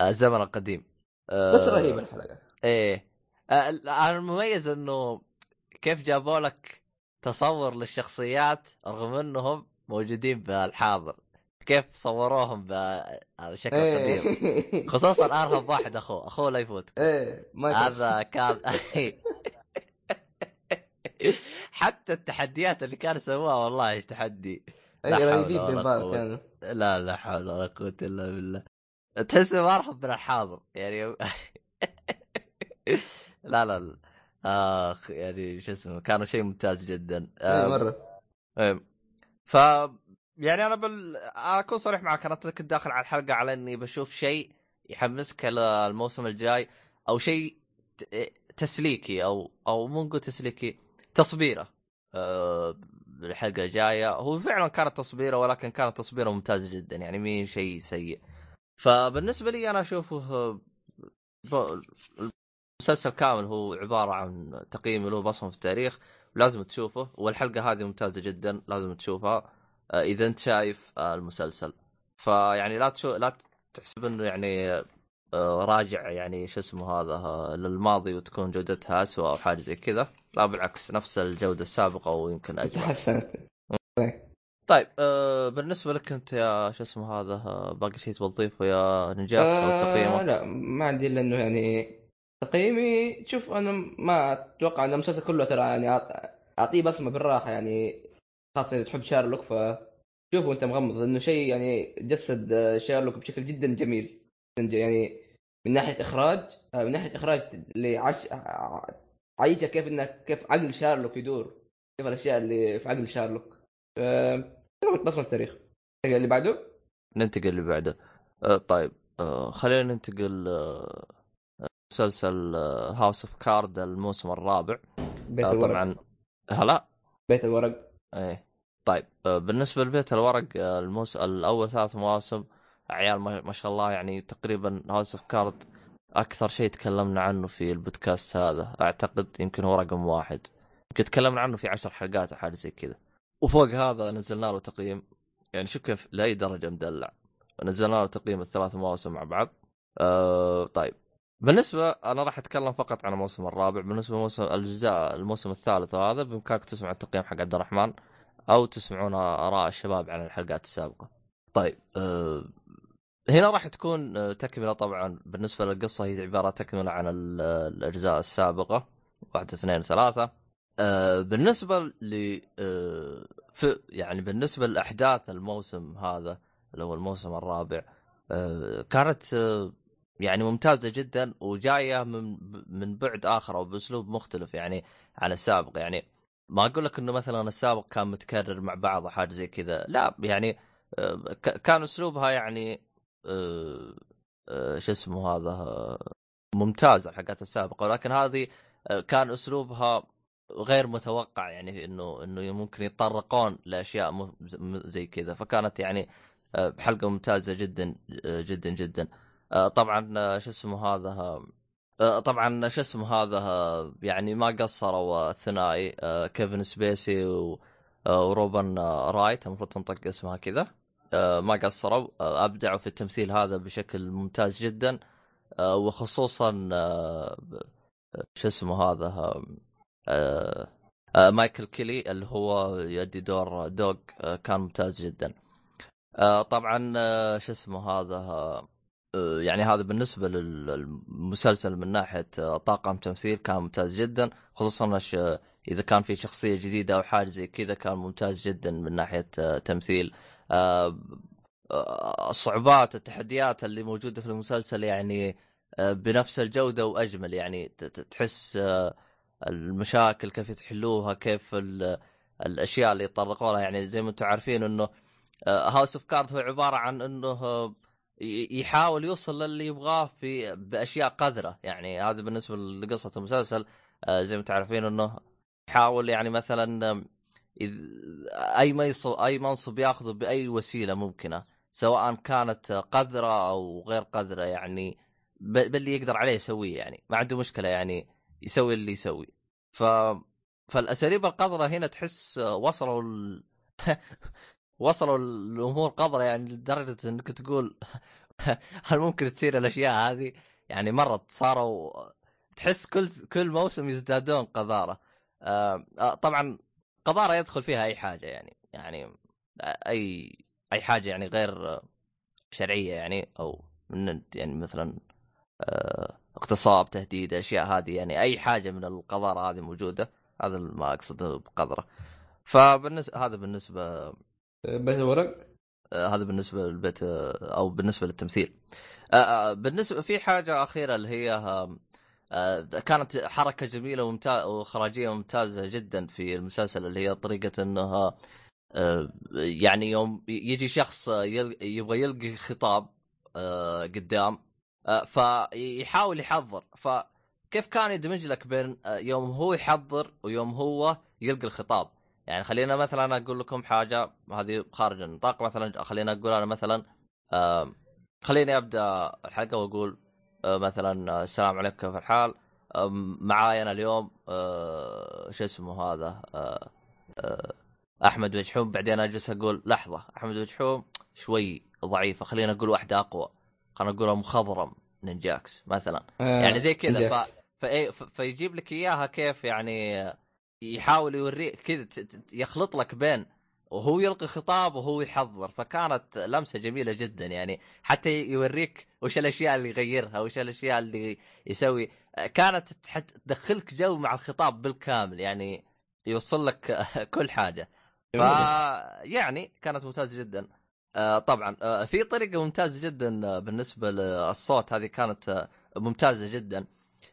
الزمن القديم. آه، بس رهيبه الحلقة. إيه. آه، ال- المميز إنه كيف جابوا لك تصور للشخصيات رغم إنهم موجودين بالحاضر. كيف صوروهم بشكل قديم إيه. خصوصا ارهب واحد أخوه. أخوه لا يفوت. إيه ما. هذا كان حتى التحديات اللي كانوا يسووها والله إيش تحدي. لا اي ولا بالبال قوة. كانوا. لا لا حول ولا قوة إلا بالله. تحس ارحب من الحاضر يعني. لا لا لا. آخ يعني شو اسمه كانوا شيء ممتاز جدا. إيه آه، مرة. إيه. ف يعني أنا بال... أكون صريح معك أنا كنت داخل على الحلقة على إني بشوف شيء يحمسك للموسم الجاي أو شيء تسليكي أو أو مو نقول تسليكي تصبيره أه... الجاية هو فعلا كانت تصبيره ولكن كانت تصبيره ممتازه جدا يعني مي شيء سيء فبالنسبة لي أنا أشوفه. المسلسل كامل هو عبارة عن تقييم له بصمة في التاريخ لازم تشوفه والحلقة هذه ممتازة جدا لازم تشوفها إذا أنت شايف آه، المسلسل. فيعني لا تشو لا تحسب إنه يعني آه، راجع يعني شو اسمه هذا آه، للماضي وتكون جودتها اسوء أو حاجة زي كذا. لا بالعكس نفس الجودة السابقة ويمكن أجمل. تحسنت. طيب آه بالنسبة لك أنت يا شو اسمه هذا آه باقي شيء تبغى تضيفه يا نجاكس أو آه تقييمك؟ لا ما عندي إلا إنه يعني تقييمي شوف أنا ما أتوقع إن المسلسل كله ترى يعني أعطيه بصمة بالراحة يعني. خاصه إذا تحب شارلوك ف شوفوا انت مغمض لأنه شيء يعني جسد آه، شارلوك بشكل جدا جميل. يعني من ناحية إخراج آه، من ناحية إخراج اللي عش... ع- عايشه كيف انك كيف عقل شارلوك يدور كيف الأشياء اللي في عقل شارلوك. بصمة التاريخ. اللي بعده؟ ننتقل اللي بعده. آه طيب آه خلينا ننتقل آه مسلسل House of Cards الموسم الرابع. بيت آه الورق. طبعا هلا. بيت الورق. إيه. طيب آه، بالنسبة لبيت الورق آه، الموس... الأول ثلاث مواسم عيال ما... ما شاء الله يعني تقريبا House of Cards أكثر شيء تكلمنا عنه في البودكاست هذا. أعتقد يمكن هو رقم واحد. يمكن تكلمنا عنه في عشر حلقات أو حاجة زي كذا. وفوق هذا نزلنا له تقييم يعني شوف كيف لأي درجة مدلع. نزلنا له تقييم الثلاث مواسم مع بعض. أه طيب. بالنسبة أنا راح أتكلم فقط عن الموسم الرابع بالنسبة لموسم الاجزاء الموسم الثالث وهذا بإمكانك تسمع التقييم حق عبد الرحمن أو تسمعون آراء الشباب عن الحلقات السابقة. طيب أه هنا راح تكون آه، تكملة طبعا بالنسبة للقصة هي عبارة تكملة عن ال- الأجزاء السابقة واحد اثنين ثلاثة. أه بالنسبة ل أه يعني بالنسبة لأحداث الموسم هذا اللي هو الموسم الرابع أه كانت أه يعني ممتازة جدا وجاية من من بعد آخر أو بأسلوب مختلف يعني عن السابق. يعني ما أقول لك إنه مثلا السابق كان متكرر مع بعض حاجة زي كذا. لا يعني آه، كان أسلوبها يعني آه، آه، شو اسمه هذا ممتازه حقت السابقه ولكن هذه كان أسلوبها غير متوقع يعني إنه إنه ممكن يتطرقون لأشياء زي كذا. فكانت يعني حلقه ممتازة جدا جدا جدا. طبعا شو اسمه هذا طبعا شو اسمه هذا يعني ما قصروا الثنائي كيفن سبيسي وروبن رايت المفروض تنطق اسمها كذا. آه، ما قصروا. آه، أبدعوا في التمثيل هذا بشكل ممتاز جدا. آه، وخصوصا شو اسمه هذا مايكل كيلي اللي هو يؤدي دور دوغ كان ممتاز جدا. طبعا شو اسمه هذا يعني هذا بالنسبة للمسلسل من ناحية طاقم تمثيل كان ممتاز جدا خصوصا إذا كان في شخصية جديدة أو حاجة زي كذا كان ممتاز جدا من ناحية تمثيل. آه، آه، الصعوبات التحديات اللي موجودة في المسلسل يعني آه، بنفس الجودة وأجمل يعني تحس المشاكل كيف يحلوها كيف الأشياء اللي يتطرقوا لها. يعني زي ما أنتم عارفين إنه House of Cards هو عبارة عن إنه يحاول يوصل للي يبغاه في بأشياء قذرة. يعني هذا بالنسبة لقصة المسلسل. زي ما أنتم عارفين إنه يحاول يعني مثلا أي منصب أي منصب ياخذه بأي وسيلة ممكنة سواء كانت قذرة أو غير قذرة يعني باللي يقدر عليه يسويه يعني. ما عنده مشكلة يعني يسوي اللي يسوي. ف فالأساليب القذرة هنا تحس وصلوا ال... وصلوا الأمور قذره يعني لدرجة إنك تقول هل ممكن تصير الأشياء هذه؟ يعني مرت صاروا تحس كل كل موسم يزدادون قذارة. آه, آه، طبعا قذارة يدخل فيها أي حاجة يعني يعني أي أي حاجة يعني غير شرعية يعني أو من يعني مثلا آه، اغتصاب تهديد أشياء هذه يعني أي حاجة من القذارة هذه موجودة هذا ما أقصده بقذرة. فبالنسبه هذا بالنسبة بيت الورق؟ آه، هذا بالنسبة للبيت أو بالنسبة للتمثيل. بالنسبة في حاجة أخيرة اللي هي آه، كانت حركة جميلة وممتازه وإخراجية ممتازة جدا في المسلسل اللي هي طريقة إنها آه، يعني يوم يجي شخص يبغى يلقي خطاب آه، قدام فيحاول يحضر. فكيف كان يدمج لك بين يوم هو يحضر ويوم هو يلقي الخطاب؟ يعني خلينا مثلا أقول لكم حاجة هذه خارج النطاق مثلا خلينا أقول أنا مثلا خليني أبدأ الحلقة وأقول آه، مثلا آه، السلام عليكم كيف الحال؟ معاي أنا اليوم آه، شو اسمه هذا؟ أحمد وجحوم بعدين اجلس أقول لحظة أحمد وجحوم شوي ضعيفه خلينا نقول واحدة أقوى. خلينا نقول مخضرم نينجاكس مثلا. يعني زي كذا ف... فيجيب لك إياها كيف يعني يحاول يوريك كذا يخلط لك بين وهو يلقي خطاب وهو يحضر فكانت لمسة جميلة جدا يعني. حتى يوريك وش الأشياء اللي يغيرها وش الأشياء اللي يسوي. كانت تدخلك جو مع الخطاب بالكامل يعني يوصل لك كل حاجة. ف يعني كانت ممتازة جدا. آه، طبعا آه، في طريقة ممتازة جدا بالنسبة للصوت هذه كانت آه، ممتازة جدا.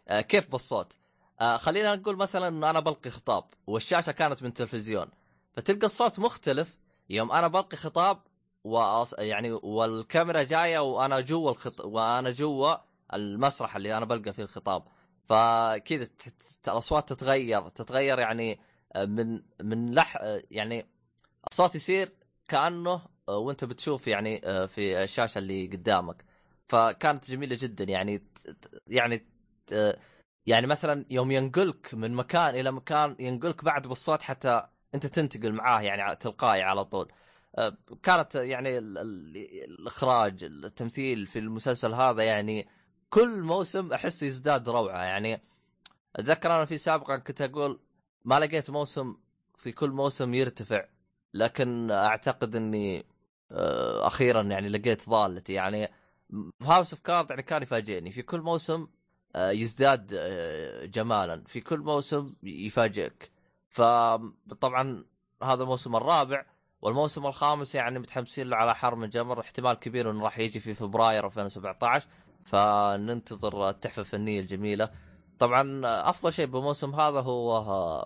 كيف بالصوت؟ خلينا نقول مثلا إنه أنا بلقي خطاب والشاشة كانت من تلفزيون فتلقى الصوت مختلف يوم أنا بلقي خطاب وأص... يعني والكاميرا جاية وأنا جوا الخط... وأنا جوا المسرح اللي أنا بلقى فيه الخطاب فكذا الأصوات تتغير تتغير يعني آه، من من لح يعني الصوت يصير كأنه آه، وأنت بتشوف يعني آه، في الشاشة اللي قدامك فكانت جميلة جدا يعني يعني يعني مثلا يوم ينقلك من مكان إلى مكان ينقلك بعد بالصوت حتى أنت تنتقل معاه يعني تلقائي على طول. آه، كانت يعني الإخراج التمثيل في المسلسل هذا يعني كل موسم أحس يزداد روعة. يعني أتذكر أنا في سابقا كنت أقول ما لقيت موسم في كل موسم يرتفع لكن أعتقد إني آه، أخيرا يعني لقيت ضالتي يعني House of Cards يعني كان يفاجئني. في كل موسم يزداد جمالا. في كل موسم يفاجئك. فطبعا هذا الموسم الرابع. والموسم الخامس يعني متحمسين له على حر من جمر احتمال كبير إنه راح يجي في فبراير 2017 فننتظر التحفة الفنية الجميلة. طبعا أفضل شيء بالموسم هذا هو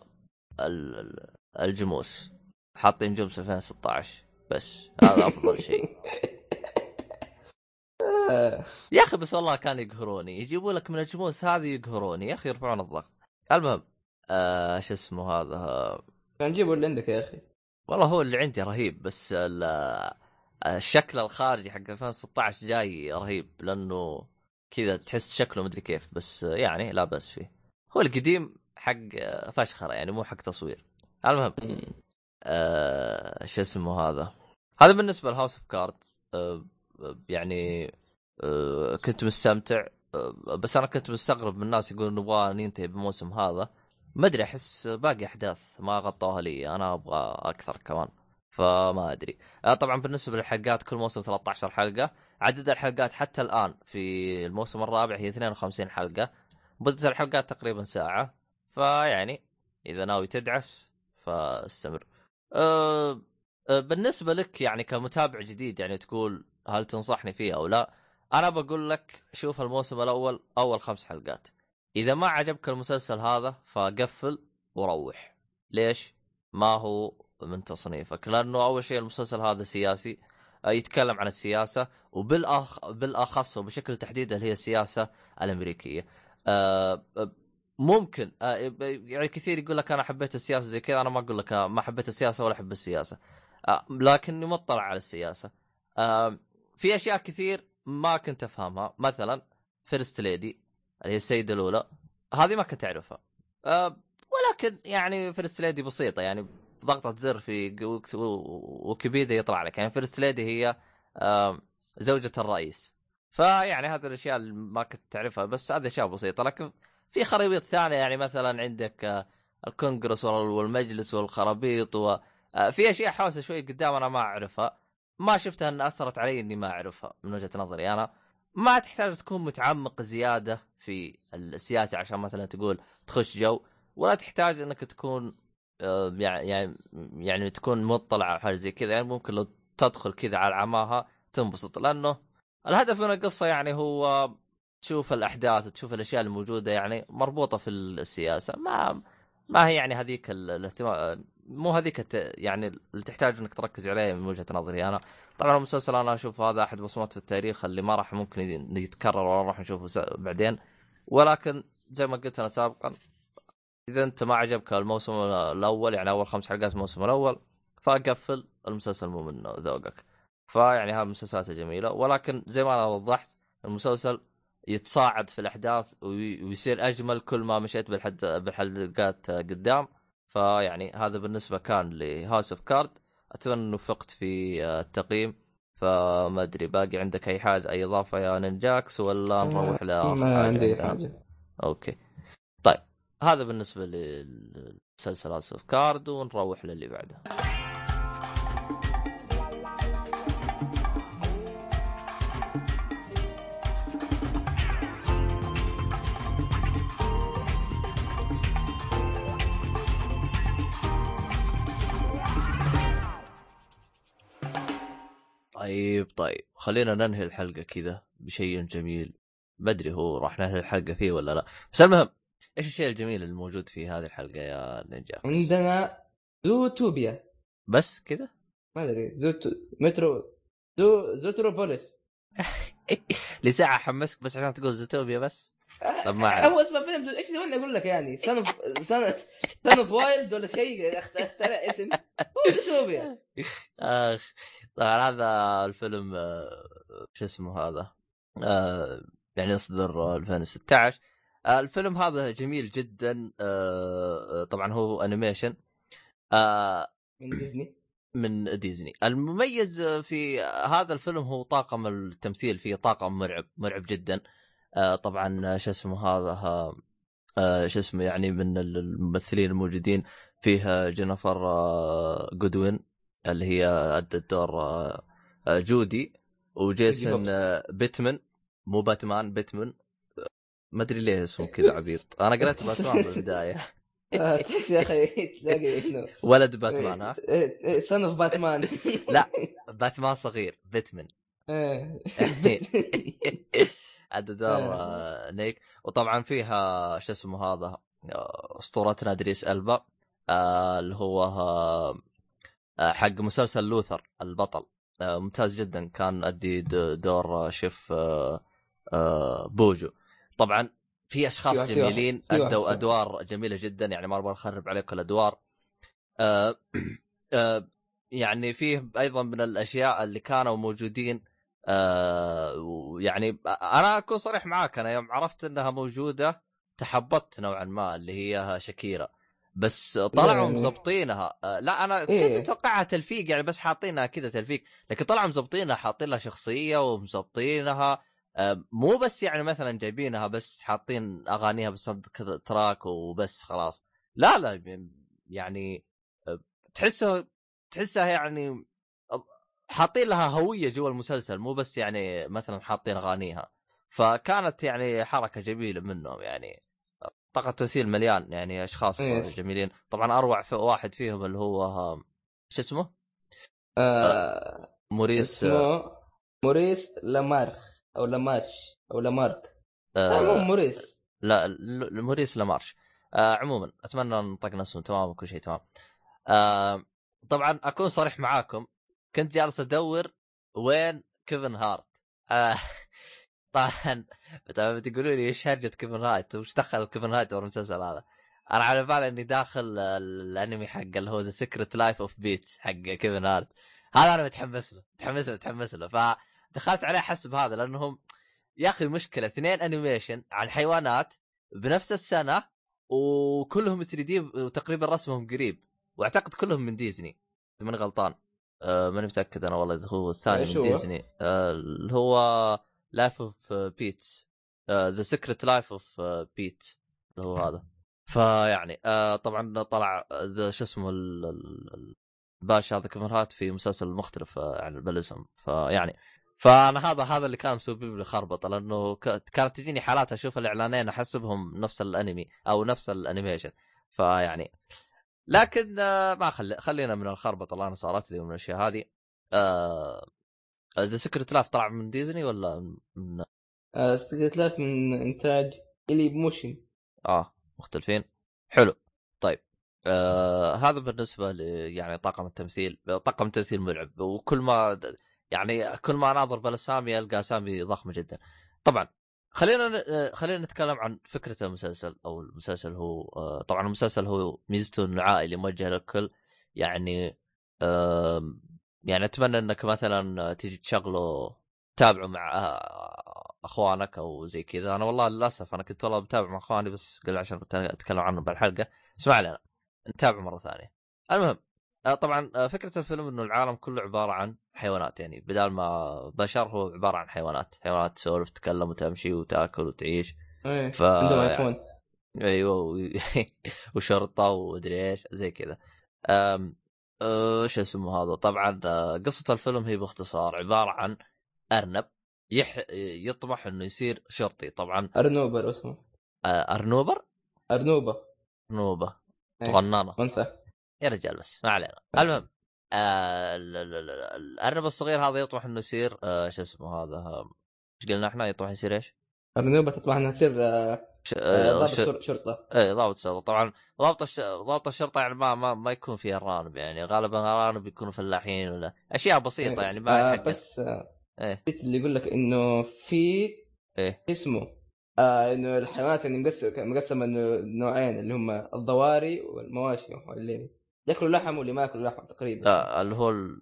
الجموس. حاطين جمس 2016 بس هذا أفضل شيء. آه. يا أخي بس والله كان يقهروني. يجيبوا لك من الجموس هذه يقهروني. يا أخي يرفعون الضغط. المهم آه شو اسمه هذا؟ كان نجيبه اللي عندك يا أخي. والله هو اللي عندي رهيب بس ال- الشكل الخارجي حق 2016 جاي رهيب لأنه كذا تحس شكله مدري كيف بس يعني لا بأس فيه. هو القديم حق فشخرة يعني مو حق تصوير. المهم آه شو اسمه هذا؟ هذا بالنسبة ل House of Cards آه يعني آه كنت مستمتع. آه بس أنا كنت مستغرب من الناس يقولون نبغى ننتهي بالموسم هذا. ما أدري أحس باقي أحداث ما غطوها لي. أنا أبغى أكثر كمان فما أدري. آه طبعا بالنسبة للحلقات كل موسم 13 حلقة. عدد الحلقات حتى الآن في الموسم الرابع هي 52 حلقة. مدة الحلقات تقريبا ساعة. فيعني إذا ناوي تدعس فاستمر. بالنسبة لك يعني كمتابع جديد يعني تقول هل تنصحني فيه أو لا؟ أنا بقول لك شوف الموسم الأول أول خمس حلقات. إذا ما عجبك المسلسل هذا فقفل وروح. ليش؟ ما هو من تصنيفك. لأنه أول شيء المسلسل هذا سياسي آه، يتكلم عن السياسة وبالأخ بالأخص وبشكل تحديد اللي هي السياسة الأمريكية. أه آه، ممكن آه، يعني كثير يقول لك أنا حبيت السياسة زي كذا أنا ما أقول لك آه، ما حبيت السياسة ولا أحب السياسة. آه، لكني مطلع على السياسة. آه، في أشياء كثير ما كنت أفهمها. مثلا first lady اللي هي السيدة الأولى هذه ما كنت أعرفها. أه ولكن يعني first lady بسيطة يعني ضغطة زر في ويك- ويكيبيديا يطلع لك. يعني first lady هي أه زوجة الرئيس. فيعني هذه الأشياء اللي ما كنت تعرفها بس هذه أشياء بسيطة. لكن في خرابيط ثانية يعني مثلا عندك آه، الكونغرس وال- والمجلس والخرابيط و آه، في أشياء حوسة شوي قدام أنا ما أعرفها. ما شفتها إن أثرت علي إني ما أعرفها من وجهة نظري أنا. ما تحتاج تكون متعمق زيادة في السياسة عشان مثلا تقول تخش جو ولا تحتاج إنك تكون آه، يعني يعني تكون مطلع على حاجة زي كذا. يعني ممكن لو تدخل كذا على عماها تنبسط لأنه الهدف من القصة يعني هو تشوف الأحداث تشوف الأشياء الموجودة يعني مربوطة في السياسة. ما ما هي يعني هذيك ال- الاهتمام مو هذيك. يعني اللي تحتاج إنك تركز عليه من وجهة نظري أنا طبعا المسلسل أنا أشوف هذا أحد بصمات في التاريخ اللي ما راح ممكن يتكرر ولا راح نشوفه. بعدين ولكن زي ما قلت أنا سابقا إذا أنت ما عجبك الموسم الأول يعني أول خمس حلقات الموسم الأول فقفل المسلسل مو من ذوقك فيعني هذه المسلسلات جميلة ولكن زي ما أنا وضحت المسلسل يتصاعد في الأحداث وي- ويصير أجمل كل ما مشيت بالحد بالحلقات قدام فيعني هذا بالنسبة كان ل House of Cards أتمنى انه وفقت في التقييم. فما أدري باقي عندك أي حاجة أي إضافة يا نينجاكس ولا نروح لاخر ما حاجة؟ عندي عندنا؟ حاجة. Okay. طيب هذا بالنسبة للمسلسل House of Cards ونروح للي بعده. طيب طيب. خلينا ننهي الحلقة كذا بشيء جميل. ما أدري هو راح ننهي الحلقة فيه ولا لا. بس المهم إيش الشيء الجميل الموجود في هذه الحلقة يا نينجاكس؟ عندنا زوتوبيا. بس كذا؟ ما أدري. زوتو مترو زو زوتروبوليس. لساعه حمسك بس عشان تقول زوتوبيا بس. طب ما. هو اسمه فيلم إيش تبغى أقول لك يعني. son of son of wild ولا شيء أخت- أخترع اسم. هو زوتوبيا. آخ. طبعا هذا الفيلم آه، شو اسمه هذا؟ آه، يعني يصدر 2016 آه، الفيلم هذا جميل جدا. طبعا هو animation من ديزني؟ من ديزني. المميز في هذا الفيلم هو طاقم التمثيل فيه طاقم مرعب مرعب جدا. طبعا شو اسمه هذا شو اسمه يعني من الممثلين الموجودين فيه جينيفر جودوين. اللي هي ادت دور آه، آه، جودي وجيسون آه، بيتمان. مو باتمان بيتمان. آه، ما أدري ليه اسمه كذا عبيط. أنا قريت باتمان بالبدايه تحس يا أخي تلاقي إنه ولد باتمان ها؟ son of Batman. لا. باتمان صغير بيتمان. إيه. ادى دور نيك. وطبعا فيها شو اسمه هذا أسطورتنا ادريس ألبا اللي هو حق مسلسل لوثر البطل. آه، ممتاز جدا. كان ادي دور شيف آه، آه، بوجو. طبعا في أشخاص في واحد- في واحد- جميلين ادوا. أدوار جميلة جدا. يعني ما أبغى أخرب عليكم الأدوار. آه، آه، يعني فيه أيضا من الأشياء اللي كانوا موجودين. آه، ويعني أنا أكون صريح معاك. أنا يوم عرفت إنها موجودة تحبطت نوعا ما اللي هي شكيرا بس طلعوا يعني- مزبطينها آه، لا أنا إيه. كنت أتوقعها تلفيق يعني بس حاطينها كذا تلفيق. لكن طلعوا مزبطينها حاطين لها شخصية ومزبطينها آه، مو بس يعني مثلا جايبينها بس حاطين أغانيها بس تراك وبس خلاص. لا لا يعني آه، تحسها تحسها يعني حاطين لها هوية جوا المسلسل مو بس يعني مثلا حاطين أغانيها. فكانت يعني حركة جميلة منهم يعني. طاقم تمثيل مليان يعني أشخاص إيه. جميلين. طبعا أروع في واحد فيهم اللي هو آه، شو اسمه؟ آه موريس آه، اسمه موريس لامارخ أو لامارش أو لامارك. آه، آه مو موريس. لا موريس لامارش. آه عموما أتمنى نطقنا اسمه تمام وكل شيء تمام. آه طبعا أكون صريح معاكم كنت جالس أدور وين كيفن هارت. آه طبعا. طبعا بتقولوا لي إيش هرجة كيفن هارت وش دخل كيفن هارت ورا المسلسل هذا؟ أنا على بالي إني داخل الأنمي حق اللي هو The Secret Life of Pets حق كيفن هارت هذا أنا متحمس له متحمس له متحمس له. فدخلت عليه حسب هذا لانهم يا أخي المشكلة اثنين animation عن حيوانات بنفس السنة وكلهم 3 D وتقريبا رسمهم قريب. وأعتقد كلهم من ديزني إذا ماني غلطان. آه ماني متأكد أنا والله إذا هو الثاني من؟ ديزني. آه اللي هو Life of Pets The Secret Life of Pets اللي هو هذا. فيعني آه طبعا طلع ذا شو اسمه ال- ال- ال- الباشا هذا كيفن هارت في مسلسل مختلف آه، يعني بالاسم فيعني فأنا هذا هذا اللي كان مسبب لي خربطة لأنه كانت تجيني حالات أشوف الإعلانين أحسبهم نفس الأنمي أو نفس الأنيميشن. فيعني لكن آه، ما خلي خلينا من الخربطة اللي أنا صارت لي ومن الأشياء هذه. The Secret Life طلع من ديزني ولا من آه Secret Life من إنتاج Illumination آه مختلفين. حلو. طيب. آه هذا بالنسبة ل يعني طاقم التمثيل. طاقم التمثيل ملعب. وكل ما يعني كل ما أناظر بالاسامي ألقى اسامي ضخمه جدا. طبعا خلينا آه، خلينا نتكلم عن فكرة المسلسل أو المسلسل هو آه طبعا المسلسل هو ميزته إنه عائلي موجه للكل. يعني يعني أتمنى إنك مثلا تيجي تشغله تتابعه مع آه، أخوانك أو زي كذا. أنا والله للأسف أنا كنت والله بتابع مع أخواني بس قل عشان أتكلم عنه بالحلقة اسمع لنا نتابع مرة ثانية. المهم آه، طبعا آه، فكرة الفيلم إنه العالم كله عبارة عن حيوانات. يعني بدال ما بشر هو عبارة عن حيوانات. حيوانات تسولف تتكلم وتمشي وتأكل وتعيش. إيه ف- عندهم آيفون. أيوه وشرطة ومدري إيش زي كذا. شو اسمه هذا؟ طبعا أه، قصة الفيلم هي باختصار عبارة عن أرنب يح... يطمح إنه يصير شرطي طبعا. أرنوبر اسمه. أه، أرنوبر؟ أرنوبة. أرنوبة. إيه. صغننه أنثى. يا رجال بس ما علينا. المهم آه ال- ال- ال- الأرنب الصغير هذا يطمح إنه يصير آه شو اسمه هذا؟ آه، إيش قلنا إحنا؟ يطمح يصير إيش؟ ارنوبه تطلع إنها تصير آه،. آه، آه ضابط. شر- شرطة إيه ضابط الشرطه طبعا ضابط الش... ضابط الشرطة يعني ما ما, ما يكون فيها ارانب يعني غالبا الارانب يكونوا فلاحين ولا أشياء بسيطة إيه. يعني ما آه يحق بس إيه اللي يقول لك إنه في إيه اسمه آه إنه الحيوانات اللي مقسمه مقسمه إنه نوعين اللي هم الضواري والمواشي اللي يأكلوا لحم واللي ما يأكلوا لحم تقريبا آه اللي هو ال...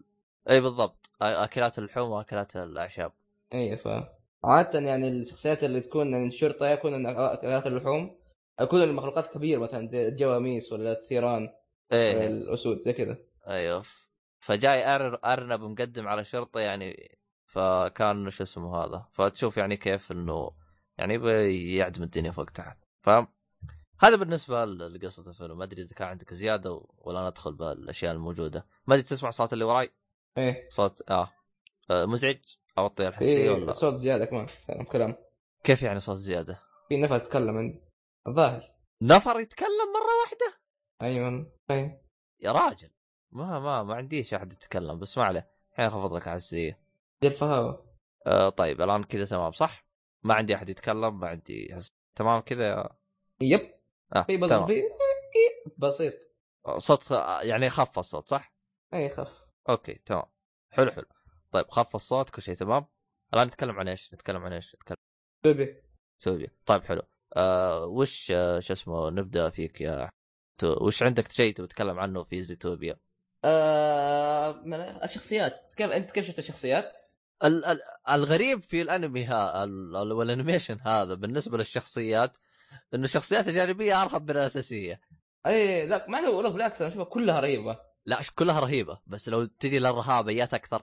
اي بالضبط أكلات اللحوم وأكلات الأعشاب اي ف عادة يعني الشخصيات اللي تكون من الشرطة يكون اكلات اللحوم. يكون المخلوقات كبيرة مثلا الجواميس ولا الثيران إيه. الأسود زي كذا. أيوه. ف- فجاي أر... أرنب مقدم على شرطة يعني فكان شو اسمه هذا؟ فتشوف يعني كيف إنه يعني يعدم الدنيا فوق تحت. فاهم هذا بالنسبة لقصة الفيلم. ما أدري إذا كان عندك زيادة ولا ندخل بالأشياء الموجودة. ما أدري تسمع صوت اللي وراي؟ إيه. صوت آه, آه مزعج؟ اوطي الحساسيه في ولا صوت زيادة كمان كلام كلام. كيف يعني صوت زيادة؟ في نفر يتكلم عندي. الظاهر. نفر يتكلم مرة واحدة؟ أيوه إيه يا راجل ما ما ما عنديش أحد يتكلم بس ما عليه. الحين خفض لك حساسيه زي آه طيب الآن كذا تمام صح؟ ما عندي أحد يتكلم ما عندي حس... تمام كذا؟ يا- يب. آه في بس في بسيط. صوت يعني خف الصوت صح؟ أي خف. okay تمام. حلو حلو. طيب خف الصوت كل شيء تمام؟ الآن نتكلم عن إيش؟ نتكلم عن إيش؟ نتكلم في Zootopia طيب حلو. آه وش آه شو اسمه نبدأ فيك يا تو- وش عندك شيء تبي تتكلم عنه في Zootopia؟ آه من الشخصيات. كيف أنت كيف شفت الشخصيات؟ ال- ال- الغريب في الأنمي ها ال- ال- والأنيميشن هذا بالنسبة للشخصيات إنه الشخصيات الجانبيه أرهب من الأساسية. إي لا ما له بالعكس أنا أشوفها كلها رهيبة. لا كلها رهيبة بس لو تجي للرهابيات أكثر.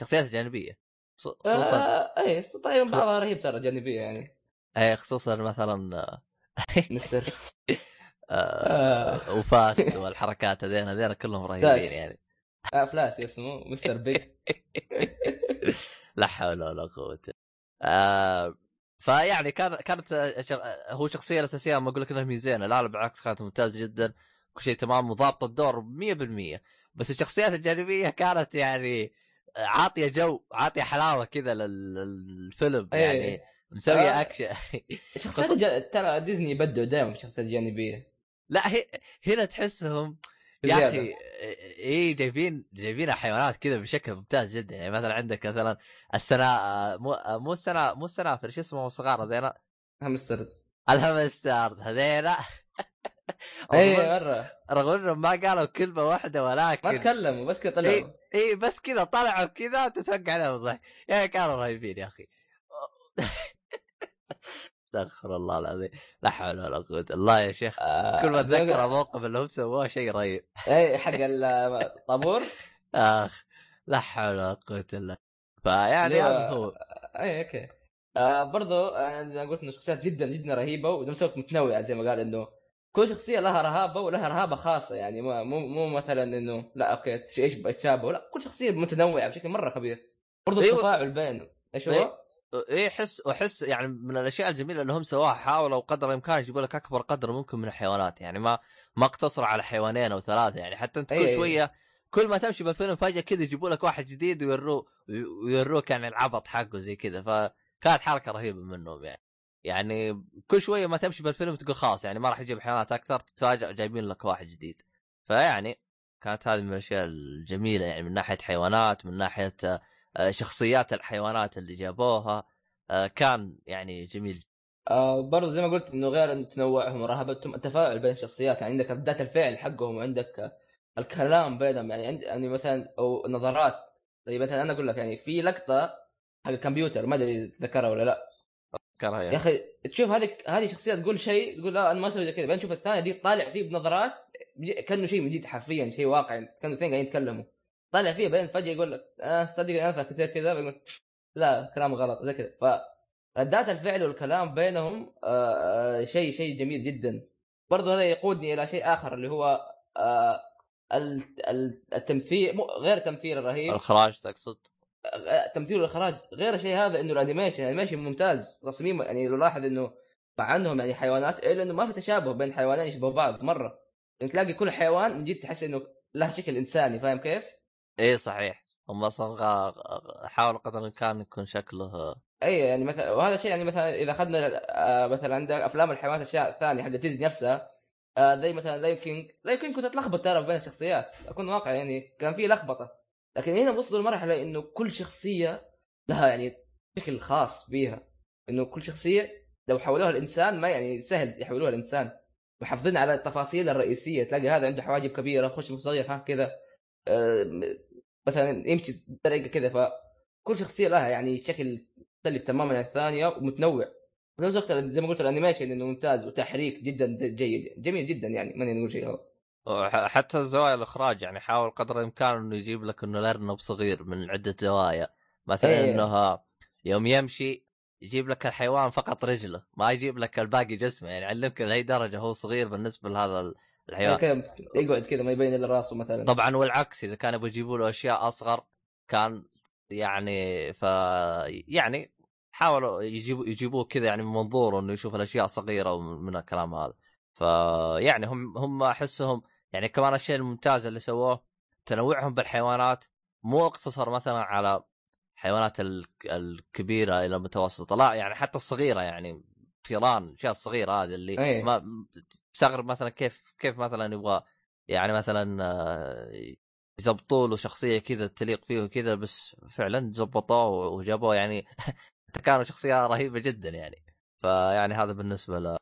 شخصيات جانبيه خص- خصوصا آه اي طيب بعضها رهيب ترى جانبية يعني. إيه خصوصا مثلا آه، مستر. آه وفاست والحركات هذين هذين كلهم رهيبين. يعني. آه فلاس اسمه Mister Big. لا حول ولا قوة. آه فيعني كان كانت. هو الشخصيه الأساسية ما أقول لك إنها ميزانة لا لا بالعكس كانت ممتازة جدا كل شيء تمام وضابطه الدور 100% بس الشخصيات الجانبية كانت يعني عاطيه جو عاطيه حلاوة كذا لل- للفيلم إيه. يعني مسويه آه. أكشن. شخصيات الج- ترى ديزني يبدعوا دائما في الشخصيات الجانبيه لا هي... هنا تحسهم يا. أخي إيه جايبين جايبين حيوانات كذا بشكل ممتاز جدا. يعني مثلا عندك مثلا السنا مو مو السنا مو السنافر شو اسمه الصغار هذينا؟ hamsters ال hamsters هذينا. اي مرة. رغم إنهم ما قالوا كلمة واحدة ما ولكن تكلموا بس كذا طلعوا. اي بس كذا طلعوا كذا تتوقع عليهم الضحك يا كانوا رهيبين يا أخي. استغفر الله العظيم. لا حول ولا قوة. الله يا شيخ آه، كل ما اتذكر الموقف اللي هم سووه شيء رهيب. اي حق الطابور آخ لا حول ولا قوة إلا فيعني هذا هو. اي okay. آه برضو أنا ما قلت إنه شخصيات جدا جدا رهيبة وبنفس الوقت متنوعة زي ما قال إنه كل شخصية لها رهابة ولها رهابة خاصة يعني مو مو مثلا إنه لا okay إيش يتشابهوا لا كل شخصية متنوعة بشكل مرة كبير برضو أيوة. التفاعل بينهم إيش هو؟ إيه احس أحس يعني من الأشياء الجميلة اللي هم سواها حاولوا قدر الإمكان يجيبوا لك أكبر قدر ممكن من الحيوانات يعني ما ما اقتصروا على حيوانين أو ثلاثة يعني حتى أنت كل إيه. شوية كل ما تمشي بالفيلم فجأة كذا يجيبوا لك واحد جديد ويروه ويروك يعني العبط حقه زي كذا فكانت حركة رهيبة منهم يعني يعني كل شوية ما تمشي بالفيلم تقول خلاص يعني ما راح يجيب حيوانات أكثر تتفاجئ جايبين لك واحد جديد. فيعني كانت هذه من الأشياء الجميلة يعني من ناحية حيوانات من ناحية آه، شخصيات الحيوانات اللي جابوها آه، كان يعني جميل. آه برضو زي ما قلت إنه غير إنه تنوعهم ورهابتهم التفاعل بين الشخصيات يعني عندك ردات الفعل حقهم وعندك آه، الكلام بينهم يعني عند يعني مثلا أو نظرات. زي مثلا أنا أقول لك يعني في لقطة حق الكمبيوتر ما أدري تذكرها ولا لأ. كره يا. أخي تشوف هذه هذه شخصية تقول شيء تقول لا أنا ما أسوي كذا. بعدين تشوف الثانية دي طالع فيه بنظرات كأنه شيء من جد حرفيا شيء واقعي. كانوا اثنين قاعدين يتكلموا. طالع فيه بعدين فجأة يقول لك آه صدق أنا انفع كثير كذا لا كلام غلط زي كذا. ف ردات الفعل والكلام بينهم آه آه شيء شيء جميل جدا. برضو هذا يقودني إلى شيء آخر اللي هو آه ال- ال- التمثيل غير التمثيل الرهيب. الاخراج تقصد؟ تمثيل والاخراج غير الشيء هذا إنه الأنيميشن الأنيميشن ممتاز. تصميم يعني لو لاحظ إنه مع انهم يعني حيوانات الا انه ما في تشابه بين حيوانين يشبهوا بعض مرة. يعني تلاقي كل حيوان من جد تحس إنه له شكل إنساني فاهم كيف؟ إيه صحيح. هم أصلا حاولوا قدر الإمكان يكون شكله. اي يعني مثلا وهذا الشيء يعني مثلا إذا أخذنا آه، مثلا عندك أفلام الحيوانات الاشياء الثانية حق ديزني نفسها آه، زي مثلا Lion King. Lion King كنت أتلخبط ترى بين الشخصيات. أكون واقع يعني كان في لخبطة. لكن هنا وصلوا لمرحلة إنه كل شخصية لها يعني شكل خاص بيها. إنه كل شخصية لو حولوها الإنسان ما يعني سهل يحولوها الإنسان. محافظين على التفاصيل الرئيسية تلاقي هذا عنده حواجب كبيرة خش صغير ها كذا. آه، مثلا يمشي بطريقة كذا فكل شخصية لها يعني شكل مختلف تماما عن الثانية ومتنوع. زي ما قلت الأنيميشن إنه ممتاز وتحريك جدا جيد جميل جدا يعني ماني نقول شيء غلط. حتى زوايا الإخراج يعني حاول قدر الإمكان إنه يجيب لك إنه الارنب صغير من عدة زوايا. مثلا إيه. إنه يوم يمشي يجيب لك الحيوان فقط رجله ما يجيب لك الباقي جسمه يعني يعلمك لهي درجة هو صغير بالنسبة لهذا ال- الحيوان. كذا يقعد كذا ما يبين إلا راسه مثلا. طبعا والعكس إذا كانوا يجيبوا له أشياء أصغر كان يعني ف يعني حاولوا يجيبوا يجيبوه كذا يعني من منظور إنه يشوف الأشياء صغيرة ومن الكلام هذا. فيعني هم هم أحسهم يعني كمان الشيء الممتاز اللي سووه تنوعهم بالحيوانات. مو اقتصر مثلا على حيوانات ال- الكبيرة إلى المتوسطة لا يعني حتى الصغيرة يعني فيران الأشياء الصغيرة هذه اللي أيه. ما تستغرب مثلا كيف كيف مثلا يبغى يعني مثلا آه، يزبطوا له شخصيه كذا تليق فيه وكذا بس فعلا زبطوه وجابوه يعني كانوا شخصية رهيبة جدا يعني. فيعني هذا بالنسبة ل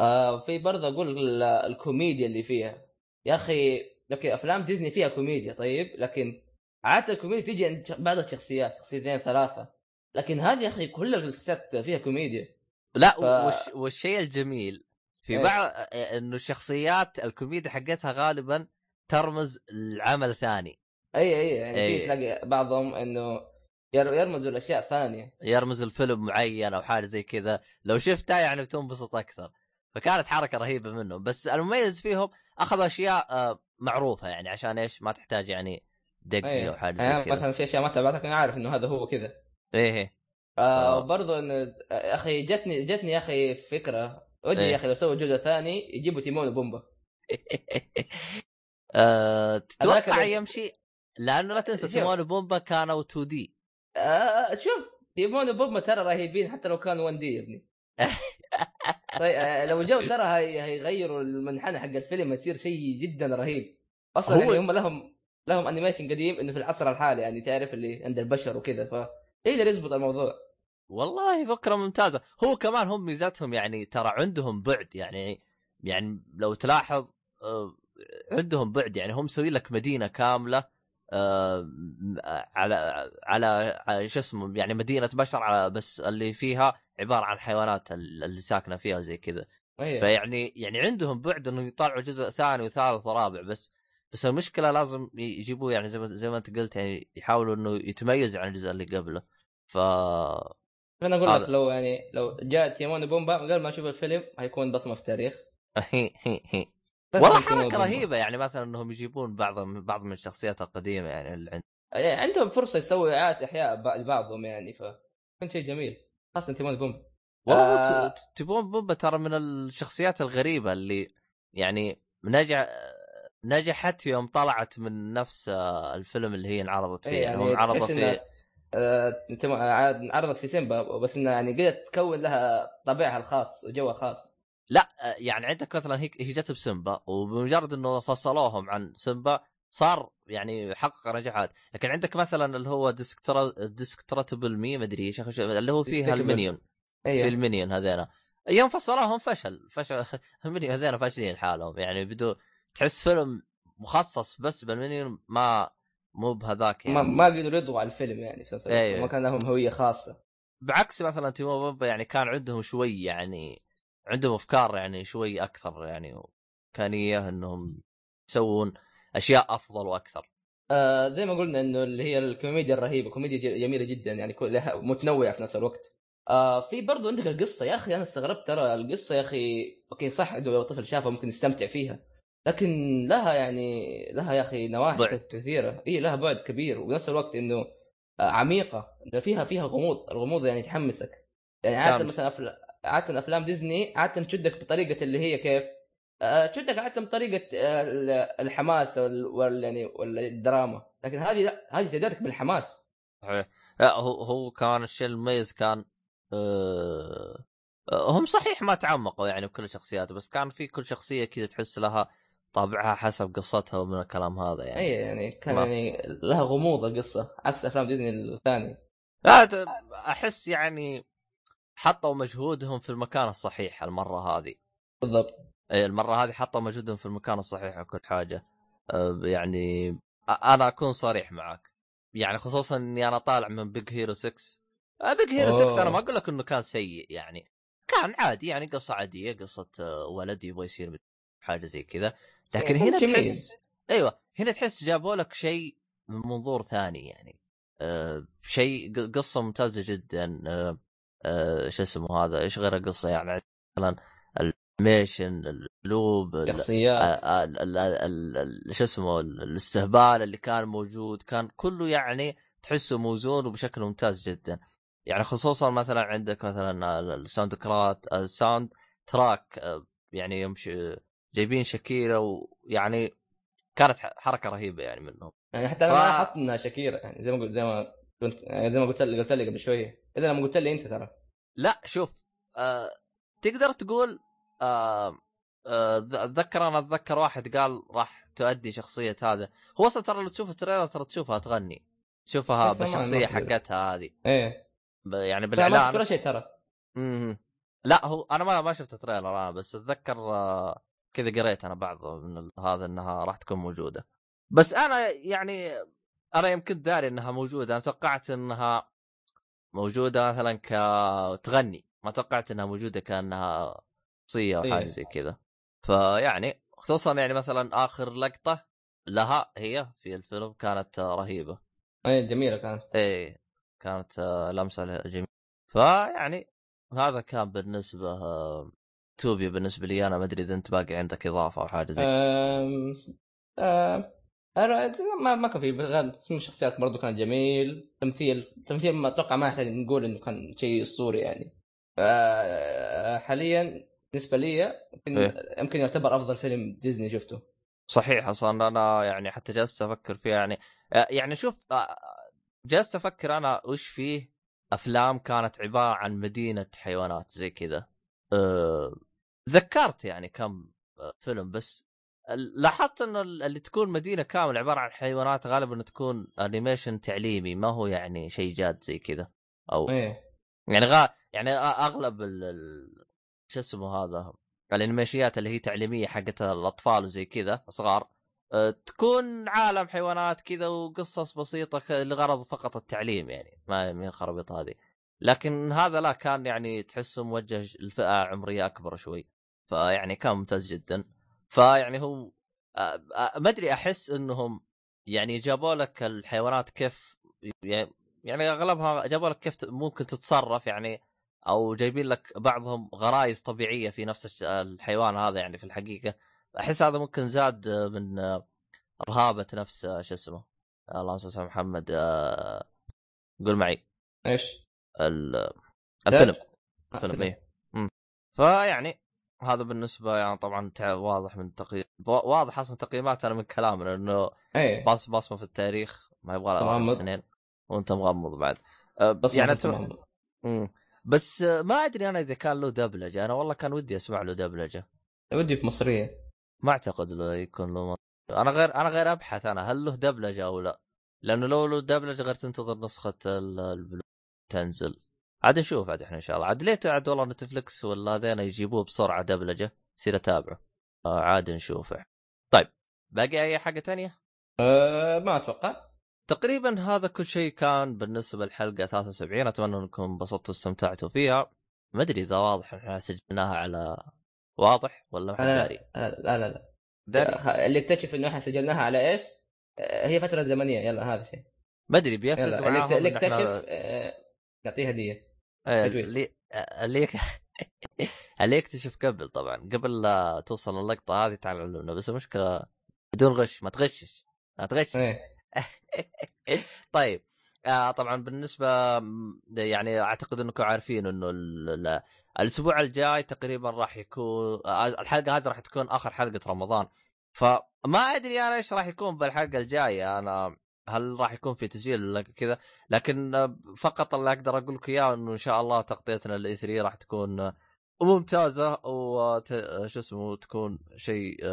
آه في برضه أقول ال- الكوميديا اللي فيها. يا أخي okay أفلام ديزني فيها كوميديا طيب؟ لكن عادة الكوميديا تيجي عند بعض الشخصيات شخصيتين ثلاثة. لكن هذه يا أخي كل الشخصيات فيها كوميديا. لا ف- وش والشيء الجميل في إيه. بعض إنه الشخصيات الكوميديا حقتها غالبا ترمز لعمل ثاني. اي اي يعني أي. في تلاقي بعضهم إنه ير- يرمزوا لأشياء ثانية. يرمز الفيلم معين أو حاجة زي كذا. لو شفتها يعني بتنبسط أكثر. فكانت حركة رهيبة منهم. بس المميز فيهم اخذوا أشياء آه، معروفة يعني عشان إيش؟ ما تحتاج يعني دقه اي أو حاجة يعني زي كذا. مثلا في أشياء ما تابعتها أنا عارف إنه هذا هو كذا. إيه إيه. آه آه. برضو إنه يا أخي جتني جتني يا أخي فكرة. ودي إيه. يا أخي لو سووا جزء ثاني يجيبوا تيمون وبومبا. آه، تتوقع يمشي؟ لأنه لا تنسى. تيمون وبومبا كانوا 2D آه شوف. تيمون وبومبا ترى رهيبين حتى لو كانوا 1D يا ابني. طيب آه، لو جو ترى هي هيغيروا المنحنى حق الفيلم يصير شيء جدا رهيب. أصلا هو- يعني هم لهم لهم انيميشن قديم إنه في العصر الحالي يعني تعرف اللي عند البشر وكذا ف يقدر يزبط الموضوع؟ والله فكرة ممتازة. هو كمان هم ميزتهم يعني ترى عندهم بعد يعني يعني لو تلاحظ آه، عندهم بعد يعني هم مسوي لك مدينة كاملة آه، على على على شو اسمه يعني مدينة بشر على بس اللي فيها عبارة عن حيوانات اللي ساكنة فيها زي كذا أيه. فيعني يعني عندهم بعد إنه يطلعوا جزء ثاني وثالث ورابع بس بس المشكلة لازم يجيبوه يعني زي ما زي ما أنت قلت يعني يحاولوا إنه يتميز عن الجزء اللي قبله ف أنا أقول. لك لو يعني لو جاء تيمون وبومبا قبل ما أشوف الفيلم حيكون بصمة في التاريخ والله من حركة. رهيبة يعني مثلا إنهم يجيبون بعض بعض من الشخصيات القديمة يعني اللي عند يعني عندهم فرصة يسوي إعادة إحياء لبعضهم يعني ف كان شيء جميل خاصه تيمون وبومبا والله آه. تيمون بومبا ترى من الشخصيات الغريبة اللي يعني نجح نجحت يوم طلعت من نفس آه، الفيلم اللي هي انعرضت فيه. إيه يعني, يعني انعرض تحس في إنها- آه، آه، انعرضت في سيمبا بس انها يعني قدرت تكون لها طابعها الخاص وجوها خاص. لا يعني عندك مثلا هي هي جت بسمبا وبمجرد إنه فصلوهم عن سمبا صار يعني حقق نجاحات. لكن عندك مثلا اللي هو Despica- Despicable Me مدري إيش اللي هو فيها. ال Minion في أيوه المنيون هذينا. يوم فصلوهم فشل. فشل. المنيون هذينا فاشلين حالهم. يعني بدون تحس فيلم مخصص بس بالمنيون ما مو بهذاك يعني. ما, ما قدروا يضغوا على الفيلم يعني في. أيوة. ما كان لهم هوية خاصة. بعكس مثلا تيمو بومبا يعني كان عندهم شوي يعني عندهم أفكار يعني شوي أكثر يعني امكانيه إنهم يسوون أشياء أفضل وأكثر. آه زي ما قلنا إنه اللي هي الكوميديا الرهيبة كوميديا جميلة جدا يعني كلها متنوعة في نفس الوقت. آه في برضو عندك القصة. يا أخي أنا استغربت ترى القصة يا أخي. okay صح إنه لو طفل شافها ممكن يستمتع فيها لكن لها يعني لها يا أخي نواحي. كثيرة. إي لها بعد كبير. وبنفس الوقت إنه آه عميقة. فيها فيها غموض الغموض يعني تحمسك. يعني عادة مثلا. عادة أفلام ديزني عادة تشدك بطريقة اللي هي كيف؟ آه، تشدك عاده بطريقه آه، ال- الحماس وال... يعني والدراما. لكن هذه لا هذه تدرك بالحماس. صحيح. لا هو هو كان الشيء المميز كان آه آه، هم صحيح ما تعمقوا يعني بكل الشخصيات بس كان في كل شخصية كذا تحس لها طابعها حسب قصتها ومن الكلام هذا يعني. اي يعني كان ما- يعني لها غموض القصة عكس أفلام ديزني الثانية لا أحس يعني حطوا مجهودهم في المكان الصحيح المرة هذه. بالضبط. اي المرة هذه حطوا مجهودهم في المكان الصحيح وكل حاجة. أه، يعني أنا أكون صريح معك يعني خصوصا إني أنا طالع من Big Hero 6 Big Hero 6 أنا. ما أقول لك إنه كان سيء يعني. كان عادي يعني قصة عادية قصة آه، ولد يبغى يصير حاجة زي كذا. لكن هنا جميل. تحس أيوه هنا تحس جابوا لك شيء من منظور ثاني يعني. أه شيء قصة ممتازة جدا. أه أه شو اسمه هذا؟ إيش غير القصة يعني؟ مثلا ال animation الاسلوب ال- شخصيات. آه، ال- ال- ال- ال- شو اسمه ال- الاستهبال اللي كان موجود كان كله يعني تحسه موزون وبشكل ممتاز جدا. يعني خصوصا مثلا عندك مثلا ال- ال soundtrack ال soundtrack يعني يمشي جايبين شكيرة ويعني كانت حركة رهيبة يعني منهم. يعني حتى أنا ف- ما لاحظت إنها شكيره يعني زي ما قلت زي ما كنت زي ما قلت لي قلت لي قبل شوية. إلا لما قلت لي أنت ترى. لا شوف آه تقدر تقول أتذكر أنا أتذكر واحد قال راح تؤدي شخصية هذا. هو أصلا ترى لو تشوف ال trailer ترى تشوفها تغني. تشوفها بالشخصية. حقتها هذه. إيه. يعني بالإعلان. ولا شيء ترى. مم. لا هو أنا ما ما شفت ال trailer أنا بس أتذكر آه، كذا قريت أنا بعض من هذا إنها راح تكون موجودة. بس أنا يعني أنا يمكن داري إنها موجودة أنا توقعت إنها موجودة مثلا كتغني ما توقعت إنها موجودة كأنها شخصية أو إيه. حاجة زي كذا فيعني خصوصا يعني مثلا آخر لقطة لها هي في الفيلم كانت رهيبة. إيه جميلة كانت. إيه كانت لمسة جميلة. فيعني هذا كان بالنسبة توبي بالنسبة لي. أنا ما أدري إذا أنت باقي عندك إضافة أو حاجة زي أم... أم... أنا- ما ما كان في تصميم الشخصيات برضو كان جميل. تمثيل تمثيل ما أتوقع ما نقول إنه كان شيء أسطوري يعني. أه، حاليا بالنسبة لي يمكن إيه. يمكن يعتبر أفضل فيلم ديزني شفته. صحيح أصلا أنا يعني حتى جلست أفكر فيها يعني يعني شوف جلست أفكر أنا وش فيه أفلام كانت عبارة عن مدينة حيوانات زي كذا. أه ذكرت يعني كم فيلم بس لاحظت انه اللي تكون مدينة كاملة عبارة عن حيوانات غالبا تكون animation تعليمي ما هو يعني شيء جاد زي كذا. أو إيه. يعني غا يعني أغلب ال... شو اسمه هذا؟ الانيميشنات اللي هي تعليمية حقت الأطفال وزي كذا صغار. أه، تكون عالم حيوانات كذا وقصص بسيطة لغرض فقط التعليم يعني ما من الخرابيط هذه. لكن هذا لا كان يعني تحسه موجه لفئة عمرية أكبر شوي. فيعني كان ممتاز جدا. فيعني هو ما أدري أحس إنهم يعني جابوا لك الحيوانات كيف يعني يعني أغلبها جابوا لك كيف ممكن تتصرف يعني أو جايبين لك بعضهم غرائز طبيعية في نفس الحيوان هذا يعني في الحقيقة أحس هذا ممكن زاد من رهابة نفس شو اسمه اللهم صل على محمد آه، قول معي إيش؟ ال- الفيلم آه، الفيلم مم. فيعني هذا بالنسبة يعني طبعا واضح من تقييم واضح أصلا تقييماتنا من كلامنا إنه إيه باص بصمه في التاريخ ما يبغى لها. اثنين وأنت مغمض بعد بس يعني. مم. بس ما أدري أنا إذا كان له دبلجة. أنا والله كان ودي أسمع له دبلجة. ودي في مصرية. ما أعتقد له يكون له م- أنا غير أنا غير أبحث أنا هل له دبلجة أو لا. لأنه لو له دبلجة غير تنتظر نسخة ال- البلو تنزل. عاد نشوف عاد إحنا إن شاء الله. عاد ليه عاد والله نتفلكس ولا هذين يجيبوه بسرعة دبلجة؟ يصير أتابعه. آه، عاد نشوف طيب باقي أي حاجة تانية؟ أه ما أتوقع. تقريبا هذا كل شيء كان بالنسبة للحلقه 73 أتمنى أنكم انبسطتوا واستمتعتوا فيها. ما أدري إذا واضح إحنا سجلناها على واضح ولا ما حد لا داري. لا لا لا, لا. داري اللي اكتشف إنه إحنا سجلناها على إيش؟ أه، هي فترة زمنية. يلا هذا شيء. ما أدري بيفرق معاهم اللي اكتشف نعطيه هديه إيه،. اللي اللي اللي يكتشف قبل طبعا. قبل لا توصل اللقطه هذه تعال علمنا بس المشكلة بدون غش ما تغشش ما تغشش. إيه. طيب آه طبعا بالنسبة يعني أعتقد إنكم عارفين إنه ال- ال- الأسبوع الجاي تقريبا راح يكون آه، الحلقة هذه راح تكون آخر حلقة رمضان. فما أدري أنا إيش راح يكون بالحلقة الجاية. أنا هل راح يكون في تسجيل كذا؟ لكن آه، فقط اللي أقدر أقول لك إياه إنه إن شاء الله تغطيتنا للاي 3 راح تكون آه، ممتازة شو اسمه تكون شيء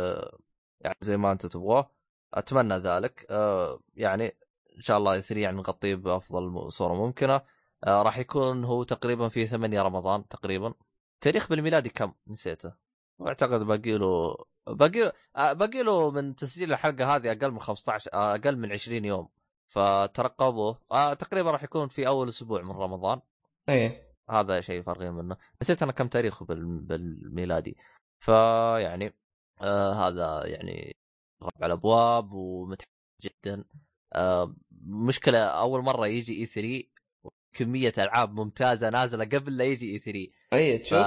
يعني زي ما أنتم تبغوه. أتمنى ذلك. آه، يعني إن شاء الله 3 يعني نغطيه بأفضل صورة ممكنة. آه راح يكون هو تقريبا في 8 رمضان تقريبا. تاريخ بالميلادي كم؟ نسيته. واعتقد باقي له باقي له آه، باقي له من تسجيل الحلقة هذه أقل من 15 آه، أقل من 20 يوم. فترقبوه. آه تقريبا راح يكون في أول أسبوع من رمضان. إيه. هذا شيء فارغين منه. نسيت أنا كم تاريخه بال- بالميلادي. فيعني آه هذا يعني ربع الأبواب ومتحمس جدا. آه مشكلة أول مرة يجي اي 3 كميه ألعاب ممتازة نازلة قبل لا يجي اي 3 أي ف... تشوف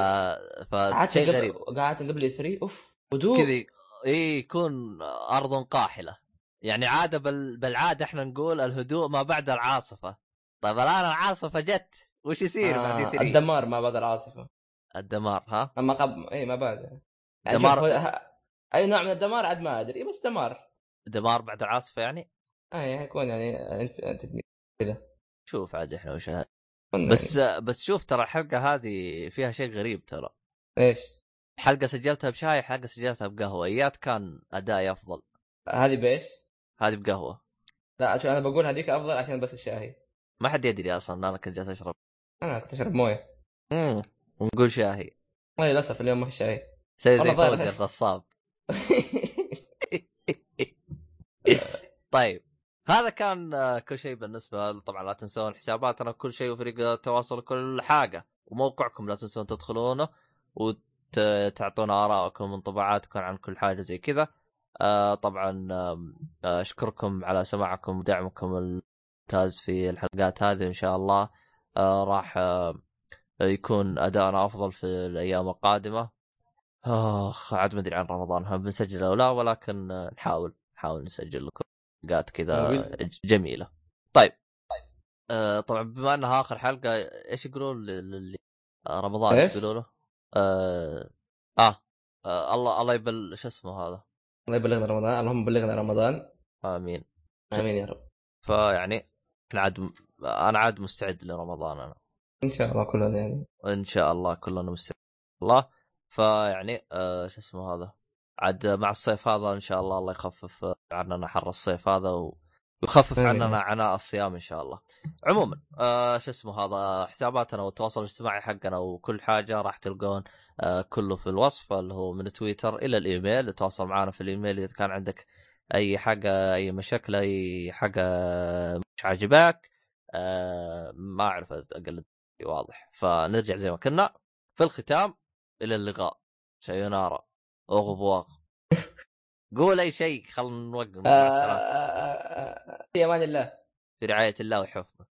قعدت فشيء غريب. قبل قعدت قبل 3 أوف هدوء. كذا إي يكون أرض قاحله يعني عادة بال... بالعادة إحنا نقول الهدوء ما بعد العاصفة. طيب الآن العاصفة جت وش يصير بعد آه اي 3 الدمار ما بعد العاصفة. الدمار ها؟ اما قبل إي ما بعد. يعني دمار- أي نوع من الدمار؟ عاد ما أدري بس دمار. دمار بعد العاصفة يعني؟ أي يكون يعني؟ أنت أنت شوف عاد إحنا وش هذا. يعني. بس بس شوف ترى الحلقة هذه فيها شيء غريب ترى. إيش؟ حلقة سجلتها بشاي حلقة سجلتها بقهوة. ايات كان ادائي أفضل. هذه بإيش؟ هذه بقهوة. لا عشان أنا بقول هذيك أفضل عشان بس الشاهي. ما حد يدري أصلا أنا كنت جالس أشرب. أنا كنت أشرب موية. امم ونقول شاهي. والله للأسف اليوم ما في شاي سوي زي. فوزي النصاب طيب هذا كان آه، كل شيء بالنسبة طبعا لا تنسون حساباتنا كل شيء وفريق التواصل كل حاجة. وموقعكم لا تنسون تدخلونه وتعطونا ارائكم وانطباعاتكم عن كل حاجة زي كذا. آه طبعا آه، أشكركم على سماعكم ودعمكم الممتاز في الحلقات هذه إن شاء الله. راح يكون ادائنا أفضل في الأيام القادمة. آخ عاد ما أدري عن رمضان هل بنسجل أو لا ولكن آه، نحاول نحاول نسجل لكم حلقات كذا. ج- جميلة. طيب آه طبعا بما إنها آخر حلقة إيش يقولون لل- للي آه رمضان إيش إيش؟ يقولوا له؟ آه, آه, آه الله الله يبل شو اسمه هذا؟ الله يبلغنا رمضان اللهم بلغنا رمضان. آمين. آمين يا رب. فيعني إحنا عاد أنا عاد مستعد لرمضان أنا. إن شاء الله كلنا يعني. إن شاء الله كلنا مستعد الله. فيعني آه شو اسمه هذا عاد مع الصيف هذا إن شاء الله الله يخفف عننا حر الصيف هذا و... ويخفف آمين. عننا عناء الصيام إن شاء الله. عموما آه شو اسمه هذا حساباتنا والتواصل الاجتماعي حقنا وكل حاجة راح تلقون آه كله في الوصف اللي هو من تويتر إلى الإيميل تواصل معنا في الإيميل إذا كان عندك أي حاجة أي مشاكل أي حاجة مش عاجباك آه ما أعرف أقلد واضح فنرجع زي ما كنا في الختام إلى اللقاء. سيونارا اوغبواغ قول أي شيء خلنا نوقف آه، آه، آه، في أمان الله. في رعاية الله وحفظه.